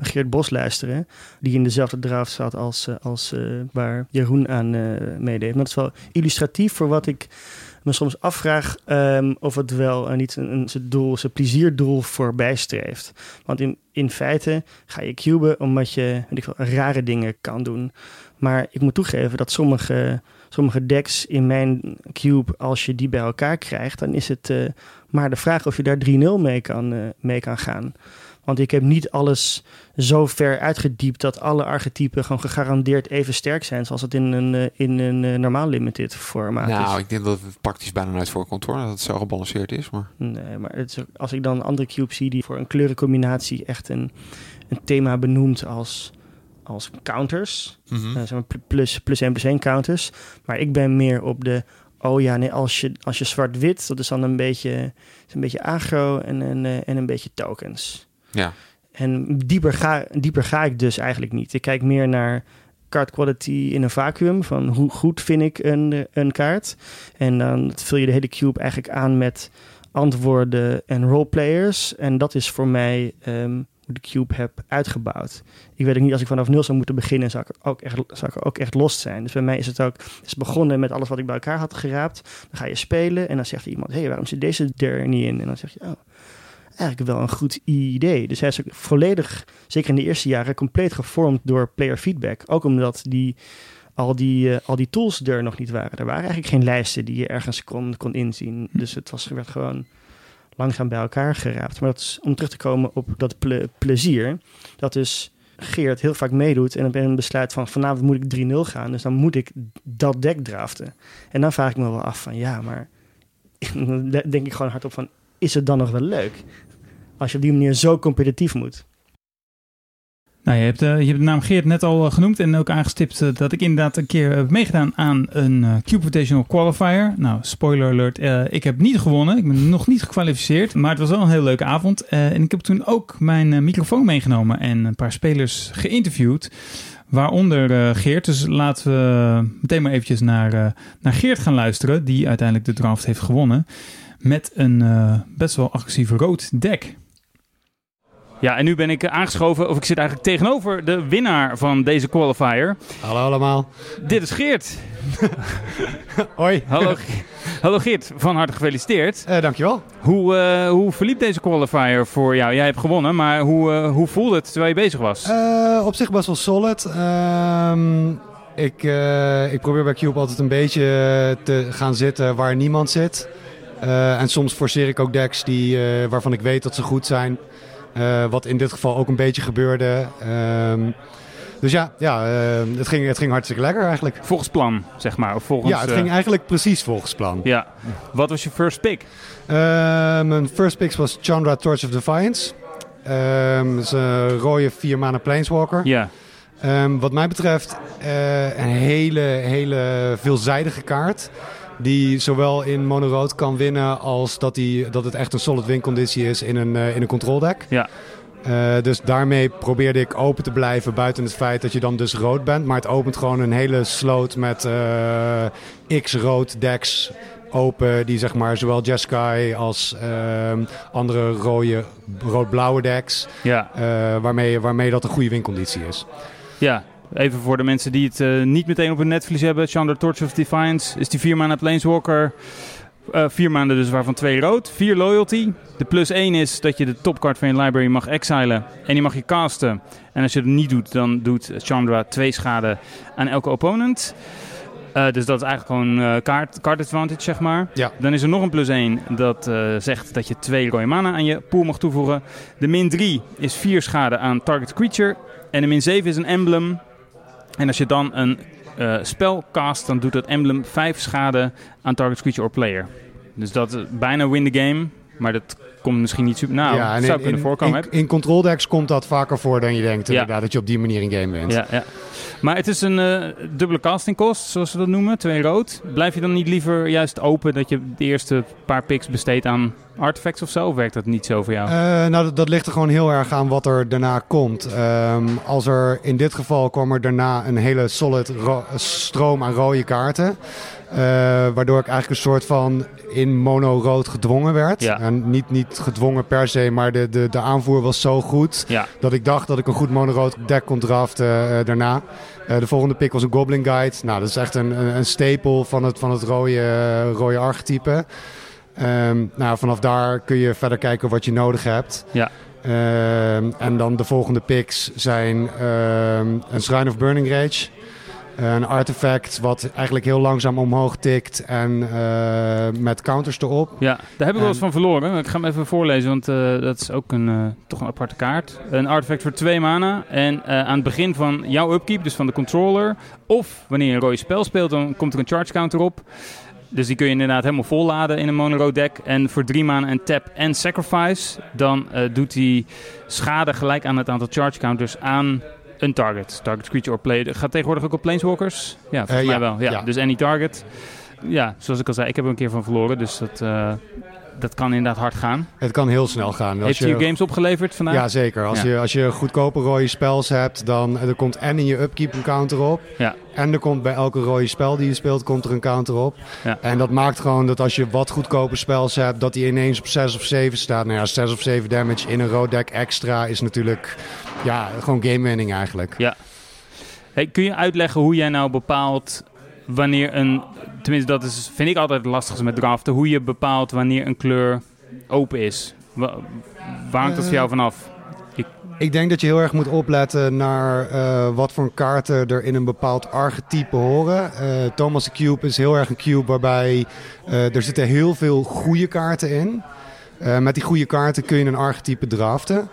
[SPEAKER 3] Geert Bos luisteren. Die in dezelfde draft zat als, als waar Jeroen aan eh meedeed. Maar dat is wel illustratief voor wat ik me soms afvraag. ehm, of het wel eh, niet een, een zijn doel, zijn plezierdoel voorbij streeft. Want in, in feite ga je cuben omdat je weet ik rare dingen kan doen. Maar ik moet toegeven dat sommige, sommige decks in mijn cube, als je die bij elkaar krijgt, dan is het. eh, maar de vraag of je daar 3-0 mee kan, eh, mee kan gaan. Want ik heb niet alles zo ver uitgediept dat alle archetypen gewoon gegarandeerd even sterk zijn. Zoals het in een, eh, in een eh, normaal limited formaat
[SPEAKER 2] nou,
[SPEAKER 3] is.
[SPEAKER 2] ik denk dat het praktisch bijna nooit voorkomt hoor. Dat het zo gebalanceerd is. Maar
[SPEAKER 3] Nee, maar het is als ik dan andere cubes zie die voor een kleurencombinatie echt een, een thema benoemt als, als counters.
[SPEAKER 2] Mhm.
[SPEAKER 3] Eh, zeg maar pl- plus, plus 1 plus 1 counters. Maar ik ben meer op de. Oh ja, nee, als je, als je zwart-wit, dat is dan een beetje, is een beetje agro en, en, en een beetje tokens.
[SPEAKER 2] Ja.
[SPEAKER 3] En dieper ga, dieper ga ik dus eigenlijk niet. Ik kijk meer naar card quality in een vacuüm. Van hoe goed vind ik een, een kaart. En dan vul je de hele cube eigenlijk aan met antwoorden en roleplayers. En dat is voor mij ehm, hoe de cube heb uitgebouwd. Ik weet ook niet, als ik vanaf nul zou moeten beginnen, zou ik, ook echt, zou ik ook echt los zijn. Dus bij mij is het ook, is begonnen met alles wat ik bij elkaar had geraapt. Dan ga je spelen en dan zegt iemand, hé, hey, waarom zit deze er niet in? En dan zeg je, oh, eigenlijk wel een goed idee. Dus hij is ook volledig, zeker in de eerste jaren, compleet gevormd door player feedback. Ook omdat die, al, die, eh, al die tools er nog niet waren. Er waren eigenlijk geen lijsten die je ergens kon, kon inzien. Dus het was, werd gewoon langzaam bij elkaar geraapt. Maar dat is om terug te komen op dat ple- plezier. Dat dus Geert heel vaak meedoet en een besluit van vanavond moet ik 3-0 gaan. Dus dan moet ik dat deck draften. En dan vraag ik me wel af van ja, maar dan denk ik gewoon hardop van is het dan nog wel leuk? Als je op die manier zo competitief moet.
[SPEAKER 1] Nou, je hebt, eh, je hebt de naam Geert net al eh, genoemd en ook aangestipt eh, dat ik inderdaad een keer heb meegedaan aan een Cube Qualifier. Nou, spoiler alert, ik heb niet gewonnen. Ik ben nog niet gekwalificeerd, maar het was wel een heel leuke avond. En ik heb toen ook mijn microfoon meegenomen en een paar spelers geïnterviewd. Waaronder Geert. Dus laten we meteen maar eventjes naar, naar Geert gaan luisteren, die uiteindelijk de draft heeft gewonnen. Met een best wel agressief rood deck. Ja, en nu ben ik aangeschoven, of ik zit eigenlijk tegenover de winnaar van deze qualifier.
[SPEAKER 4] Hallo allemaal.
[SPEAKER 1] Dit is Geert.
[SPEAKER 4] Hoi.
[SPEAKER 1] Hallo, hallo Geert, van harte gefeliciteerd.
[SPEAKER 4] Eh, dankjewel.
[SPEAKER 1] Hoe, eh, hoe verliep deze qualifier voor jou? Jij hebt gewonnen, maar hoe, eh, hoe voelde het terwijl je bezig was?
[SPEAKER 4] Op zich best wel solid. Ehm, ik, ik probeer bij Cube altijd een beetje te gaan zitten waar niemand zit. En soms forceer ik ook decks die, waarvan ik weet dat ze goed zijn. Eh, wat in dit geval ook een beetje gebeurde. Ehm, Dus ja, ja eh, het, ging, het ging hartstikke lekker eigenlijk.
[SPEAKER 1] Volgens plan, zeg maar. Of volgens,
[SPEAKER 4] Ja, het
[SPEAKER 1] eh,
[SPEAKER 4] ging eigenlijk precies volgens plan.
[SPEAKER 1] ja. Wat was je first pick?
[SPEAKER 4] Eh, mijn first pick was Chandra Torch of Defiance. Ehm, dat is een rode 4 mana Planeswalker.
[SPEAKER 1] Ja,
[SPEAKER 4] Ehm, wat mij betreft eh, een hele, hele veelzijdige kaart. Die zowel in mono-rood kan winnen als dat, die, dat het echt een solid win conditie is in een, eh, in een control deck.
[SPEAKER 1] ja,
[SPEAKER 4] Eh, dus daarmee probeerde ik open te blijven buiten het feit dat je dan dus rood bent. Maar het opent gewoon een hele sloot met eh, x-rood decks open. Die zeg maar zowel Jeskai als andere rode, rood-blauwe decks.
[SPEAKER 1] ja,
[SPEAKER 4] waarmee, waarmee dat een goede winconditie is.
[SPEAKER 1] ja. Even voor de mensen die het eh, niet meteen op hun netvlies hebben. Chandra Torch of Defiance is die vier maanden Planeswalker. Eh vier maanden dus, waarvan twee rood. Vier loyalty. De plus één is dat je de topcard van je library mag exilen. En die mag je casten. En als je het niet doet, dan doet Chandra twee schade aan elke opponent. Eh, dus dat is eigenlijk gewoon kaart, card advantage, zeg maar.
[SPEAKER 4] Ja.
[SPEAKER 1] Dan is er nog een plus 1 dat zegt dat je twee rode mana aan je pool mag toevoegen. De min 3 is 4 schade aan target creature. En de min 7 is een emblem. En als je dan een eh, spel cast, dan doet dat emblem 5 schade aan target creature or player. Dus dat is bijna win the game. Maar dat komt misschien niet super... Nou,
[SPEAKER 4] en
[SPEAKER 1] zou
[SPEAKER 4] in,
[SPEAKER 1] kunnen
[SPEAKER 4] in-
[SPEAKER 1] voorkomen.
[SPEAKER 4] In, in control decks komt dat vaker voor dan je denkt.
[SPEAKER 1] Ja.
[SPEAKER 4] Inderdaad, dat je op die manier een game wint.
[SPEAKER 1] Ja, ja. Maar het is een eh, dubbele casting cost, zoals ze dat noemen. Twee rood. Blijf je dan niet liever juist open dat je de eerste paar picks besteedt aan artifacts of zo? Of werkt dat niet zo voor jou?
[SPEAKER 4] Eh, nou, dat, dat ligt er gewoon heel erg aan wat er daarna komt. Ehm, als er in dit geval kwam er daarna een hele solid ro- stroom aan rode kaarten. Eh, waardoor ik eigenlijk een soort van in mono-rood gedwongen werd.
[SPEAKER 1] Ja.
[SPEAKER 4] En niet, niet gedwongen per se, maar de, de, de aanvoer was zo goed
[SPEAKER 1] ja,
[SPEAKER 4] dat ik dacht dat ik een goed mono-rood deck kon draften eh, daarna. Eh, de volgende pick was een Goblin Guide. Nou, dat is echt een, een, een stapel van het, van het rode, rode archetype. Ehm, nou, vanaf daar kun je verder kijken wat je nodig hebt.
[SPEAKER 1] Ja.
[SPEAKER 4] Ehm, en dan de volgende picks zijn ehm, een Shrine of Burning Rage. Een artefact wat eigenlijk heel langzaam omhoog tikt en eh, met counters erop.
[SPEAKER 1] ja, daar heb ik wel eens
[SPEAKER 4] En-
[SPEAKER 1] van verloren. Ik ga hem even voorlezen, want eh, dat is ook een, eh, toch een aparte kaart. Een artefact voor twee mana. En aan het begin van jouw upkeep, dus van de controller... of wanneer je een rode spel speelt, dan komt er een charge counter op... Dus die kun je inderdaad helemaal volladen in een mono deck. En voor drie maanden en tap en sacrifice, dan doet hij schade gelijk aan het aantal charge counters aan een target. Target creature or player. Gaat tegenwoordig ook op planeswalkers? Ja, volgens
[SPEAKER 4] Eh,
[SPEAKER 1] mij
[SPEAKER 4] ja,
[SPEAKER 1] wel. Ja,
[SPEAKER 4] ja.
[SPEAKER 1] Dus any target. Ja, zoals ik al zei, ik heb er een keer van verloren. Dus dat, eh, dat kan inderdaad hard gaan.
[SPEAKER 4] Het kan heel snel gaan. Als
[SPEAKER 1] Heeft je games opgeleverd vandaag?
[SPEAKER 4] Ja, zeker. Als,
[SPEAKER 1] Ja.
[SPEAKER 4] Je, als je goedkope rode spels hebt, dan er komt en in je upkeep een counter op.
[SPEAKER 1] Ja.
[SPEAKER 4] En er komt bij elke rode spel die je speelt, komt er een counter op.
[SPEAKER 1] Ja.
[SPEAKER 4] En dat maakt gewoon dat als je wat goedkope spels hebt, dat die ineens op 6 of 7 staat. Nou ja, 6 of 7 damage in een rood deck extra is natuurlijk ja, gewoon game winning eigenlijk.
[SPEAKER 1] Hey, kun je uitleggen hoe jij nou bepaalt wanneer een... Tenminste, dat is, vind ik altijd het lastigste met draften. Hoe je bepaalt wanneer een kleur open is. Wa- waar hangt dat voor jou vanaf?
[SPEAKER 4] Ik denk dat je heel erg moet opletten naar eh, wat voor kaarten er in een bepaald archetype horen. Eh, Thomas de Cube is heel erg een cube waarbij eh, er zitten heel veel goede kaarten in. Eh, met die goede kaarten kun je een archetype draften.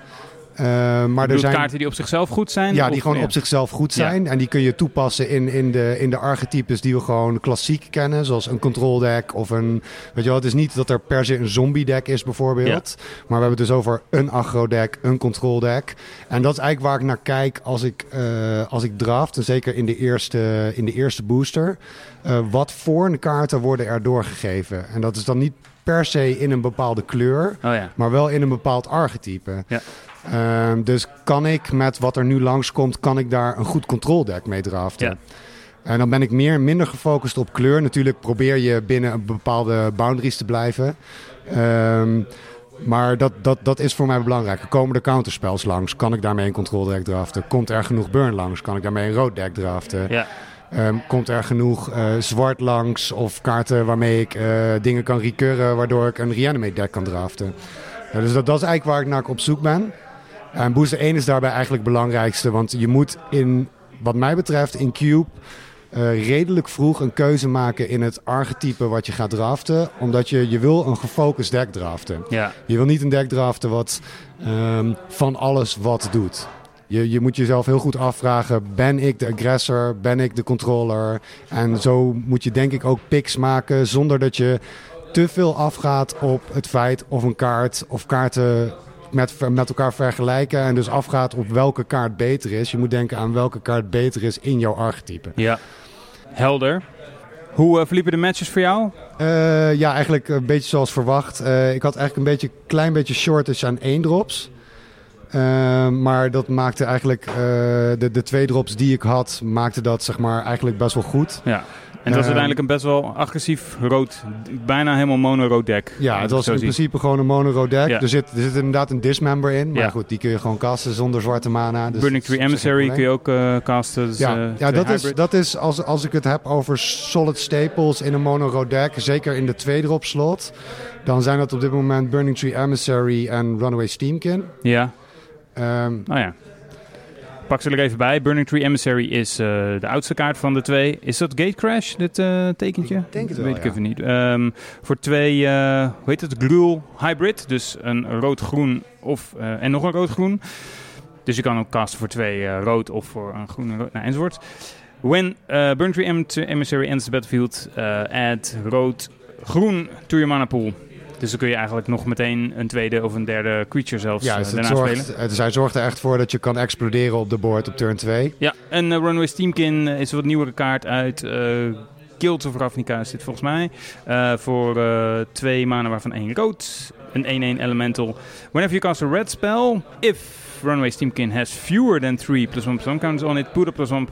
[SPEAKER 4] Eh, maar er zijn
[SPEAKER 1] kaarten die op zichzelf goed zijn?
[SPEAKER 4] ja,
[SPEAKER 1] Of-
[SPEAKER 4] die gewoon
[SPEAKER 1] ja.
[SPEAKER 4] op zichzelf goed zijn. En die kun je toepassen in, in, de, in de archetypes die we gewoon klassiek kennen. Zoals een control deck of een... Weet je wel, het is niet dat er per se een zombie deck is bijvoorbeeld. Maar we hebben het dus over een aggro deck, een control deck. En dat is eigenlijk waar ik naar kijk als ik, eh, als ik draft. En zeker in de eerste, in de eerste booster. Eh, wat voor kaarten worden er doorgegeven? En dat is dan niet per se in een bepaalde kleur
[SPEAKER 1] Oh ja.
[SPEAKER 4] maar wel in een bepaald archetype.
[SPEAKER 1] Ja.
[SPEAKER 4] Ehm, dus kan ik met wat er nu langskomt, kan ik daar een goed control deck mee draften.
[SPEAKER 1] Ja.
[SPEAKER 4] En dan ben ik meer, minder gefocust op kleur. Natuurlijk probeer je binnen een bepaalde boundaries te blijven. Ehm, maar dat, dat, dat is voor mij belangrijk. Komen er counterspels langs? Kan ik daarmee een control deck draften? Komt er genoeg burn langs? Kan ik daarmee een rood deck draften?
[SPEAKER 1] Ja.
[SPEAKER 4] Ehm, komt er genoeg eh, zwart langs of kaarten waarmee ik eh, dingen kan recurren, waardoor ik een reanimate deck kan draften. Ja, dus dat, dat is eigenlijk waar ik naar op zoek ben. En booster 1 is daarbij eigenlijk het belangrijkste, want je moet in, wat mij betreft, in Cube eh, redelijk vroeg een keuze maken in het archetype wat je gaat draften, omdat je, je wil een gefocust deck draften.
[SPEAKER 1] Ja.
[SPEAKER 4] Je wil niet een deck draften wat ehm, van alles wat doet. Je, je moet jezelf heel goed afvragen: ben ik de aggressor? Ben ik de controller? En zo moet je denk ik ook picks maken zonder dat je te veel afgaat op het feit of een kaart of kaarten met, met elkaar vergelijken. En dus afgaat op welke kaart beter is. Je moet denken aan welke kaart beter is in jouw archetype.
[SPEAKER 1] Ja. Helder. Hoe eh, verliepen de matches voor jou?
[SPEAKER 4] Eh, ja, eigenlijk een beetje zoals verwacht. Eh, ik had eigenlijk een beetje, klein beetje shortage aan één drops. Maar dat maakte eigenlijk de, de twee drops die ik had, maakte dat zeg maar eigenlijk best wel goed.
[SPEAKER 1] Ja. En het was
[SPEAKER 4] Ehm,
[SPEAKER 1] uiteindelijk een best wel agressief rood, bijna helemaal mono-rood deck.
[SPEAKER 4] Ja, het was in principe gewoon een mono deck.
[SPEAKER 1] Ja.
[SPEAKER 4] Er, zit, er zit inderdaad een dismember in. Maar
[SPEAKER 1] Ja.
[SPEAKER 4] goed, die kun je gewoon casten zonder zwarte mana. Dus
[SPEAKER 1] Burning
[SPEAKER 4] dat
[SPEAKER 1] Tree
[SPEAKER 4] is
[SPEAKER 1] Emissary kun je ook eh, casten. dus,
[SPEAKER 4] Ja,
[SPEAKER 1] eh,
[SPEAKER 4] ja dat, is, dat is als, als ik het heb over solid staples in een mono deck, zeker in de tweede drop slot, dan zijn dat op dit moment Burning Tree Emissary en Runaway Steamkin.
[SPEAKER 1] Ja,
[SPEAKER 4] Ehm,
[SPEAKER 1] nou ja. Pak ze er even bij. Burning Tree Emissary is eh, de oudste kaart van de twee. Is dat Gate Crash, dit eh, tekentje?
[SPEAKER 4] Ik denk het
[SPEAKER 1] Dat
[SPEAKER 4] wel,
[SPEAKER 1] weet ik
[SPEAKER 4] ja.
[SPEAKER 1] even niet. Ehm, voor twee, eh, hoe heet het, Gruul Hybrid. Dus een rood-groen of, en nog een rood-groen. Dus je kan ook casten voor twee rood of voor een groen en rood, nou, enzovoort. When uh, Burning Tree Em- Emissary enters the battlefield, add rood-groen to your mana pool. Dus dan kun je eigenlijk nog meteen een tweede of een derde creature zelfs
[SPEAKER 4] ja,
[SPEAKER 1] eh,
[SPEAKER 4] dus het
[SPEAKER 1] daarna spelen.
[SPEAKER 4] zorgt, het, zij zorgt er echt voor dat je kan exploderen op de board op turn 2.
[SPEAKER 1] Ja, en eh, Runaway Steamkin is een wat nieuwere kaart uit eh Guild of Ravnica is dit volgens mij. Eh, voor eh, twee mana waarvan één rood. Een 1-1 elemental. Whenever you cast a red spell, if Runaway Steamkin has fewer than 3 plus 1 plus 1 counters on it, put a plus 1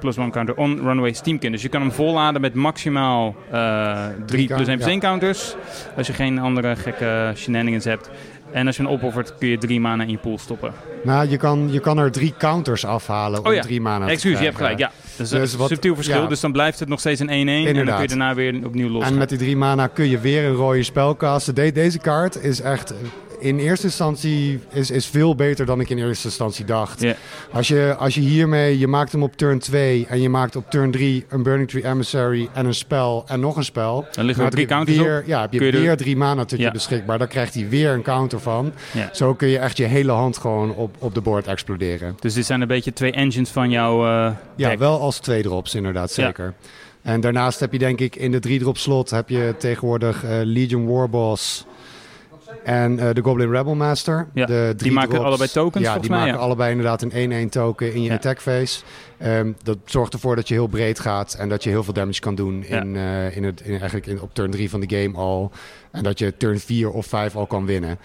[SPEAKER 1] plus 1 counter on Runaway Steamkin. Dus je kan hem volladen met maximaal eh 3 plus 1 plus
[SPEAKER 4] ja.
[SPEAKER 1] 1 counters. Als je geen andere gekke shenanigans hebt. En als je hem opoffert, kun je 3 mana in je pool stoppen.
[SPEAKER 4] Nou, je kan, je kan er drie counters afhalen om
[SPEAKER 1] Oh ja.
[SPEAKER 4] drie mana te
[SPEAKER 1] Excuus, je hebt gelijk. Ja, dat is
[SPEAKER 4] Dus
[SPEAKER 1] een
[SPEAKER 4] wat-
[SPEAKER 1] subtiel verschil.
[SPEAKER 4] ja.
[SPEAKER 1] Dus dan blijft het nog steeds een 1-1. En dan kun je daarna weer opnieuw los.
[SPEAKER 4] En met die drie mana kun je weer een rode spel casten. De- deze kaart is echt in eerste instantie is, is veel beter dan ik in eerste instantie dacht. Als, je, als je hiermee, je maakt hem op turn 2 en je maakt op turn 3 een Burning Tree Emissary en een spel en nog een spel.
[SPEAKER 1] Dan liggen er drie counters
[SPEAKER 4] weer,
[SPEAKER 1] op.
[SPEAKER 4] Ja, heb je
[SPEAKER 1] er-
[SPEAKER 4] weer drie mana tot
[SPEAKER 1] Ja.
[SPEAKER 4] je beschikbaar. Dan krijgt hij weer een counter van.
[SPEAKER 1] Ja.
[SPEAKER 4] Zo kun je echt je hele hand gewoon op, op de board exploderen.
[SPEAKER 1] Dus dit zijn een beetje twee engines van jouw eh
[SPEAKER 4] Ja, wel als twee drops inderdaad,
[SPEAKER 1] Ja.
[SPEAKER 4] zeker. En daarnaast heb je denk ik in de drie drop slot heb je tegenwoordig eh, Legion Warboss en eh, de Goblin Rebel Master.
[SPEAKER 1] Ja,
[SPEAKER 4] de
[SPEAKER 1] die maken
[SPEAKER 4] drops.
[SPEAKER 1] allebei tokens,
[SPEAKER 4] Ja, die
[SPEAKER 1] mij,
[SPEAKER 4] maken
[SPEAKER 1] ja.
[SPEAKER 4] allebei inderdaad een 1-1 token in je attack phase. Ehm, dat zorgt ervoor dat je heel breed gaat en dat je heel veel damage kan doen in, eh, in het, in, eigenlijk in, op turn 3 van de game al. En dat je turn 4 of 5 al kan winnen.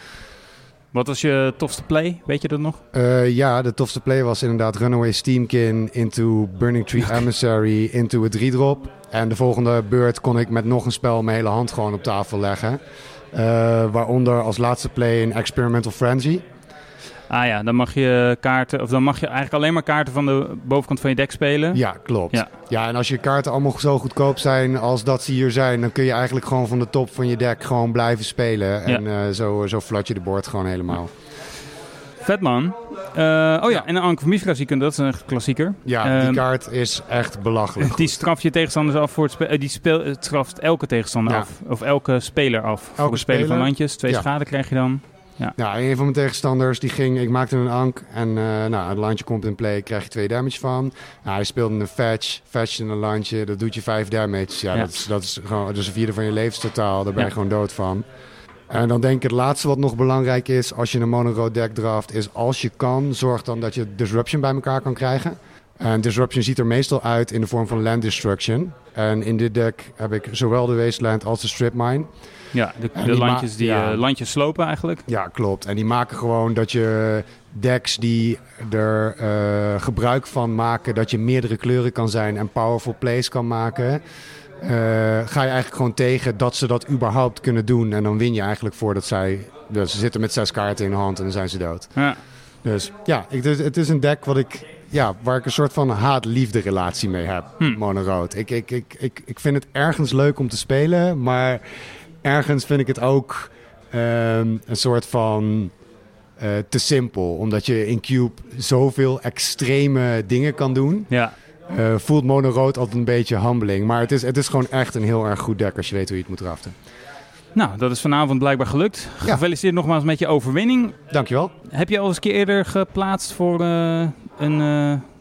[SPEAKER 1] Wat was je tofste play? Weet je dat nog?
[SPEAKER 4] Eh, ja, de tofste play was inderdaad Runaway Steamkin into Burning Tree Emissary into a 3-drop. En de volgende beurt kon ik met nog een spel mijn hele hand gewoon op tafel leggen. Eh, waaronder als laatste play een Experimental Frenzy.
[SPEAKER 1] Ah ja, dan mag je kaarten, of dan mag je eigenlijk alleen maar kaarten van de bovenkant van je deck spelen.
[SPEAKER 4] Ja, klopt.
[SPEAKER 1] Ja.
[SPEAKER 4] Ja. en als je kaarten allemaal zo goedkoop zijn als dat ze hier zijn... dan kun je eigenlijk gewoon van de top van je deck gewoon blijven spelen. En eh, zo, zo flat je de board gewoon helemaal.
[SPEAKER 1] Vet man. Eh, oh ja, en een Ank van Mifra dat is een klassieker.
[SPEAKER 4] Ja, die
[SPEAKER 1] Ehm,
[SPEAKER 4] kaart is echt belachelijk
[SPEAKER 1] Die straft je tegenstanders af voor het spelen. die speel, het straft elke tegenstander
[SPEAKER 4] Ja.
[SPEAKER 1] af. Of elke speler af. voor
[SPEAKER 4] Elke
[SPEAKER 1] het spelen van
[SPEAKER 4] speler.
[SPEAKER 1] landjes. Twee
[SPEAKER 4] Ja.
[SPEAKER 1] schade krijg je dan.
[SPEAKER 4] Ja, een van mijn tegenstanders die ging, ik maakte een ank en eh nou, het landje komt in play, krijg je twee damage van. Nou, hij speelde een fetch, fetch in een landje, dat doet je vijf damage. Ja,
[SPEAKER 1] Ja.
[SPEAKER 4] Dat, is, dat is gewoon dat is een vierde van je levenstotaal, daar ben je
[SPEAKER 1] Ja.
[SPEAKER 4] gewoon dood van. En dan denk ik het laatste wat nog belangrijk is als je een mono deck draft, is als je kan, zorg dan dat je disruption bij elkaar kan krijgen. En disruption ziet er meestal uit in de vorm van land destruction. En in dit deck heb ik zowel de wasteland als de strip mine.
[SPEAKER 1] Ja, de, de
[SPEAKER 4] die
[SPEAKER 1] landjes die
[SPEAKER 4] ja.
[SPEAKER 1] eh, landjes slopen eigenlijk.
[SPEAKER 4] Ja, klopt. En die maken gewoon dat je decks die er eh, gebruik van maken, dat je meerdere kleuren kan zijn en powerful plays kan maken. Eh, ga je eigenlijk gewoon tegen dat ze dat überhaupt kunnen doen. En dan win je eigenlijk voordat zij. Dus ze zitten met zes kaarten in de hand en dan zijn ze dood.
[SPEAKER 1] Ja.
[SPEAKER 4] Dus ja, ik, het, is, het is een deck wat ik, ja, waar ik een soort van haat-liefde relatie mee heb.
[SPEAKER 1] Hm.
[SPEAKER 4] Mono-rood. Ik, ik, ik, ik, ik vind het ergens leuk om te spelen, maar ergens vind ik het ook ehm, een soort van eh, te simpel. Omdat je in Cube zoveel extreme dingen kan doen.
[SPEAKER 1] ja.
[SPEAKER 4] Eh, voelt mono-rood altijd een beetje humbling. Maar het is, het is gewoon echt een heel erg goed deck als je weet hoe je het moet draften.
[SPEAKER 1] Nou, dat is vanavond blijkbaar gelukt.
[SPEAKER 4] Ja.
[SPEAKER 1] Gefeliciteerd nogmaals met je overwinning.
[SPEAKER 4] Dankjewel.
[SPEAKER 1] Heb je al eens een keer eerder geplaatst voor eh, een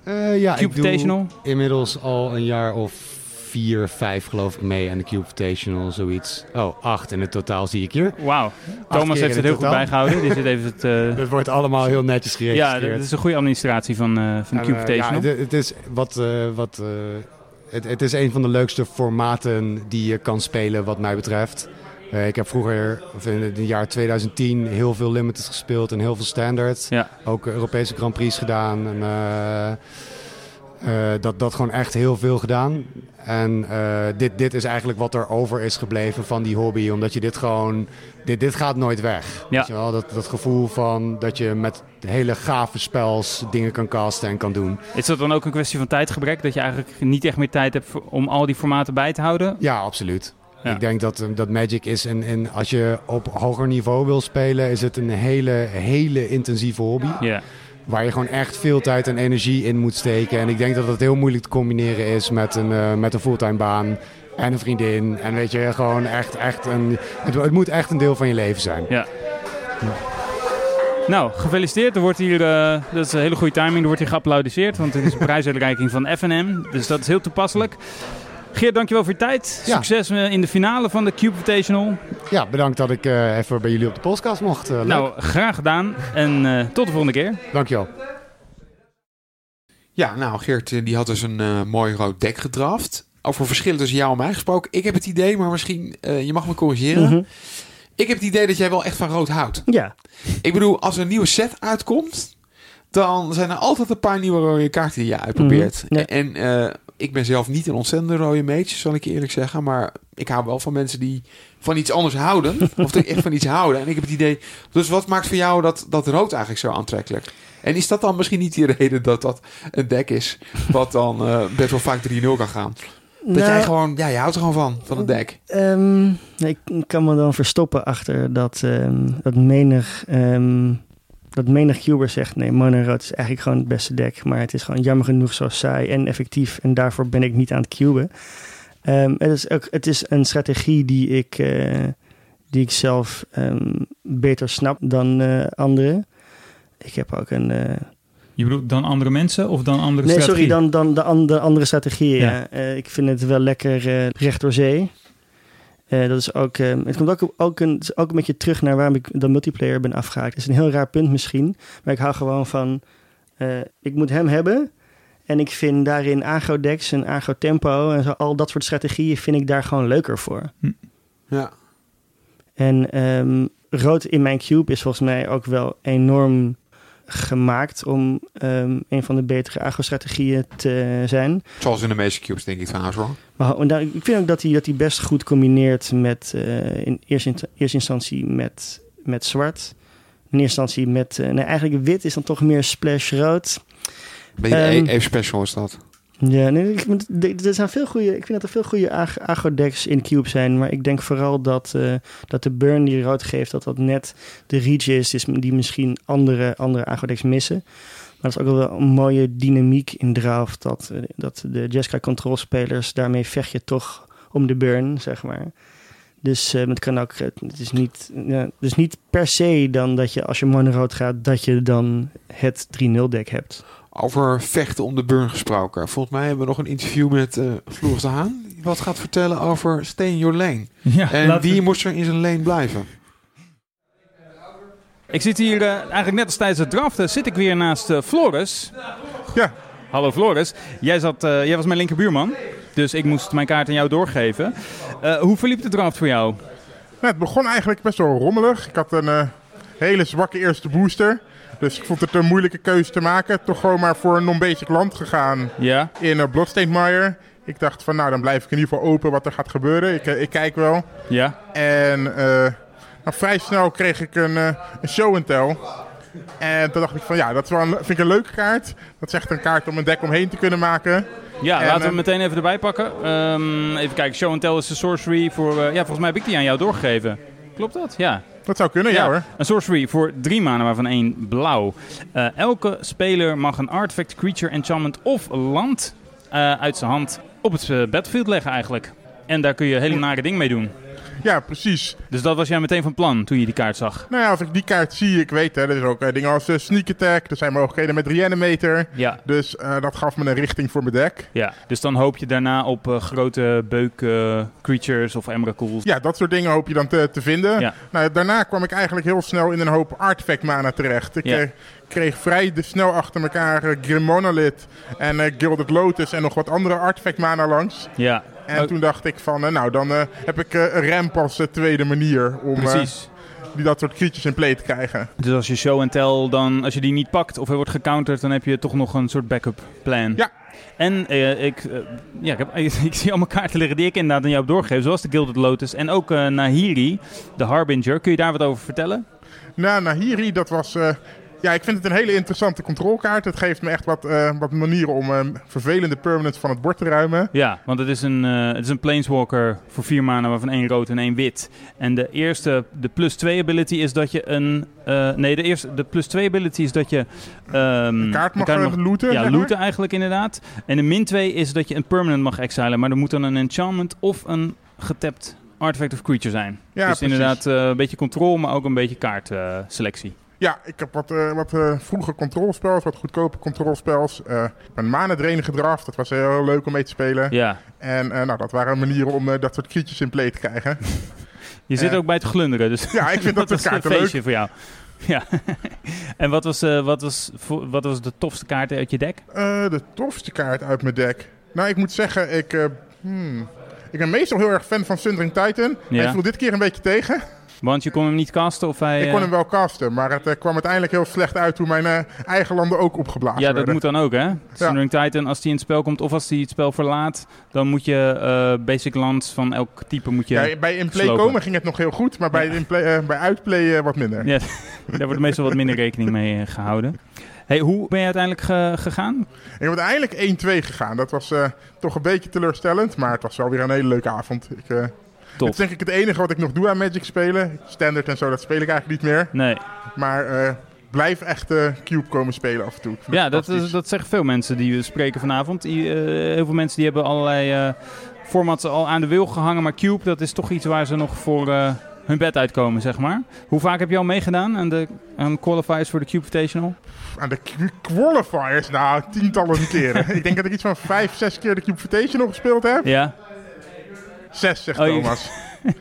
[SPEAKER 1] Eh
[SPEAKER 4] ja, ik doe inmiddels al een jaar of vier, vijf geloof ik mee aan de Cube Invitational, zoiets. Oh, acht in het totaal zie ik hier.
[SPEAKER 1] Wauw. Thomas heeft het
[SPEAKER 4] het
[SPEAKER 1] heel goed bijgehouden. Die zit even het... eh,
[SPEAKER 4] Dat wordt allemaal heel netjes
[SPEAKER 1] ja,
[SPEAKER 4] geregistreerd.
[SPEAKER 1] dat is een goede administratie van, eh, van de
[SPEAKER 4] En,
[SPEAKER 1] Cube
[SPEAKER 4] eh,
[SPEAKER 1] Invitational.
[SPEAKER 4] ja, het, het is wat... eh, wat eh, het, het is een van de leukste formaten die je kan spelen wat mij betreft. Eh, ik heb vroeger, of in het jaar 2010, heel veel Limited gespeeld en heel veel Standard.
[SPEAKER 1] Ja.
[SPEAKER 4] Ook Europese Grand Prix gedaan. En, eh, eh, dat, dat gewoon echt heel veel gedaan. En eh, dit, dit is eigenlijk wat er over is gebleven van die hobby. Omdat je dit gewoon... Dit, dit gaat nooit weg.
[SPEAKER 1] Ja.
[SPEAKER 4] Weet je wel? Dat, dat gevoel van dat je met hele gave spels dingen kan casten en kan doen.
[SPEAKER 1] Is dat dan ook een kwestie van tijdgebrek? Dat je eigenlijk niet echt meer tijd hebt om al die formaten bij te houden?
[SPEAKER 4] Ja, absoluut.
[SPEAKER 1] Ja.
[SPEAKER 4] Ik denk dat, dat Magic is. En, en als je op hoger niveau wil spelen, is het een hele, hele intensieve hobby.
[SPEAKER 1] Ja.
[SPEAKER 4] Waar je gewoon echt veel tijd en energie in moet steken. En ik denk dat het heel moeilijk te combineren is met een, eh, met een fulltime baan. En een vriendin. En weet je, gewoon echt, echt een. Het, het moet echt een deel van je leven zijn.
[SPEAKER 1] Ja. Nou, gefeliciteerd. Er wordt hier, eh, dat is een hele goede timing, er wordt hier geapplaudiseerd, want het is een prijsuitreiking van FNM. Dus dat is heel toepasselijk. Geert, dankjewel voor je tijd.
[SPEAKER 4] Ja.
[SPEAKER 1] Succes eh, in de finale van de Cube Invitational.
[SPEAKER 4] Ja, bedankt dat ik eh, even bij jullie op de podcast mocht. Eh, leuk.
[SPEAKER 1] Nou, graag gedaan en eh, tot de volgende keer.
[SPEAKER 4] Dankjewel.
[SPEAKER 2] Ja, nou, Geert die had dus een eh, mooi rood dek gedraft. Over verschillen tussen jou en mij gesproken. Ik heb het idee, maar misschien, eh, je mag me corrigeren.
[SPEAKER 3] Mhm.
[SPEAKER 2] Ik heb het idee dat jij wel echt van rood houdt.
[SPEAKER 3] Ja,
[SPEAKER 2] Ik bedoel, als er een nieuwe set uitkomt, dan zijn er altijd een paar nieuwe rode kaarten die je uitprobeert.
[SPEAKER 3] Mhm, ja.
[SPEAKER 2] En eh, ik ben zelf niet een ontzettende rode mage, zal ik je eerlijk zeggen. Maar ik hou wel van mensen die van iets anders houden. of die echt van iets houden. En ik heb het idee... Dus wat maakt voor jou dat, dat rood eigenlijk zo aantrekkelijk? En is dat dan misschien niet die reden dat dat een deck is... wat dan eh, best wel vaak 3-0 kan gaan? Dat
[SPEAKER 3] Nou,
[SPEAKER 2] jij gewoon... Ja, je houdt er gewoon van, van het deck.
[SPEAKER 3] Ehm, nee, ik kan me dan verstoppen achter dat, ehm, dat menig, ehm, dat menig cuber zegt... nee, mono rood is eigenlijk gewoon het beste deck... maar het is gewoon jammer genoeg zo saai en effectief... en daarvoor ben ik niet aan het cuben. Ehm, het, is ook, het is een strategie die ik, eh, die ik zelf ehm, beter snap dan eh, anderen. Ik heb ook een... eh,
[SPEAKER 1] Je bedoelt dan andere mensen of dan andere
[SPEAKER 3] Nee,
[SPEAKER 1] strategieën?
[SPEAKER 3] sorry, dan, dan de, an- de andere strategieën.
[SPEAKER 1] Ja.
[SPEAKER 3] Ja. Ik vind het wel lekker recht door zee. Eh, dat is ook, eh, het komt ook, ook, een, het is ook een beetje terug naar waarom ik de multiplayer ben afgehaakt. Het is een heel raar punt misschien, maar ik hou gewoon van, eh, ik moet hem hebben. En ik vind daarin agro-decks en agro-tempo en zo, al dat soort strategieën vind ik daar gewoon leuker voor.
[SPEAKER 2] Ja.
[SPEAKER 3] En ehm, rood in mijn cube is volgens mij ook wel enorm gemaakt om ehm, een van de betere agro-strategieën te zijn.
[SPEAKER 2] Zoals in de meeste cubes, denk ik trouwens hoor.
[SPEAKER 3] Maar daar- ik vind ook dat hij, dat hij best goed combineert met eh, in eerste, eerste instantie met, met zwart. In eerste instantie met, eh, nee, eigenlijk wit is dan toch meer splash rood.
[SPEAKER 2] Beetje
[SPEAKER 3] Ehm,
[SPEAKER 2] even special is dat.
[SPEAKER 3] Ja, ik, er- zijn veel goede, ik vind dat er veel goede ag- agro-decks in Cube zijn. Maar ik denk vooral dat, eh, dat de burn die rood geeft, dat dat net de reach is, is die misschien andere, andere agro-decks missen. Maar dat is ook wel een mooie dynamiek in draft. Dat, eh, dat de Jessica Control spelers, daarmee vecht je toch om de burn, zeg maar. Dus eh, het kan ook, het is niet, ja, dus niet per se dan dat je als je mono rood gaat, dat je dan het 3-0 deck hebt.
[SPEAKER 2] Over vechten om de burn gesproken. Volgens mij hebben we nog een interview met eh Floris de Haan. Die wat gaat vertellen over your lane.
[SPEAKER 1] Ja,
[SPEAKER 2] En
[SPEAKER 1] we-
[SPEAKER 2] wie moest er in zijn lane blijven?
[SPEAKER 1] Ik zit hier eh, eigenlijk net als tijdens het draften, zit ik weer naast eh, Floris.
[SPEAKER 5] Ja.
[SPEAKER 1] Hallo Floris. Jij, zat, eh, jij was mijn linkerbuurman, dus ik moest mijn kaart aan jou doorgeven. Eh, hoe verliep de draft voor jou?
[SPEAKER 5] Nou, het begon eigenlijk best wel rommelig. Ik had een eh, hele zwakke eerste booster. Dus ik vond het een moeilijke keuze te maken. Toch gewoon maar voor een non-basic land gegaan
[SPEAKER 1] Ja?
[SPEAKER 5] in uh, Bloodstained Ik dacht van nou, dan blijf ik in ieder geval open wat er gaat gebeuren. Ik, eh, ik kijk wel.
[SPEAKER 1] Ja?
[SPEAKER 5] En eh, nou, vrij snel kreeg ik een, eh, een show and tell. En toen dacht ik van ja, dat is wel een, vind ik een leuke kaart. Dat is echt een kaart om een deck omheen te kunnen maken.
[SPEAKER 1] Ja,
[SPEAKER 5] En,
[SPEAKER 1] laten we
[SPEAKER 5] eh,
[SPEAKER 1] meteen even erbij pakken. Ehm, even kijken, Show and Tell is de sorcery voor... eh, ja, volgens mij heb ik die aan jou doorgegeven. Klopt dat? Ja.
[SPEAKER 5] Dat zou kunnen, ja, hoor.
[SPEAKER 1] Een sorcery voor drie maanden, waarvan één blauw. Eh, elke speler mag een artifact, creature, enchantment of land eh, uit zijn hand op het eh, battlefield leggen eigenlijk. En daar kun je hele nare dingen mee doen.
[SPEAKER 5] Ja, precies.
[SPEAKER 1] Dus dat was jij meteen van plan toen je die kaart zag?
[SPEAKER 5] Nou ja, als ik die kaart zie, ik weet hè, er is ook eh, dingen als eh, sneak attack. Er zijn mogelijkheden met reanimator.
[SPEAKER 1] Ja.
[SPEAKER 5] Dus eh, dat gaf me een richting voor mijn deck.
[SPEAKER 1] Ja, dus dan hoop je daarna op grote beuk creatures of emrakuls.
[SPEAKER 5] Ja, dat soort dingen hoop je dan te, te vinden.
[SPEAKER 1] Ja.
[SPEAKER 5] Nou, daarna kwam ik eigenlijk heel snel in een hoop artifact mana terecht. Ik
[SPEAKER 1] Ja.
[SPEAKER 5] kreeg vrij de, snel achter elkaar uh, Grim Monolith en eh, Gilded Lotus en nog wat andere artifact mana langs.
[SPEAKER 1] Ja,
[SPEAKER 5] En toen dacht ik van, eh, nou dan eh, heb ik eh, een ramp als tweede manier om
[SPEAKER 1] precies.
[SPEAKER 5] die, dat soort creatures in play te krijgen.
[SPEAKER 1] Dus als je show en tell, dan als je die niet pakt of hij wordt gecounterd, dan heb je toch nog een soort backup plan.
[SPEAKER 5] Ja.
[SPEAKER 1] En ik, ja, ik, heb, ik zie allemaal kaarten liggen die ik inderdaad aan jou heb doorgegeven, zoals de Gilded Lotus en ook Nahiri, de Harbinger. Kun je daar wat over vertellen?
[SPEAKER 5] Nou, Nahiri, dat was... ja, ik vind het een hele interessante controlkaart. Het geeft me echt wat, eh, wat manieren om eh, vervelende permanents van het bord te ruimen.
[SPEAKER 1] Ja, want het is een, eh, het is een Planeswalker voor vier maanden, waarvan één rood en één wit. En de eerste, de plus 2 ability is dat je een... nee, de, eerste, de plus 2 ability is dat je... ehm,
[SPEAKER 5] Een kaart mag,
[SPEAKER 1] een
[SPEAKER 5] looten.
[SPEAKER 1] Ja, looten eigenlijk inderdaad. En de min 2 is dat je een permanent mag exilen, maar er moet dan een enchantment of een getapt artifact of creature zijn.
[SPEAKER 5] Ja,
[SPEAKER 1] dus
[SPEAKER 5] precies.
[SPEAKER 1] inderdaad een beetje control, maar ook een beetje kaartselectie.
[SPEAKER 5] Ja, ik heb wat, eh, wat eh, vroege controlspels, wat goedkope controlspels. Eh, ik mana drain gedraft. Dat was heel leuk om mee te spelen.
[SPEAKER 1] ja,
[SPEAKER 5] En nou, dat waren manieren om dat soort creatures in play te krijgen.
[SPEAKER 1] je zit ook bij het glunderen, dus
[SPEAKER 5] Ja, ik vind dat kaarten
[SPEAKER 1] een
[SPEAKER 5] leuk.
[SPEAKER 1] feestje voor jou. Ja. en wat was, wat, was, wat was de tofste kaart uit je deck?
[SPEAKER 5] De tofste kaart uit mijn deck. Nou, ik moet zeggen, ik, hmm, ik ben meestal heel erg fan van Sundering Titan.
[SPEAKER 1] Ja.
[SPEAKER 5] Hij viel dit keer een beetje tegen.
[SPEAKER 1] Want je kon hem niet casten of hij...
[SPEAKER 5] Ik kon
[SPEAKER 1] eh,
[SPEAKER 5] hem wel casten, maar het eh, kwam uiteindelijk heel slecht uit toen mijn eh, eigen landen ook opgeblazen
[SPEAKER 1] Ja, dat
[SPEAKER 5] werden.
[SPEAKER 1] moet dan ook, hè? Sundering Titan, als die in het spel komt of als die het spel verlaat, dan moet je basic lands van elk type moet je...
[SPEAKER 5] Ja, bij in-play komen ging het nog heel goed, maar bij,
[SPEAKER 1] Ja.
[SPEAKER 5] in-play, eh, bij uitplay wat minder.
[SPEAKER 1] Ja, daar wordt meestal wat minder rekening mee eh, gehouden. Hey, hoe ben je uiteindelijk ge- gegaan?
[SPEAKER 5] Ik heb uiteindelijk 1-2 gegaan. Dat was toch een beetje teleurstellend, maar het was wel weer een hele leuke avond. Ik,
[SPEAKER 1] Top.
[SPEAKER 5] Het is denk ik het enige wat ik nog doe aan Magic spelen. Standard en zo, dat speel ik eigenlijk niet meer.
[SPEAKER 1] Nee.
[SPEAKER 5] Maar eh, blijf echt eh, Cube komen spelen af en toe.
[SPEAKER 1] Ja, dat, dat zeggen veel mensen die we spreken vanavond. Eh, heel veel mensen die hebben allerlei formats al aan de wil gehangen. Maar Cube, dat is toch iets waar ze nog voor hun bed uitkomen, zeg maar. Hoe vaak heb je al meegedaan aan de aan qualifiers voor de Cube Invitational?
[SPEAKER 5] Aan de qualifiers, nou, tientallen keren. ik denk dat ik iets van vijf, zes keer de Cube Invitational gespeeld heb.
[SPEAKER 1] Ja.
[SPEAKER 5] Zes, zegt
[SPEAKER 1] Oh, je-
[SPEAKER 5] Thomas.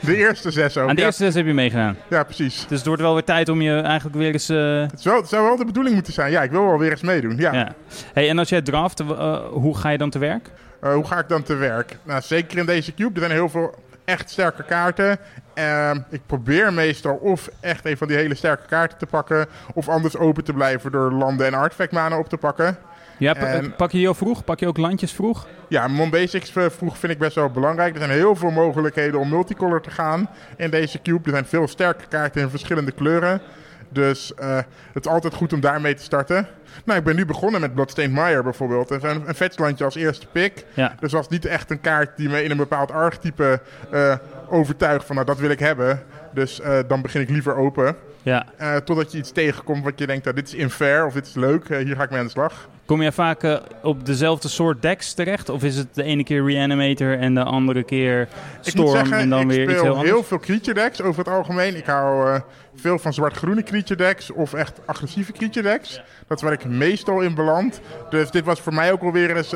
[SPEAKER 5] De eerste zes ook.
[SPEAKER 1] Aan de
[SPEAKER 5] ja.
[SPEAKER 1] eerste zes heb je meegedaan.
[SPEAKER 5] ja, precies.
[SPEAKER 1] Dus het wordt wel weer tijd om je eigenlijk weer eens... eh,
[SPEAKER 5] Het, het zou wel de bedoeling moeten zijn. Ja, ik wil wel weer eens meedoen. Ja.
[SPEAKER 1] ja. Hey, en als jij draft, eh, hoe ga je dan te werk?
[SPEAKER 5] Eh, hoe ga ik dan te werk? Nou, zeker in deze cube. Er zijn heel veel echt sterke kaarten. Ehm, ik probeer meestal of echt een van die hele sterke kaarten te pakken. Of anders open te blijven door landen en artifact mana op te pakken.
[SPEAKER 1] Ja,
[SPEAKER 5] En-
[SPEAKER 1] pak je die al vroeg? Pak je ook landjes vroeg?
[SPEAKER 5] Ja, Mon Basics eh, vroeg vind ik best wel belangrijk. Er zijn heel veel mogelijkheden om multicolor te gaan in deze cube. Er zijn veel sterke kaarten in verschillende kleuren. Dus eh, het is altijd goed om daarmee te starten. Nou, ik ben nu begonnen met Bloodstained Mire bijvoorbeeld. Is een, een vetslandje als eerste pick.
[SPEAKER 1] Ja.
[SPEAKER 5] Dus was niet echt een kaart die me in een bepaald archetype eh, overtuigt van nou dat wil ik hebben. Dus dan begin ik liever open.
[SPEAKER 1] Ja.
[SPEAKER 5] Eh, totdat je iets tegenkomt wat je denkt, nou, dit is unfair of dit is leuk, eh, hier ga ik mee aan de slag.
[SPEAKER 1] Kom je vaak eh, op dezelfde soort decks terecht? Of is het de ene keer Reanimator en de andere keer
[SPEAKER 5] ik
[SPEAKER 1] Storm
[SPEAKER 5] zeggen,
[SPEAKER 1] en dan
[SPEAKER 5] ik
[SPEAKER 1] weer iets
[SPEAKER 5] speel
[SPEAKER 1] heel anders?
[SPEAKER 5] veel creature decks over het algemeen. Ik hou veel van zwart-groene creature decks of echt agressieve creature decks. Dat is waar ik meestal in beland. Dus dit was voor mij ook alweer eens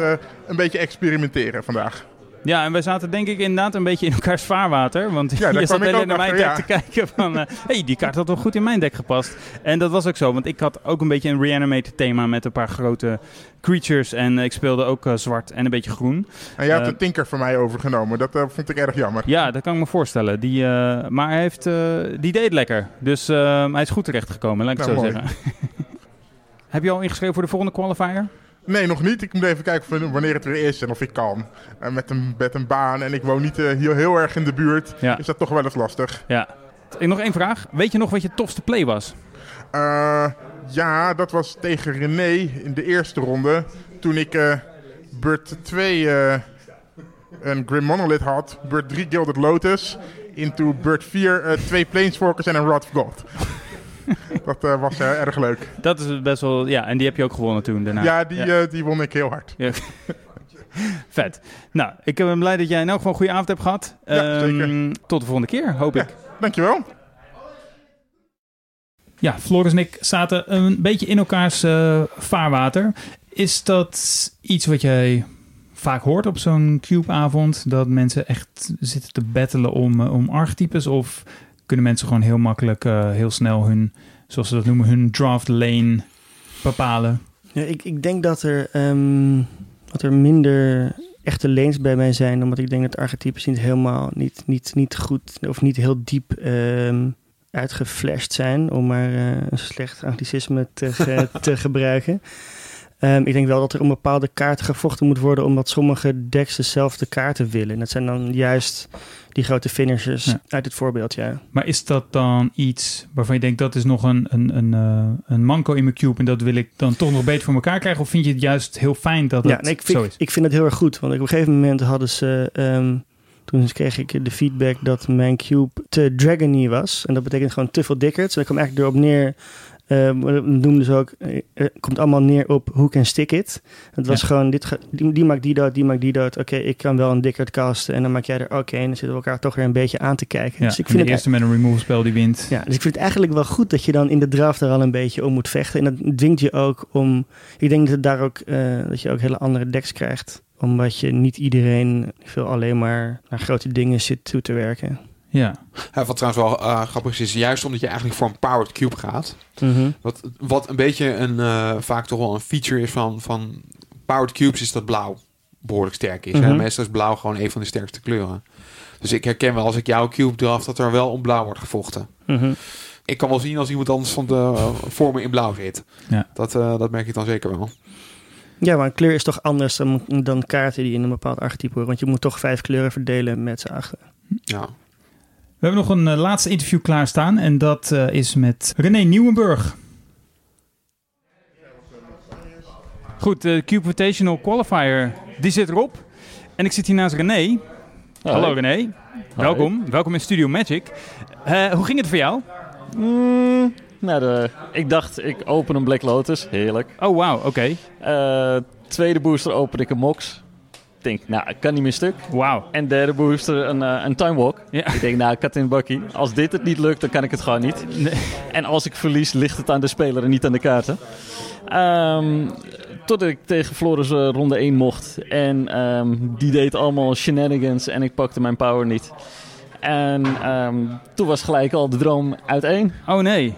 [SPEAKER 5] een beetje experimenteren vandaag.
[SPEAKER 1] Ja, en wij zaten denk ik inderdaad een beetje in elkaars vaarwater. Want
[SPEAKER 5] Ja,
[SPEAKER 1] je zat
[SPEAKER 5] ook
[SPEAKER 1] naar mijn deck te kijken van... eh, hey, die kaart had wel goed in mijn deck gepast. En dat was ook zo, want ik had ook een beetje een Reanimator thema met een paar grote creatures. En eh, ik speelde ook eh, zwart en een beetje groen.
[SPEAKER 5] En jij hebt een Tinker van mij overgenomen. Dat vond ik erg jammer.
[SPEAKER 1] Ja, dat kan ik me voorstellen. Die, maar hij heeft, die deed lekker. Dus hij is goed terechtgekomen, laat ik het
[SPEAKER 5] Nou,
[SPEAKER 1] zo
[SPEAKER 5] mooi.
[SPEAKER 1] zeggen. Heb je al ingeschreven voor de volgende qualifier?
[SPEAKER 5] Nee, nog niet. Ik moet even kijken wanneer het weer is en of ik kan. Eh, met, een, met een baan en ik woon niet eh, hier heel erg in de buurt.
[SPEAKER 1] Ja.
[SPEAKER 5] Is dat toch wel eens lastig.
[SPEAKER 1] Ja. Nog één vraag. Weet je nog wat je tofste play was?
[SPEAKER 5] Eh, ja, dat was tegen René in de eerste ronde. Toen ik beurt 2 eh, een Grim Monolith had. Beurt 3 Gilded Lotus. Into beurt 4 eh, twee Planeswalkers en een Rod of God. dat eh, was eh, erg leuk.
[SPEAKER 1] Dat is best wel... Ja, en die heb je ook gewonnen toen daarna.
[SPEAKER 5] ja, die, eh, die won ik heel hard.
[SPEAKER 1] Ja. Vet. Nou, ik ben blij dat jij in elk geval een goede avond hebt gehad.
[SPEAKER 5] Ja,
[SPEAKER 1] Ehm,
[SPEAKER 5] zeker.
[SPEAKER 1] Tot de volgende keer, hoop
[SPEAKER 5] Ja.
[SPEAKER 1] ik.
[SPEAKER 5] Dankjewel.
[SPEAKER 1] Ja, Floris en ik zaten een beetje in elkaars vaarwater. Is dat iets wat jij vaak hoort op zo'n Cube-avond? Dat mensen echt zitten te battelen om, om archetypes? Of kunnen mensen gewoon heel makkelijk, eh, heel snel hun, zoals ze dat noemen, hun draft lane bepalen?
[SPEAKER 3] Ja, ik, ik denk dat er, ehm, dat er minder echte lanes bij mij zijn, omdat ik denk dat archetypes niet helemaal, niet, niet, niet goed of niet heel diep ehm, uitgeflashed zijn, om maar eh, een slecht anglicisme te, te gebruiken. Ehm, ik denk wel dat er om bepaalde kaarten gevochten moet worden, omdat sommige decks dezelfde kaarten willen. En dat zijn dan juist die grote finishers
[SPEAKER 1] Ja.
[SPEAKER 3] uit het voorbeeld, ja.
[SPEAKER 1] Maar is dat dan iets waarvan je denkt dat is nog een, een, een, eh, een manco in mijn cube en dat wil ik dan toch nog beter voor elkaar krijgen? Of vind je het juist heel fijn dat het
[SPEAKER 3] Ja, nee, ik,
[SPEAKER 1] zo
[SPEAKER 3] vind,
[SPEAKER 1] is?
[SPEAKER 3] ik vind het heel erg goed. Want op een gegeven moment hadden ze. ehm, toen kreeg ik de feedback dat mijn cube te dragony was. En dat betekent gewoon te veel dickers. En dat kwam eigenlijk erop neer. Ehm, dat noemden ze ook. eh, Het komt allemaal neer op who can stick it. Het was
[SPEAKER 1] Ja.
[SPEAKER 3] gewoon. Dit ga- die, die maakt die dood, die maakt die dood. Oké, ik kan wel een dickert casten. En dan maak jij er. Oké, en dan zitten we elkaar toch weer een beetje aan te kijken.
[SPEAKER 1] Ja,
[SPEAKER 3] dus ik vind
[SPEAKER 1] de
[SPEAKER 3] het
[SPEAKER 1] eerste met een removal spel die wint.
[SPEAKER 3] ja, dus ik vind het eigenlijk wel goed dat je dan in de draft er al een beetje om moet vechten. En dat dwingt je ook om. Ik denk dat, het daar ook, eh, dat je ook hele andere decks krijgt. Omdat je niet iedereen veel alleen maar naar grote dingen zit toe te werken.
[SPEAKER 1] Ja.
[SPEAKER 2] Ja, wat trouwens wel eh, grappig is, is juist omdat je eigenlijk voor een powered cube gaat.
[SPEAKER 3] Mhm.
[SPEAKER 2] Wat, wat een beetje een, eh, vaak toch wel een feature is van, van powered cubes, is dat blauw behoorlijk sterk is. hè.
[SPEAKER 3] Mhm.
[SPEAKER 2] Meestal is blauw gewoon een van de sterkste kleuren. Dus ik herken wel als ik jouw cube draft, dat er wel om blauw wordt gevochten.
[SPEAKER 3] Mhm.
[SPEAKER 2] Ik kan wel zien als iemand anders van de eh, voor me in blauw zit.
[SPEAKER 1] Ja.
[SPEAKER 2] Dat, eh, dat merk ik dan zeker wel.
[SPEAKER 3] Ja, maar een kleur is toch anders dan, dan kaarten die in een bepaald archetype horen. Want je moet toch vijf kleuren verdelen met z'n achter.
[SPEAKER 2] Ja.
[SPEAKER 1] We hebben nog een eh, laatste interview klaarstaan en dat eh, is met René Nieuwenburg. Goed, de Cube Invitational Qualifier, die zit erop. En ik zit hier naast René. Hallo René, welkom. Welkom in Studio Magic. Eh, hoe ging het voor jou?
[SPEAKER 6] Mm, nou, de, ik dacht, ik open een Black Lotus. Heerlijk.
[SPEAKER 1] Oh, wauw, oké.
[SPEAKER 6] Eh, tweede booster open ik een Mox. Denk, nou, ik kan niet meer stuk.
[SPEAKER 1] Wauw.
[SPEAKER 6] En derde booster een, eh, een Time Walk.
[SPEAKER 1] Ja.
[SPEAKER 6] Ik denk, nou, kat in bakkie. Als dit het niet lukt, dan kan ik het gewoon niet.
[SPEAKER 1] Nee.
[SPEAKER 6] En als ik verlies, ligt het aan de speler en niet aan de kaarten. Totdat ik tegen Floris eh, ronde 1 mocht. En ehm, die deed allemaal shenanigans en ik pakte mijn power niet. En ehm, toen was gelijk al de droom uiteen.
[SPEAKER 1] Oh nee.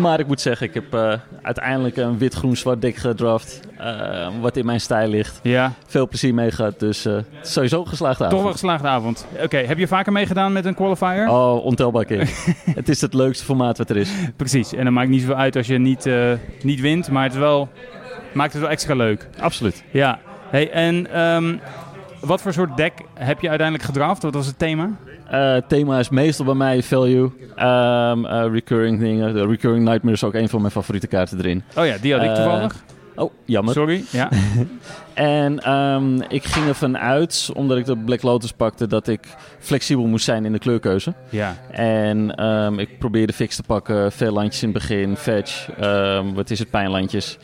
[SPEAKER 6] Maar ik moet zeggen, ik heb eh, uiteindelijk een wit-groen-zwart dek gedraft. eh, wat in mijn stijl ligt.
[SPEAKER 1] Ja,
[SPEAKER 6] Veel plezier mee gehad, dus eh, sowieso geslaagd
[SPEAKER 1] toch wel
[SPEAKER 6] avond.
[SPEAKER 1] geslaagde avond. Oké, heb je vaker meegedaan met een qualifier?
[SPEAKER 6] Oh, ontelbaar keer. het is het leukste formaat wat er is.
[SPEAKER 1] Precies, en dan maakt niet zoveel uit als je niet, niet wint, maar het is wel, maakt het wel extra leuk.
[SPEAKER 6] Absoluut.
[SPEAKER 1] Ja, hey, en ehm, wat voor soort deck heb je uiteindelijk gedraft? Wat was het thema?
[SPEAKER 6] Eh, Het thema is meestal bij mij value. Ehm, eh, recurring dingen. De Recurring Nightmare is ook een van mijn favoriete kaarten erin.
[SPEAKER 1] Oh ja, die had ik
[SPEAKER 6] Eh,
[SPEAKER 1] toevallig.
[SPEAKER 6] Oh, jammer.
[SPEAKER 1] Sorry. Ja.
[SPEAKER 6] En ehm, ik ging ervan uit, omdat ik de Black Lotus pakte, dat ik flexibel moest zijn in de kleurkeuze.
[SPEAKER 1] ja.
[SPEAKER 6] En ehm, ik probeerde fix te pakken, veel landjes in het begin, fetch, wat is het, pijnlandjes.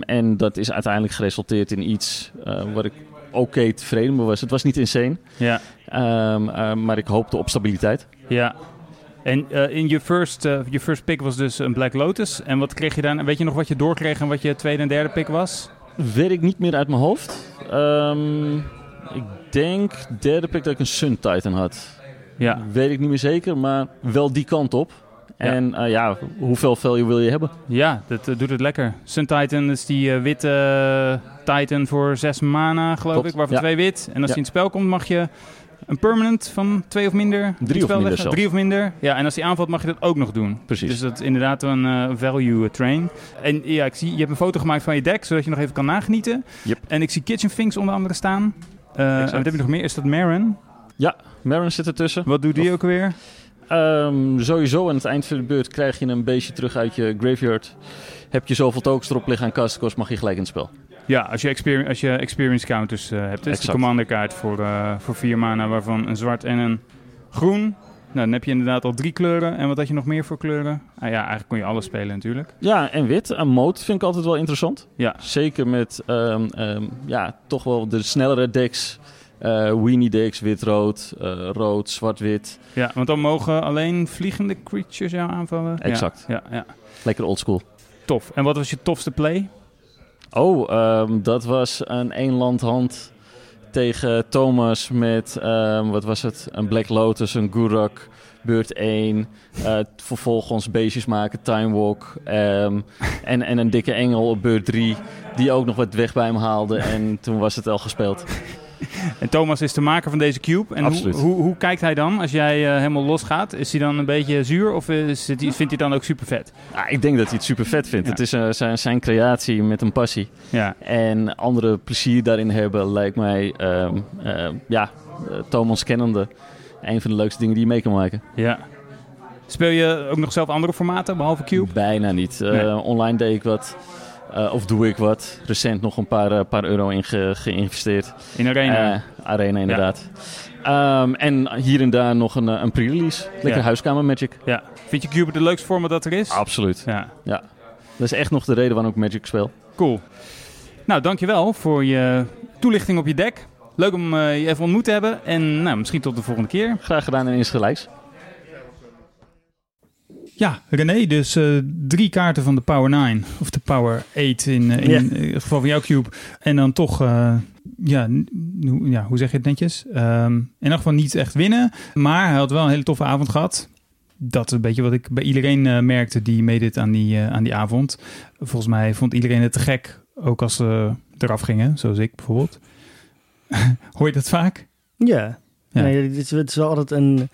[SPEAKER 6] En dat is uiteindelijk geresulteerd in iets eh, wat ik oké tevreden mee was. Het was niet insane,
[SPEAKER 1] Ja.
[SPEAKER 6] ehm, ehm, maar ik hoopte op stabiliteit.
[SPEAKER 1] Ja. En eh, in je first, eh, je first pick was dus een Black Lotus. En wat kreeg je daarna? Weet je nog wat je doorkreeg en wat je tweede en derde pick was?
[SPEAKER 6] Weet ik niet meer uit mijn hoofd. Ehm, ik denk derde pick dat ik een Sun Titan had.
[SPEAKER 1] Ja.
[SPEAKER 6] Weet ik niet meer zeker, maar wel die kant op.
[SPEAKER 1] Ja.
[SPEAKER 6] En eh, ja, hoeveel value wil je hebben?
[SPEAKER 1] Ja, dat eh, doet het lekker. Sun Titan is die eh, witte Titan voor 6 mana, geloof ik, waarvan
[SPEAKER 6] ja.
[SPEAKER 1] twee wit. En als
[SPEAKER 6] Ja.
[SPEAKER 1] die in het spel komt, mag je een permanent van twee of minder
[SPEAKER 6] Drie of minder zelfs.
[SPEAKER 1] Drie of minder. Ja, en als die aanvalt, mag je dat ook nog doen.
[SPEAKER 6] Precies.
[SPEAKER 1] Dus dat is inderdaad een value train. En ja, ik zie, je hebt een foto gemaakt van je deck, zodat je nog even kan nagenieten.
[SPEAKER 6] Yep.
[SPEAKER 1] En ik zie Kitchen Finks onder andere staan. En wat heb je nog meer? Is dat Marin?
[SPEAKER 6] Marin zit ertussen.
[SPEAKER 1] Wat doet die ook weer?
[SPEAKER 6] Ehm, sowieso aan het eind van de beurt krijg je een beestje terug uit je graveyard. Heb je zoveel tokens erop liggen aan castcost, mag je gelijk in het spel.
[SPEAKER 1] Ja, als je, exper als je experience counters eh, hebt. Dus de
[SPEAKER 6] Exact.
[SPEAKER 1] commander kaart voor, eh, voor vier mana, waarvan een zwart en een groen. dan heb je inderdaad al drie kleuren. En wat had je nog meer voor kleuren? Ah ja, eigenlijk kon je alles spelen natuurlijk.
[SPEAKER 6] Ja, en wit. En mode vind ik altijd wel interessant.
[SPEAKER 1] Ja.
[SPEAKER 6] Zeker met ehm, ehm, ja, toch wel de snellere decks. Eh weenie decks, wit-rood, eh, rood, zwart-wit.
[SPEAKER 1] Ja, want dan mogen alleen vliegende creatures jou aanvallen.
[SPEAKER 6] Exact.
[SPEAKER 1] Ja, ja, ja.
[SPEAKER 6] Lekker oldschool.
[SPEAKER 1] tof. En wat was je tofste play?
[SPEAKER 6] Oh, ehm, dat was een één-land-hand tegen Thomas met, ehm, wat was het? Een Black Lotus, een Gurak, beurt 1. eh, vervolgens beestjes maken, Time Walk. ehm, en, en een dikke engel op beurt 3, die ook nog wat weg bij hem haalde. En toen was het al gespeeld.
[SPEAKER 1] En Thomas is de maker van deze cube. En hoe, hoe, hoe kijkt hij dan als jij eh, helemaal losgaat? Is hij dan een beetje zuur of is het, vindt hij dan ook super vet?
[SPEAKER 6] Ja, ik denk dat hij het super vet vindt.
[SPEAKER 1] Ja.
[SPEAKER 6] Het is eh, zijn, zijn creatie met een passie.
[SPEAKER 1] Ja,
[SPEAKER 6] En andere plezier daarin hebben lijkt mij, ehm, ja, eh, Thomas kennende, een van de leukste dingen die je mee kan maken.
[SPEAKER 1] ja. Speel je ook nog zelf andere formaten, behalve cube?
[SPEAKER 6] Bijna niet. Eh,
[SPEAKER 1] Nee.
[SPEAKER 6] Online deed ik wat. Eh, of doe ik wat. Recent nog een paar, eh, paar euro in ge- geïnvesteerd.
[SPEAKER 1] In Arena?
[SPEAKER 6] Eh, arena inderdaad. Ehm, en hier en daar nog een, een pre-release. Lekker
[SPEAKER 1] Ja.
[SPEAKER 6] huiskamer magic.
[SPEAKER 1] ja. Vind je cube het leukste format dat er is?
[SPEAKER 6] Absoluut.
[SPEAKER 1] Ja,
[SPEAKER 6] Dat is echt nog de reden waarom ik magic speel.
[SPEAKER 1] cool. Nou, dankjewel voor je toelichting op je deck. Leuk om je even ontmoet te hebben. En nou, misschien tot de volgende keer.
[SPEAKER 6] Graag gedaan en insgelijks.
[SPEAKER 1] Ja, René, dus eh, drie kaarten van de Power 9. Of de Power 8 in, eh, in het geval van jouw cube. En dan toch, eh, ja, hoe- ja, hoe zeg je het netjes? Ehm, in elk geval niet echt winnen. Maar hij had wel een hele toffe avond gehad. Dat is een beetje wat ik bij iedereen merkte die meedeed aan die, aan die avond. Volgens mij vond iedereen het te gek. Ook als ze eraf gingen, zoals ik bijvoorbeeld. Hoor je dat vaak?
[SPEAKER 3] Ja.
[SPEAKER 1] Ja.
[SPEAKER 3] Nee, het, is, het is wel altijd een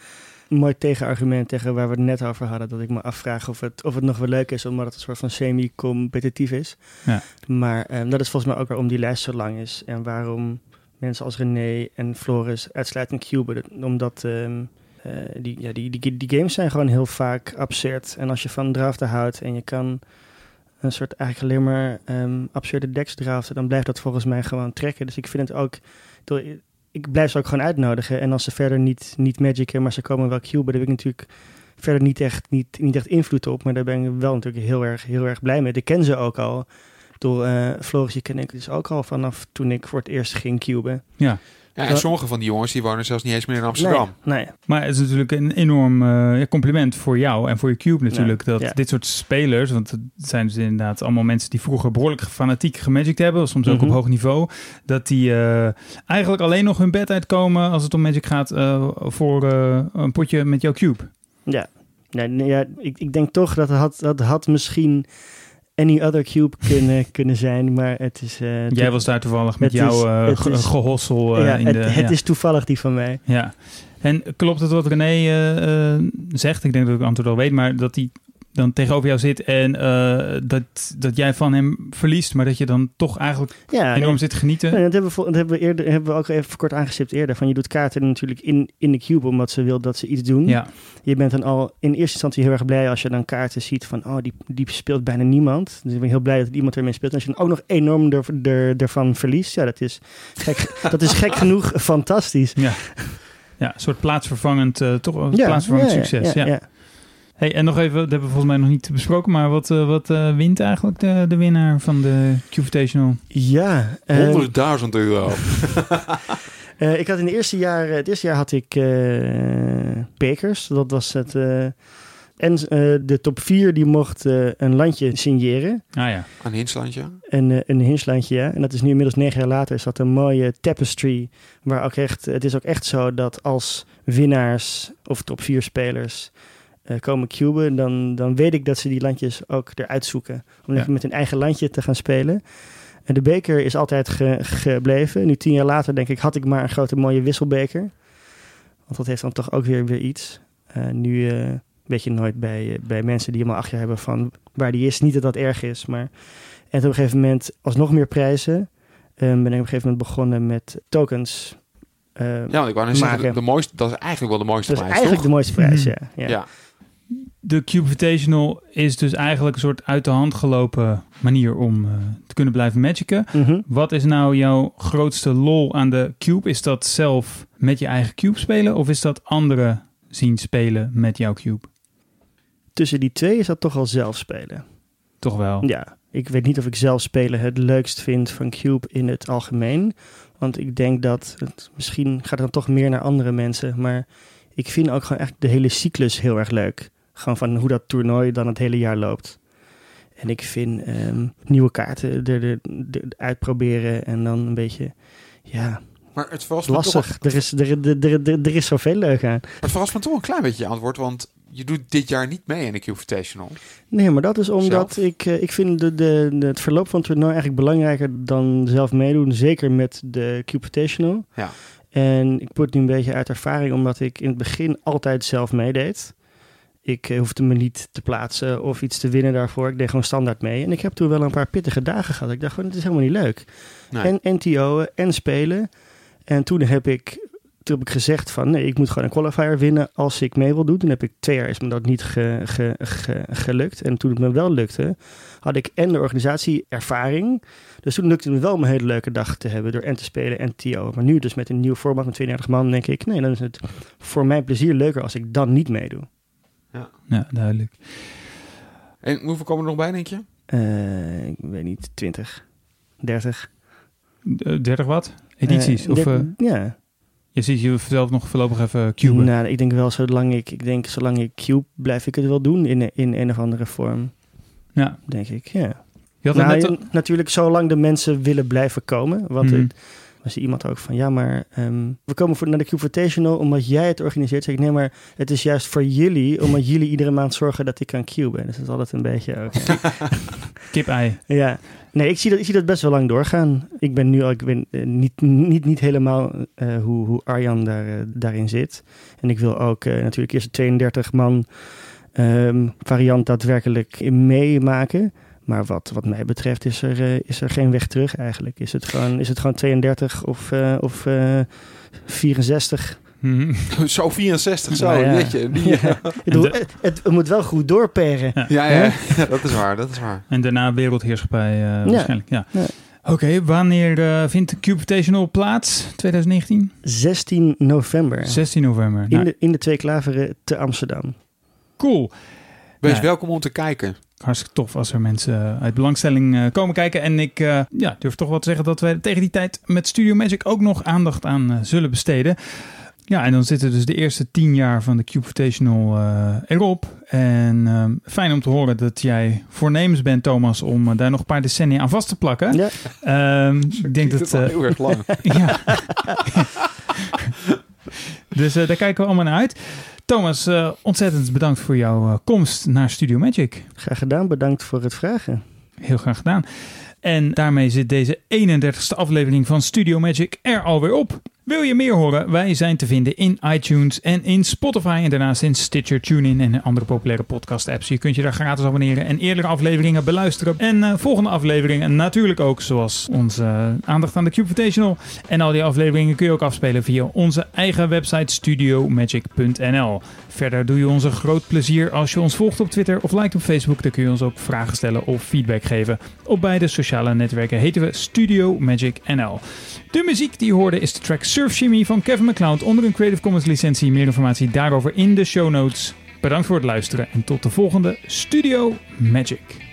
[SPEAKER 3] mooi tegenargument tegen waar we het net over hadden. Dat ik me afvraag of het, of het nog wel leuk is, omdat het een soort van semi-competitief is.
[SPEAKER 1] Ja.
[SPEAKER 3] Maar ehm, dat is volgens mij ook waarom die lijst zo lang is. En waarom mensen als René en Floris uitsluitend cuben. Omdat ehm, eh, die, ja, die, die, die games zijn gewoon heel vaak absurd. En als je van draften houdt en je kan een soort eigenlijk alleen maar ehm, absurde decks draften, dan blijft dat volgens mij gewoon trekken. Dus ik vind het ook... ik blijf ze ook gewoon uitnodigen. En als ze verder niet, niet magicen, maar ze komen wel cuben, daar heb ik natuurlijk verder niet echt, niet, niet echt invloed op. Maar daar ben ik wel natuurlijk heel erg, heel erg blij mee. Ik ken ze ook al. Door uh, Floris, die ken ik dus ook al vanaf toen ik voor het eerst ging cuben.
[SPEAKER 2] Ja, en
[SPEAKER 3] Ja.
[SPEAKER 2] sommige van die jongens die wonen zelfs niet eens meer in Amsterdam.
[SPEAKER 3] Nee, nee.
[SPEAKER 1] Maar het is natuurlijk een enorm eh, compliment voor jou en voor je cube natuurlijk.
[SPEAKER 3] Ja,
[SPEAKER 1] dat
[SPEAKER 3] ja.
[SPEAKER 1] dit soort spelers, want het zijn dus inderdaad allemaal mensen die vroeger behoorlijk fanatiek gemagict hebben, soms ook
[SPEAKER 3] Mhm.
[SPEAKER 1] op hoog niveau, dat die eh, eigenlijk alleen nog hun bed uitkomen als het om magic gaat eh, voor eh, een potje met jouw cube.
[SPEAKER 3] Ja, nee, nee, ja ik, ik denk toch dat het had, dat had misschien any other cube kunnen, kunnen zijn. Maar het is... eh,
[SPEAKER 1] Jij was daar toevallig met jouw eh, ge- gehossel eh,
[SPEAKER 3] ja,
[SPEAKER 1] in
[SPEAKER 3] het,
[SPEAKER 1] de...
[SPEAKER 3] het
[SPEAKER 1] ja.
[SPEAKER 3] is toevallig die van mij.
[SPEAKER 1] Ja. En klopt het wat René eh, eh, zegt? Ik denk dat ik het antwoord al weet, maar dat hij dan tegenover jou zit en eh, dat, dat jij van hem verliest, maar dat je dan toch eigenlijk
[SPEAKER 3] Ja,
[SPEAKER 1] enorm zit te genieten.
[SPEAKER 3] nee, dat, hebben we, dat hebben we, eerder, hebben we ook even kort aangestipt eerder. Van je doet kaarten natuurlijk in, in de cube omdat ze wil dat ze iets doen.
[SPEAKER 1] Ja,
[SPEAKER 3] Je bent dan al in eerste instantie heel erg blij als je dan kaarten ziet van, oh, die, die speelt bijna niemand. Dus ik ben heel blij dat iemand ermee speelt. En als je dan ook nog enorm er, er, ervan verliest, ja, dat is gek, dat is gek genoeg fantastisch.
[SPEAKER 1] ja. ja, een soort plaatsvervangend, eh, toch
[SPEAKER 3] Ja,
[SPEAKER 1] plaatsvervangend
[SPEAKER 3] ja,
[SPEAKER 1] succes. Ja. Hey, en nog even, dat hebben we volgens mij nog niet besproken, maar wat, eh, wat eh, wint eigenlijk de, de winnaar van de Q-Invitational?
[SPEAKER 3] Ja, ehm,
[SPEAKER 2] 100.000 euro.
[SPEAKER 3] eh, ik had in het eerste jaar, het eerste jaar had ik eh bekers. Dat was het. eh, en eh, de top 4 die mocht eh, een landje signeren.
[SPEAKER 1] Ah ja,
[SPEAKER 2] Een hinslandje.
[SPEAKER 3] Een, eh, een hinslandje, ja. En dat is nu inmiddels negen jaar later. Is dat een mooie tapestry. Waar ook echt. Het is ook echt zo dat als winnaars of top 4 spelers eh, komen cuben. Dan, dan weet ik dat ze die landjes ook eruit zoeken. Om
[SPEAKER 1] Ja.
[SPEAKER 3] even met hun eigen landje te gaan spelen. En de beker is altijd ge- gebleven. Nu tien jaar later denk ik, had ik maar een grote mooie wisselbeker. Want dat heeft dan toch ook weer, weer iets. Eh, nu eh, weet je nooit bij, bij mensen die helemaal achter hebben van waar die is. Niet dat dat erg is, maar... En op een gegeven moment, alsnog meer prijzen, eh, ben ik op een gegeven moment begonnen met tokens.
[SPEAKER 2] Ja, want ik wou net zeggen, de mooiste, dat is eigenlijk wel de mooiste
[SPEAKER 3] dat is
[SPEAKER 2] prijs,
[SPEAKER 3] eigenlijk de mooiste prijs, ja.
[SPEAKER 2] Ja.
[SPEAKER 3] ja.
[SPEAKER 1] De Cube Invitational is dus eigenlijk een soort uit de hand gelopen manier om eh, te kunnen blijven magicen.
[SPEAKER 3] Mhm.
[SPEAKER 1] Wat is nou jouw grootste lol aan de Cube? Is dat zelf met je eigen Cube spelen of is dat andere zien spelen met jouw cube?
[SPEAKER 3] Tussen die twee is dat toch al zelf spelen.
[SPEAKER 1] Toch wel?
[SPEAKER 3] Ja, ik weet niet of ik zelf spelen het leukst vind van Cube in het algemeen. Want ik denk dat het misschien gaat het dan toch meer naar andere mensen. Maar ik vind ook gewoon echt de hele cyclus heel erg leuk. Gewoon van hoe dat toernooi dan het hele jaar loopt. En ik vind ehm, nieuwe kaarten er, er, er uitproberen en dan een beetje, ja,
[SPEAKER 2] Maar het verrast me toch,
[SPEAKER 3] lastig. Er is, er, er, er, er, er is zoveel leuk aan.
[SPEAKER 2] het verrast me toch een klein beetje je antwoord, want je doet dit jaar niet mee in de Cube Invitational.
[SPEAKER 3] Nee, maar dat is omdat
[SPEAKER 2] Zelf?
[SPEAKER 3] ik, eh, ik vind de, de, de- het verloop van het toernooi eigenlijk belangrijker dan zelf meedoen. Zeker met de Cube Invitational.
[SPEAKER 2] Ja.
[SPEAKER 3] En ik put nu een beetje uit ervaring, omdat ik in het begin altijd zelf meedeed. Ik eh, hoefde me niet te plaatsen of iets te winnen daarvoor. Ik deed gewoon standaard mee. En ik heb toen wel een paar pittige dagen gehad. Ik dacht gewoon, het is helemaal niet leuk.
[SPEAKER 2] Nee.
[SPEAKER 3] En NTO'en en spelen. En toen heb ik, toen heb ik gezegd van nee, ik moet gewoon een qualifier winnen als ik mee wil doen. Toen heb ik twee jaar is me dat niet ge- ge- ge- gelukt. En toen het me wel lukte, had ik en de organisatie ervaring. Dus toen lukte het me wel om een hele leuke dag te hebben door en te spelen en TO. Maar nu dus met een nieuw format met 32 man denk ik, nee, dan is het voor mijn plezier leuker als ik dan niet meedoe.
[SPEAKER 1] Ja, duidelijk.
[SPEAKER 2] En hoeveel komen er nog bij, denk je?
[SPEAKER 3] Eh, ik weet niet, 20, 30.
[SPEAKER 1] Eh, 30 wat? Edities?
[SPEAKER 3] Eh,
[SPEAKER 1] of eh,
[SPEAKER 3] ja,
[SPEAKER 1] je ziet jezelf nog voorlopig even cuben?
[SPEAKER 3] Nou, ik denk wel, zolang ik, ik denk, zolang ik cube, blijf ik het wel doen in, in een of andere vorm,
[SPEAKER 1] Ja.
[SPEAKER 3] denk ik. Ja.
[SPEAKER 1] Je had het
[SPEAKER 3] Nou,
[SPEAKER 1] net
[SPEAKER 3] natuurlijk, zolang de mensen willen blijven komen. Want
[SPEAKER 1] Mhm.
[SPEAKER 3] het, was iemand ook van, ja, maar ehm, we komen voor, naar de Cube Invitational omdat jij het organiseert. Zeg ik, nee, maar het is juist voor jullie, omdat jullie iedere maand zorgen dat ik kan cuben. Dus dat is altijd een beetje ook.
[SPEAKER 1] Kip-ei.
[SPEAKER 3] ja. Nee, ik zie, dat, ik zie dat best wel lang doorgaan. Ik ben nu al, ik ben eh, niet, niet, niet helemaal eh, hoe, hoe Arjan daar, eh, daarin zit. En ik wil ook natuurlijk eerst een 32 man ehm, variant daadwerkelijk meemaken. Maar wat, wat mij betreft is er, eh, is er geen weg terug eigenlijk. Is het gewoon, is het gewoon 32 of, eh, of eh, 64?
[SPEAKER 1] Mhm.
[SPEAKER 2] Zo 64, zo,
[SPEAKER 3] Nou ja.
[SPEAKER 2] netje. Die,
[SPEAKER 3] Ja.
[SPEAKER 2] ja.
[SPEAKER 3] Ik bedoel, het, het moet wel goed doorperen.
[SPEAKER 1] Ja.
[SPEAKER 2] Ja, ja, ja, dat is waar, dat is waar.
[SPEAKER 1] En daarna wereldheerschappij eh, waarschijnlijk. Ja.
[SPEAKER 3] Ja.
[SPEAKER 1] Oké, wanneer eh, vindt de Cube Invitational plaats? 2019?
[SPEAKER 3] 16 november.
[SPEAKER 1] 16 november.
[SPEAKER 3] In,
[SPEAKER 1] Nou,
[SPEAKER 3] de, in de Twee Klaveren te Amsterdam.
[SPEAKER 1] cool.
[SPEAKER 2] Wees
[SPEAKER 1] Ja.
[SPEAKER 2] welkom om te kijken.
[SPEAKER 1] Hartstikke tof als er mensen eh, uit belangstelling eh, komen kijken. En ik eh, ja, durf toch wel te zeggen dat wij tegen die tijd met Studio Magic ook nog aandacht aan zullen besteden. Ja, en dan zitten dus de eerste tien jaar van de Cube Invitational eh, erop. En ehm, fijn om te horen dat jij voornemens bent, Thomas, om daar nog een paar decennia aan vast te plakken.
[SPEAKER 3] Ja.
[SPEAKER 1] Ehm, ik denk dat...
[SPEAKER 2] heel erg lang.
[SPEAKER 1] ja. dus eh, daar kijken we allemaal naar uit. Thomas, eh, ontzettend bedankt voor jouw eh, komst naar Studio Magic.
[SPEAKER 3] Graag gedaan, bedankt voor het vragen.
[SPEAKER 1] Heel graag gedaan. En daarmee zit deze 31ste aflevering van Studio Magic er alweer op. Wil je meer horen? Wij zijn te vinden in iTunes en in Spotify. En daarnaast in Stitcher, TuneIn en andere populaire podcast apps. Je kunt je daar gratis abonneren en eerdere afleveringen beluisteren. En eh, volgende afleveringen natuurlijk ook zoals onze eh, aandacht aan de Cube Invitational. En al die afleveringen kun je ook afspelen via onze eigen website studiomagic.nl. Verder doe je ons een groot plezier als je ons volgt op Twitter of liked op Facebook. Dan kun je ons ook vragen stellen of feedback geven. Op beide sociale netwerken heten we Studio Magic NL. De muziek die je hoorde is de track Surf Shimmy van Kevin MacLeod onder een Creative Commons licentie. Meer informatie daarover in de show notes. Bedankt voor het luisteren en tot de volgende Studio Magic.